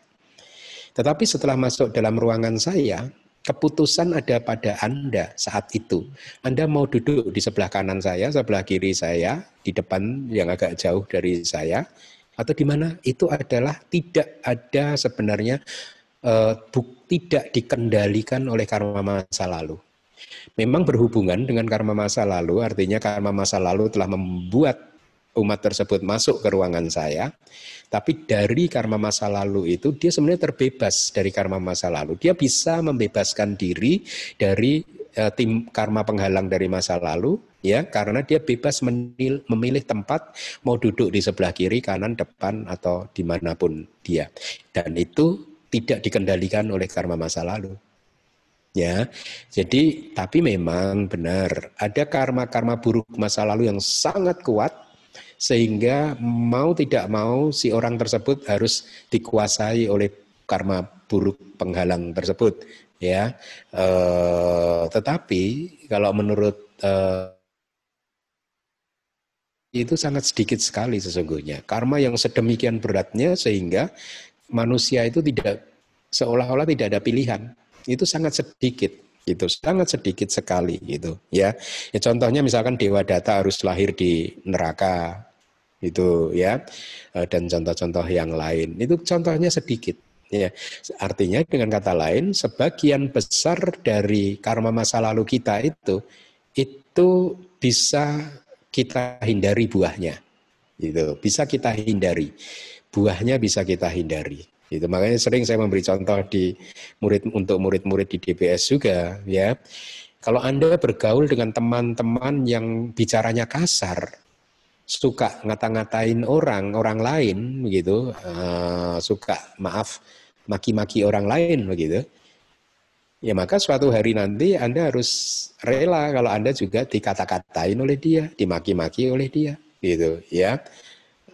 Tetapi setelah masuk dalam ruangan saya, keputusan ada pada Anda saat itu. Anda mau duduk di sebelah kanan saya, sebelah kiri saya, di depan yang agak jauh dari saya, atau di mana itu adalah tidak ada sebenarnya uh, buk, tidak dikendalikan oleh karma masa lalu memang berhubungan dengan karma masa lalu, artinya karma masa lalu telah membuat umat tersebut masuk ke ruangan saya, tapi dari karma masa lalu itu dia sebenarnya terbebas dari karma masa lalu. Dia bisa membebaskan diri dari uh, tim karma penghalang dari masa lalu, ya, karena dia bebas menil, memilih tempat mau duduk di sebelah kiri, kanan, depan atau di mana pun dia. Dan itu tidak dikendalikan oleh karma masa lalu ya. Jadi tapi memang benar ada karma-karma buruk masa lalu yang sangat kuat sehingga mau tidak mau si orang tersebut harus dikuasai oleh karma buruk penghalang tersebut ya. E, tetapi kalau menurut e, itu sangat sedikit sekali sesungguhnya karma yang sedemikian beratnya sehingga manusia itu tidak seolah-olah tidak ada pilihan itu sangat sedikit itu sangat sedikit sekali gitu ya. ya contohnya misalkan dewa data harus lahir di neraka itu ya. E, dan contoh-contoh yang lain. Itu contohnya sedikit ya. Artinya dengan kata lain sebagian besar dari karma masa lalu kita itu itu bisa kita hindari buahnya itu bisa kita hindari. Buahnya bisa kita hindari itu makanya sering saya memberi contoh di murid untuk murid-murid di DBS juga ya. Kalau Anda bergaul dengan teman-teman yang bicaranya kasar, suka ngata-ngatain orang, orang lain begitu, uh, suka maaf maki-maki orang lain begitu. ya maka suatu hari nanti Anda harus rela kalau Anda juga dikata-katain oleh dia, dimaki-maki oleh dia, gitu ya.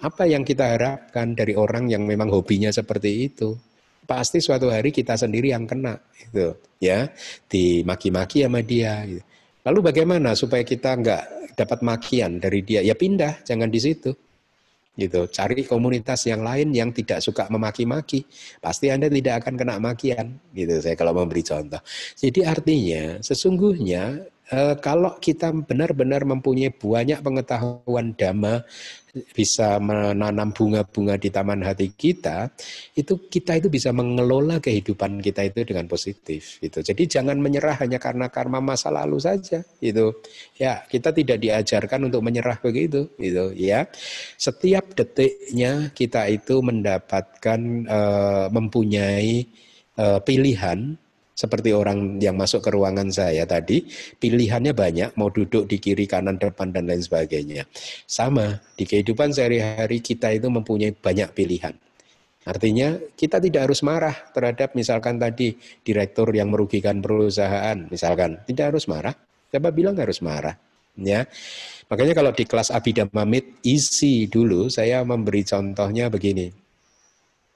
Apa yang kita harapkan dari orang yang memang hobinya seperti itu? Pasti suatu hari kita sendiri yang kena, gitu ya, dimaki-maki sama dia. Gitu. Lalu bagaimana supaya kita nggak dapat makian dari dia? Ya pindah, jangan di situ gitu cari komunitas yang lain yang tidak suka memaki-maki pasti anda tidak akan kena makian gitu saya kalau memberi contoh jadi artinya sesungguhnya eh, kalau kita benar-benar mempunyai banyak pengetahuan dhamma bisa menanam bunga-bunga di taman hati kita, itu kita itu bisa mengelola kehidupan kita itu dengan positif. Gitu. Jadi jangan menyerah hanya karena karma masa lalu saja. Gitu. Ya kita tidak diajarkan untuk menyerah begitu. Gitu. Ya setiap detiknya kita itu mendapatkan uh, mempunyai uh, pilihan seperti orang yang masuk ke ruangan saya tadi, pilihannya banyak, mau duduk di kiri, kanan, depan, dan lain sebagainya. Sama, di kehidupan sehari-hari kita itu mempunyai banyak pilihan. Artinya kita tidak harus marah terhadap misalkan tadi direktur yang merugikan perusahaan, misalkan tidak harus marah. Siapa bilang harus marah? Ya, makanya kalau di kelas Abhidhamma isi dulu saya memberi contohnya begini.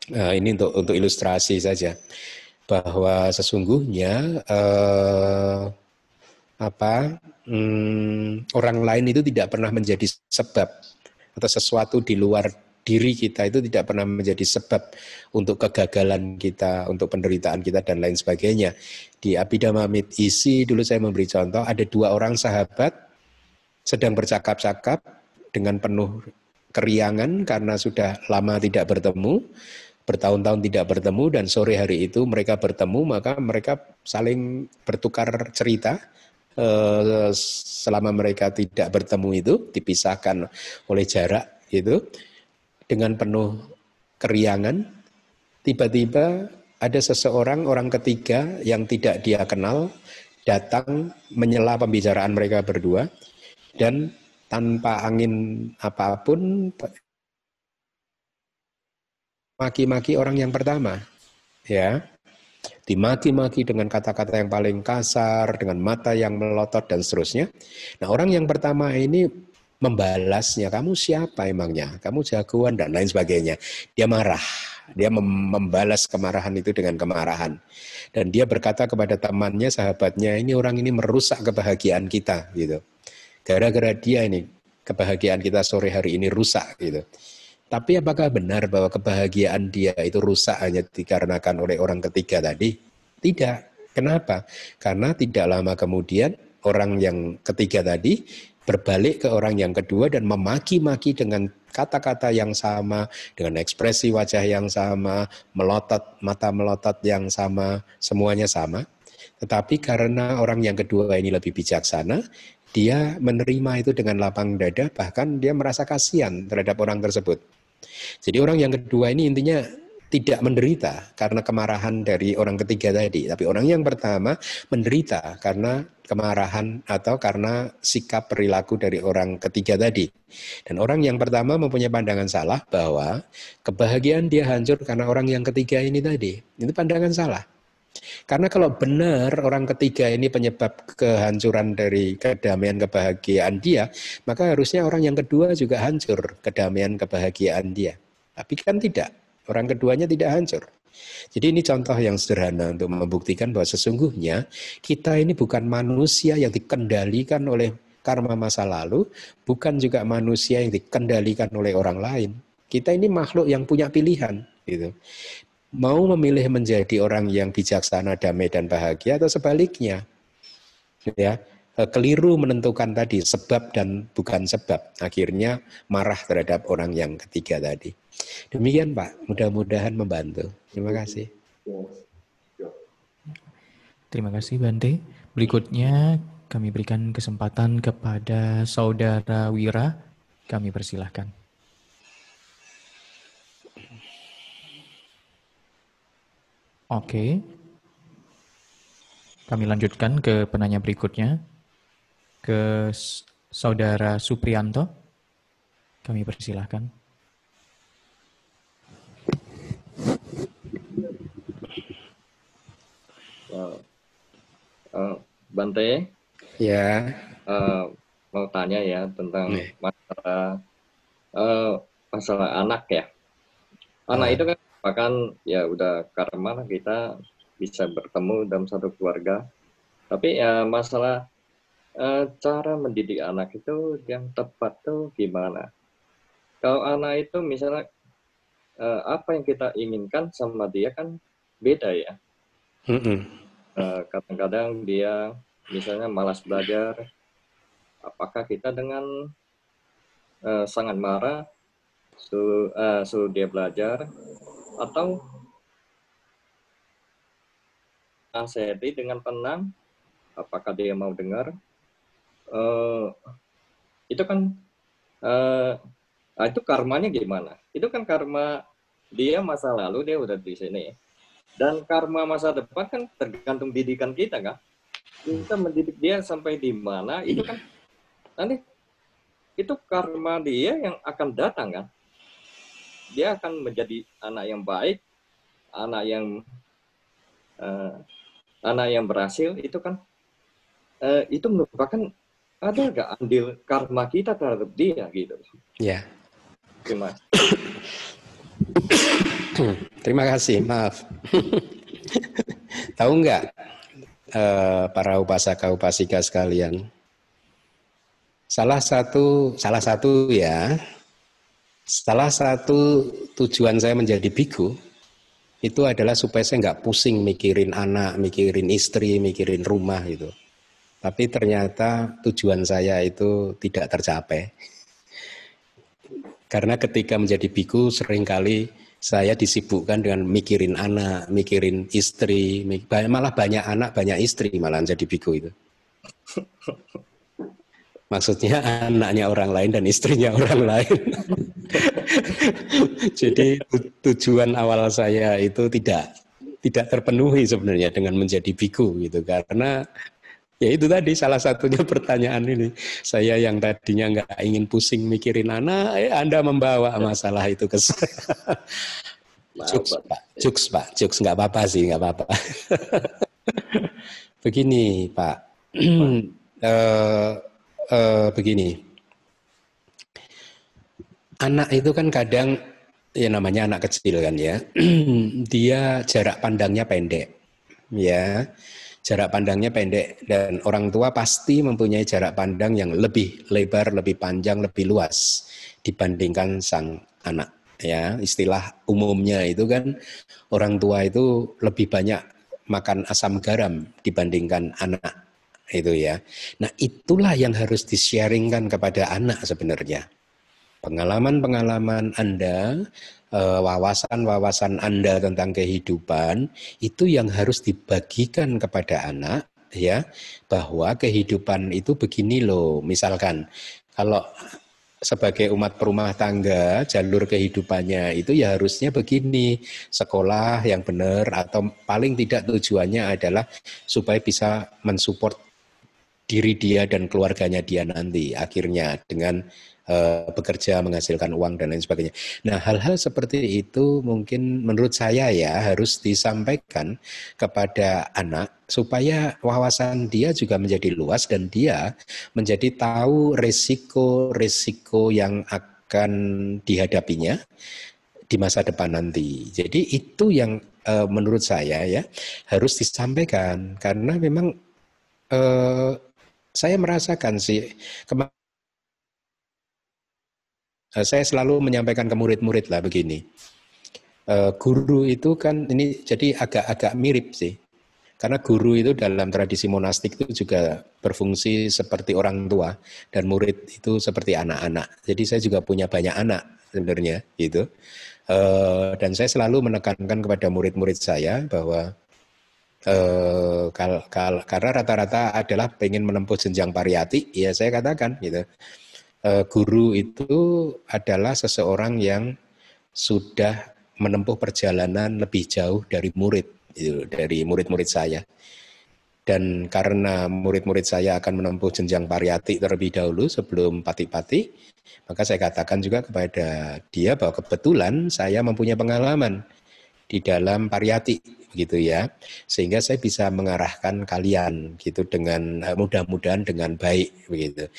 Nah, ini untuk untuk ilustrasi saja bahwa sesungguhnya eh, apa hmm, orang lain itu tidak pernah menjadi sebab atau sesuatu di luar diri kita itu tidak pernah menjadi sebab untuk kegagalan kita, untuk penderitaan kita dan lain sebagainya. Di Abhidhamma isi dulu saya memberi contoh ada dua orang sahabat sedang bercakap-cakap dengan penuh keriangan karena sudah lama tidak bertemu bertahun-tahun tidak bertemu dan sore hari itu mereka bertemu maka mereka saling bertukar cerita eh, selama mereka tidak bertemu itu dipisahkan oleh jarak itu dengan penuh keriangan. Tiba-tiba ada seseorang orang ketiga yang tidak dia kenal datang menyela pembicaraan mereka berdua. Dan tanpa angin apa pun maki-maki orang yang pertama. Ya. Dimaki-maki dengan kata-kata yang paling kasar, dengan mata yang melotot dan seterusnya. Nah, orang yang pertama ini membalasnya, kamu siapa emangnya? Kamu jagoan dan lain sebagainya. Dia marah. Dia membalas kemarahan itu dengan kemarahan. Dan dia berkata kepada temannya, sahabatnya, ini orang ini merusak kebahagiaan kita gitu. Gara-gara dia ini kebahagiaan kita sore hari ini rusak gitu. Tapi apakah benar bahwa kebahagiaan dia itu rusak hanya dikarenakan oleh orang ketiga tadi? Tidak. Kenapa? Karena tidak lama kemudian orang yang ketiga tadi berbalik ke orang yang kedua dan memaki-maki dengan kata-kata yang sama, dengan ekspresi wajah yang sama, melotot, mata melotot yang sama, semuanya sama. Tetapi karena orang yang kedua ini lebih bijaksana, dia menerima itu dengan lapang dada, bahkan dia merasa kasihan terhadap orang tersebut. Jadi orang yang kedua ini intinya tidak menderita karena kemarahan dari orang ketiga tadi, tapi orang yang pertama menderita karena kemarahan atau karena sikap perilaku dari orang ketiga tadi. Dan orang yang pertama mempunyai pandangan salah bahwa kebahagiaan dia hancur karena orang yang ketiga ini tadi. Itu pandangan salah. Karena kalau benar orang ketiga ini penyebab kehancuran dari kedamaian kebahagiaan dia, maka harusnya orang yang kedua juga hancur kedamaian kebahagiaan dia. Tapi kan tidak, orang keduanya tidak hancur. Jadi ini contoh yang sederhana untuk membuktikan bahwa sesungguhnya kita ini bukan manusia yang dikendalikan oleh karma masa lalu, bukan juga manusia yang dikendalikan oleh orang lain. Kita ini makhluk yang punya pilihan, gitu mau memilih menjadi orang yang bijaksana, damai dan bahagia atau sebaliknya. Ya, e, keliru menentukan tadi sebab dan bukan sebab. Akhirnya marah terhadap orang yang ketiga tadi. Demikian Pak, mudah-mudahan membantu. Terima kasih. Terima kasih Bante. Berikutnya kami berikan kesempatan kepada Saudara Wira. Kami persilahkan. Oke. Kami lanjutkan ke penanya berikutnya. Ke Saudara Suprianto. Kami persilahkan. Bante. Ya. Uh, mau tanya ya tentang masalah uh, masalah anak ya. Anak uh. itu kan bahkan ya udah karma kita bisa bertemu dalam satu keluarga. Tapi ya masalah uh, cara mendidik anak itu yang tepat tuh gimana? Kalau anak itu misalnya uh, apa yang kita inginkan sama dia kan beda ya. Mm -hmm. uh, kadang-kadang dia misalnya malas belajar, apakah kita dengan uh, sangat marah suruh, uh, suruh dia belajar atau nasihati dengan tenang? Apakah dia mau dengar? Uh, itu kan uh, itu karmanya gimana? Itu kan karma dia masa lalu dia udah di sini. Dan karma masa depan kan tergantung didikan kita kan? Kita mendidik dia sampai di mana itu kan nanti itu karma dia yang akan datang kan dia akan menjadi anak yang baik, anak yang uh, anak yang berhasil itu kan uh, itu merupakan ada nggak andil karma kita terhadap dia gitu. Ya. Terima. Terima kasih. Maaf. Tahu nggak uh, para upasaka upasika sekalian? Salah satu salah satu ya Salah satu tujuan saya menjadi biku itu adalah supaya saya nggak pusing mikirin anak, mikirin istri, mikirin rumah itu. Tapi ternyata tujuan saya itu tidak tercapai. Karena ketika menjadi biku sering kali saya disibukkan dengan mikirin anak, mikirin istri, malah banyak anak, banyak istri malah jadi biku itu. Maksudnya anaknya orang lain dan istrinya orang lain. Jadi tujuan awal saya itu tidak tidak terpenuhi sebenarnya dengan menjadi biku gitu. Karena ya itu tadi salah satunya pertanyaan ini. Saya yang tadinya nggak ingin pusing mikirin anak eh anda membawa masalah itu ke saya. Juks pak. Juks pak. Juks nggak apa-apa sih nggak apa-apa. Begini pak. Uh, uh, begini. Anak itu kan kadang ya namanya anak kecil kan ya. dia jarak pandangnya pendek. Ya. Jarak pandangnya pendek dan orang tua pasti mempunyai jarak pandang yang lebih lebar, lebih panjang, lebih luas dibandingkan sang anak. Ya, istilah umumnya itu kan orang tua itu lebih banyak makan asam garam dibandingkan anak itu ya. Nah itulah yang harus di-sharingkan kepada anak sebenarnya. Pengalaman-pengalaman Anda, eh, wawasan-wawasan Anda tentang kehidupan itu yang harus dibagikan kepada anak ya bahwa kehidupan itu begini loh. Misalkan kalau sebagai umat perumah tangga jalur kehidupannya itu ya harusnya begini sekolah yang benar atau paling tidak tujuannya adalah supaya bisa mensupport diri dia dan keluarganya dia nanti akhirnya dengan uh, bekerja menghasilkan uang dan lain sebagainya. Nah, hal-hal seperti itu mungkin menurut saya ya harus disampaikan kepada anak supaya wawasan dia juga menjadi luas dan dia menjadi tahu resiko-resiko yang akan dihadapinya di masa depan nanti. Jadi itu yang uh, menurut saya ya harus disampaikan karena memang uh, saya merasakan sih eh, saya selalu menyampaikan ke murid-murid lah begini. Uh, guru itu kan ini jadi agak-agak mirip sih. Karena guru itu dalam tradisi monastik itu juga berfungsi seperti orang tua dan murid itu seperti anak-anak. Jadi saya juga punya banyak anak sebenarnya gitu. Uh, dan saya selalu menekankan kepada murid-murid saya bahwa eh, kal, kal, karena rata-rata adalah pengen menempuh jenjang pariyati, ya saya katakan gitu. Eh, guru itu adalah seseorang yang sudah menempuh perjalanan lebih jauh dari murid, gitu, dari murid-murid saya. Dan karena murid-murid saya akan menempuh jenjang pariyati terlebih dahulu sebelum pati-pati, maka saya katakan juga kepada dia bahwa kebetulan saya mempunyai pengalaman di dalam pariyati gitu ya sehingga saya bisa mengarahkan kalian gitu dengan eh, mudah-mudahan dengan baik begitu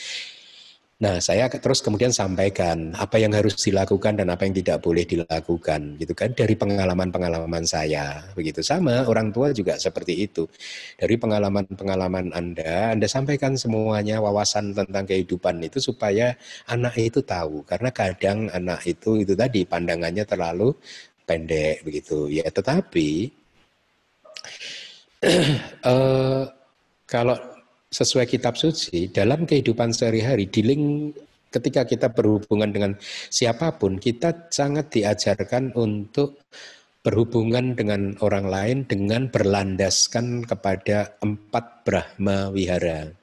Nah, saya terus kemudian sampaikan apa yang harus dilakukan dan apa yang tidak boleh dilakukan, gitu kan? Dari pengalaman-pengalaman saya, begitu sama orang tua juga seperti itu. Dari pengalaman-pengalaman Anda, Anda sampaikan semuanya wawasan tentang kehidupan itu supaya anak itu tahu, karena kadang anak itu itu tadi pandangannya terlalu pendek, begitu. Ya, tetapi uh, kalau sesuai kitab suci dalam kehidupan sehari-hari di link ketika kita berhubungan dengan siapa pun kita sangat diajarkan untuk berhubungan dengan orang lain dengan berlandaskan kepada empat Brahma Wihara.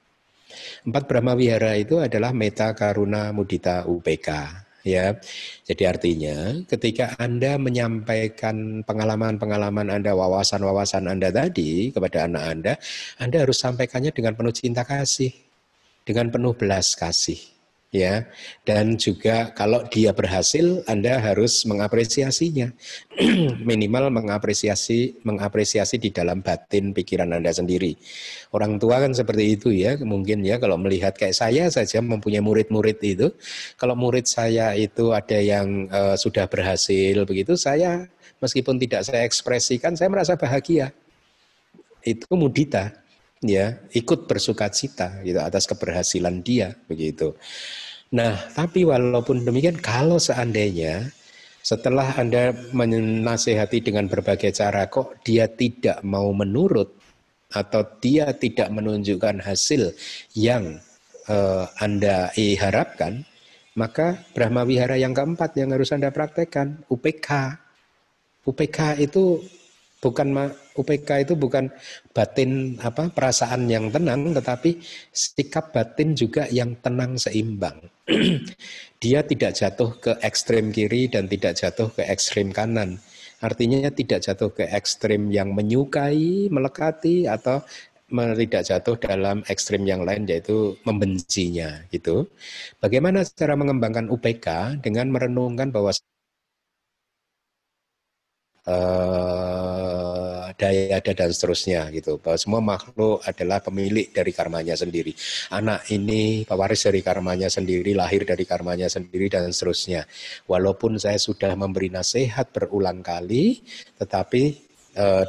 Empat Brahma Wihara itu adalah Meta Karuna Mudita UPK ya. Jadi artinya ketika Anda menyampaikan pengalaman-pengalaman Anda, wawasan-wawasan Anda tadi kepada anak Anda, Anda harus sampaikannya dengan penuh cinta kasih, dengan penuh belas kasih ya. Dan juga kalau dia berhasil Anda harus mengapresiasinya. Minimal mengapresiasi mengapresiasi di dalam batin pikiran Anda sendiri. Orang tua kan seperti itu ya mungkin ya. Kalau melihat kayak saya saja mempunyai murid-murid itu. Kalau murid saya itu ada yang uh, sudah berhasil begitu saya meskipun tidak saya ekspresikan saya merasa bahagia. Itu mudita ya ikut bersuka cita gitu atas keberhasilan dia begitu. Nah, tapi walaupun demikian kalau seandainya setelah Anda menasehati dengan berbagai cara kok dia tidak mau menurut atau dia tidak menunjukkan hasil yang uh, Anda harapkan, maka Brahma Wihara yang keempat yang harus Anda praktekkan, UPK. UPK itu bukan UPK itu bukan batin apa perasaan yang tenang tetapi sikap batin juga yang tenang seimbang. Dia tidak jatuh ke ekstrem kiri dan tidak jatuh ke ekstrem kanan. Artinya tidak jatuh ke ekstrem yang menyukai, melekati atau tidak jatuh dalam ekstrem yang lain yaitu membencinya gitu. Bagaimana cara mengembangkan UPK dengan merenungkan bahwa uh, daya ada dan seterusnya gitu. Bahwa semua makhluk adalah pemilik dari karmanya sendiri. Anak ini pewaris dari karmanya sendiri lahir dari karmanya sendiri dan seterusnya. Walaupun saya sudah memberi nasihat berulang kali tetapi Eh,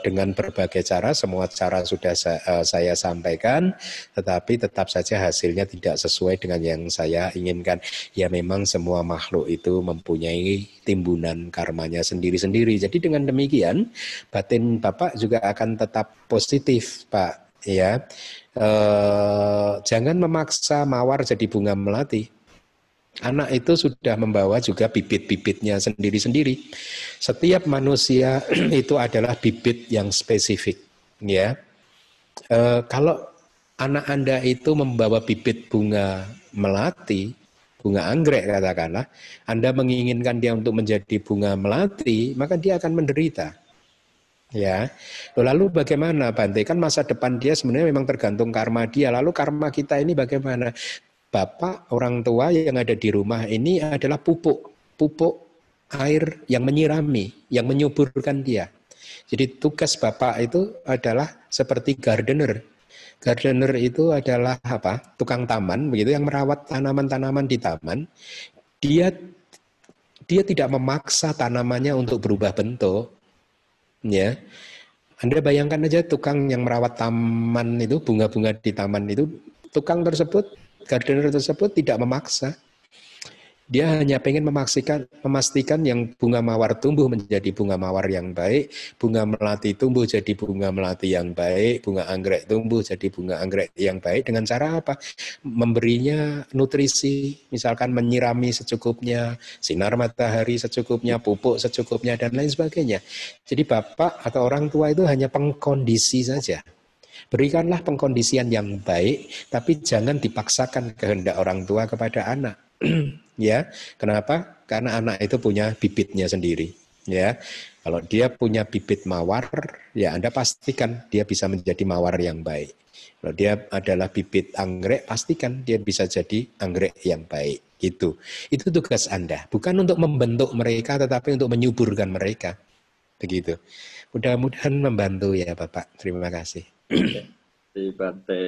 dengan berbagai cara, semua cara sudah eh, saya sampaikan, tetapi tetap saja hasilnya tidak sesuai dengan yang saya inginkan. Ya memang semua makhluk itu mempunyai timbunan karmanya sendiri-sendiri. Jadi dengan demikian, batin Bapak juga akan tetap positif, Pak. Ya, eh, jangan memaksa mawar jadi bunga melati Anak itu sudah membawa juga bibit-bibitnya sendiri-sendiri. Setiap manusia itu adalah bibit yang spesifik, ya. E, kalau anak Anda itu membawa bibit bunga melati, bunga anggrek katakanlah, Anda menginginkan dia untuk menjadi bunga melati, maka dia akan menderita. Ya, lalu bagaimana Bante? Kan masa depan dia sebenarnya memang tergantung karma dia. Lalu karma kita ini bagaimana? Bapak, orang tua yang ada di rumah ini adalah pupuk, pupuk air yang menyirami, yang menyuburkan dia. Jadi tugas bapak itu adalah seperti gardener. Gardener itu adalah apa? Tukang taman, begitu yang merawat tanaman-tanaman di taman. Dia dia tidak memaksa tanamannya untuk berubah bentuk. Ya. Anda bayangkan aja tukang yang merawat taman itu, bunga-bunga di taman itu, tukang tersebut gardener tersebut tidak memaksa. Dia hanya ingin memastikan, memastikan yang bunga mawar tumbuh menjadi bunga mawar yang baik, bunga melati tumbuh jadi bunga melati yang baik, bunga anggrek tumbuh jadi bunga anggrek yang baik dengan cara apa? Memberinya nutrisi, misalkan menyirami secukupnya, sinar matahari secukupnya, pupuk secukupnya dan lain sebagainya. Jadi bapak atau orang tua itu hanya pengkondisi saja. Berikanlah pengkondisian yang baik, tapi jangan dipaksakan kehendak orang tua kepada anak. ya, kenapa? Karena anak itu punya bibitnya sendiri. Ya, kalau dia punya bibit mawar, ya Anda pastikan dia bisa menjadi mawar yang baik. Kalau dia adalah bibit anggrek, pastikan dia bisa jadi anggrek yang baik. Itu, itu tugas Anda. Bukan untuk membentuk mereka, tetapi untuk menyuburkan mereka. begitu. Mudah-mudahan membantu ya Bapak. Terima kasih. Kasih Bante.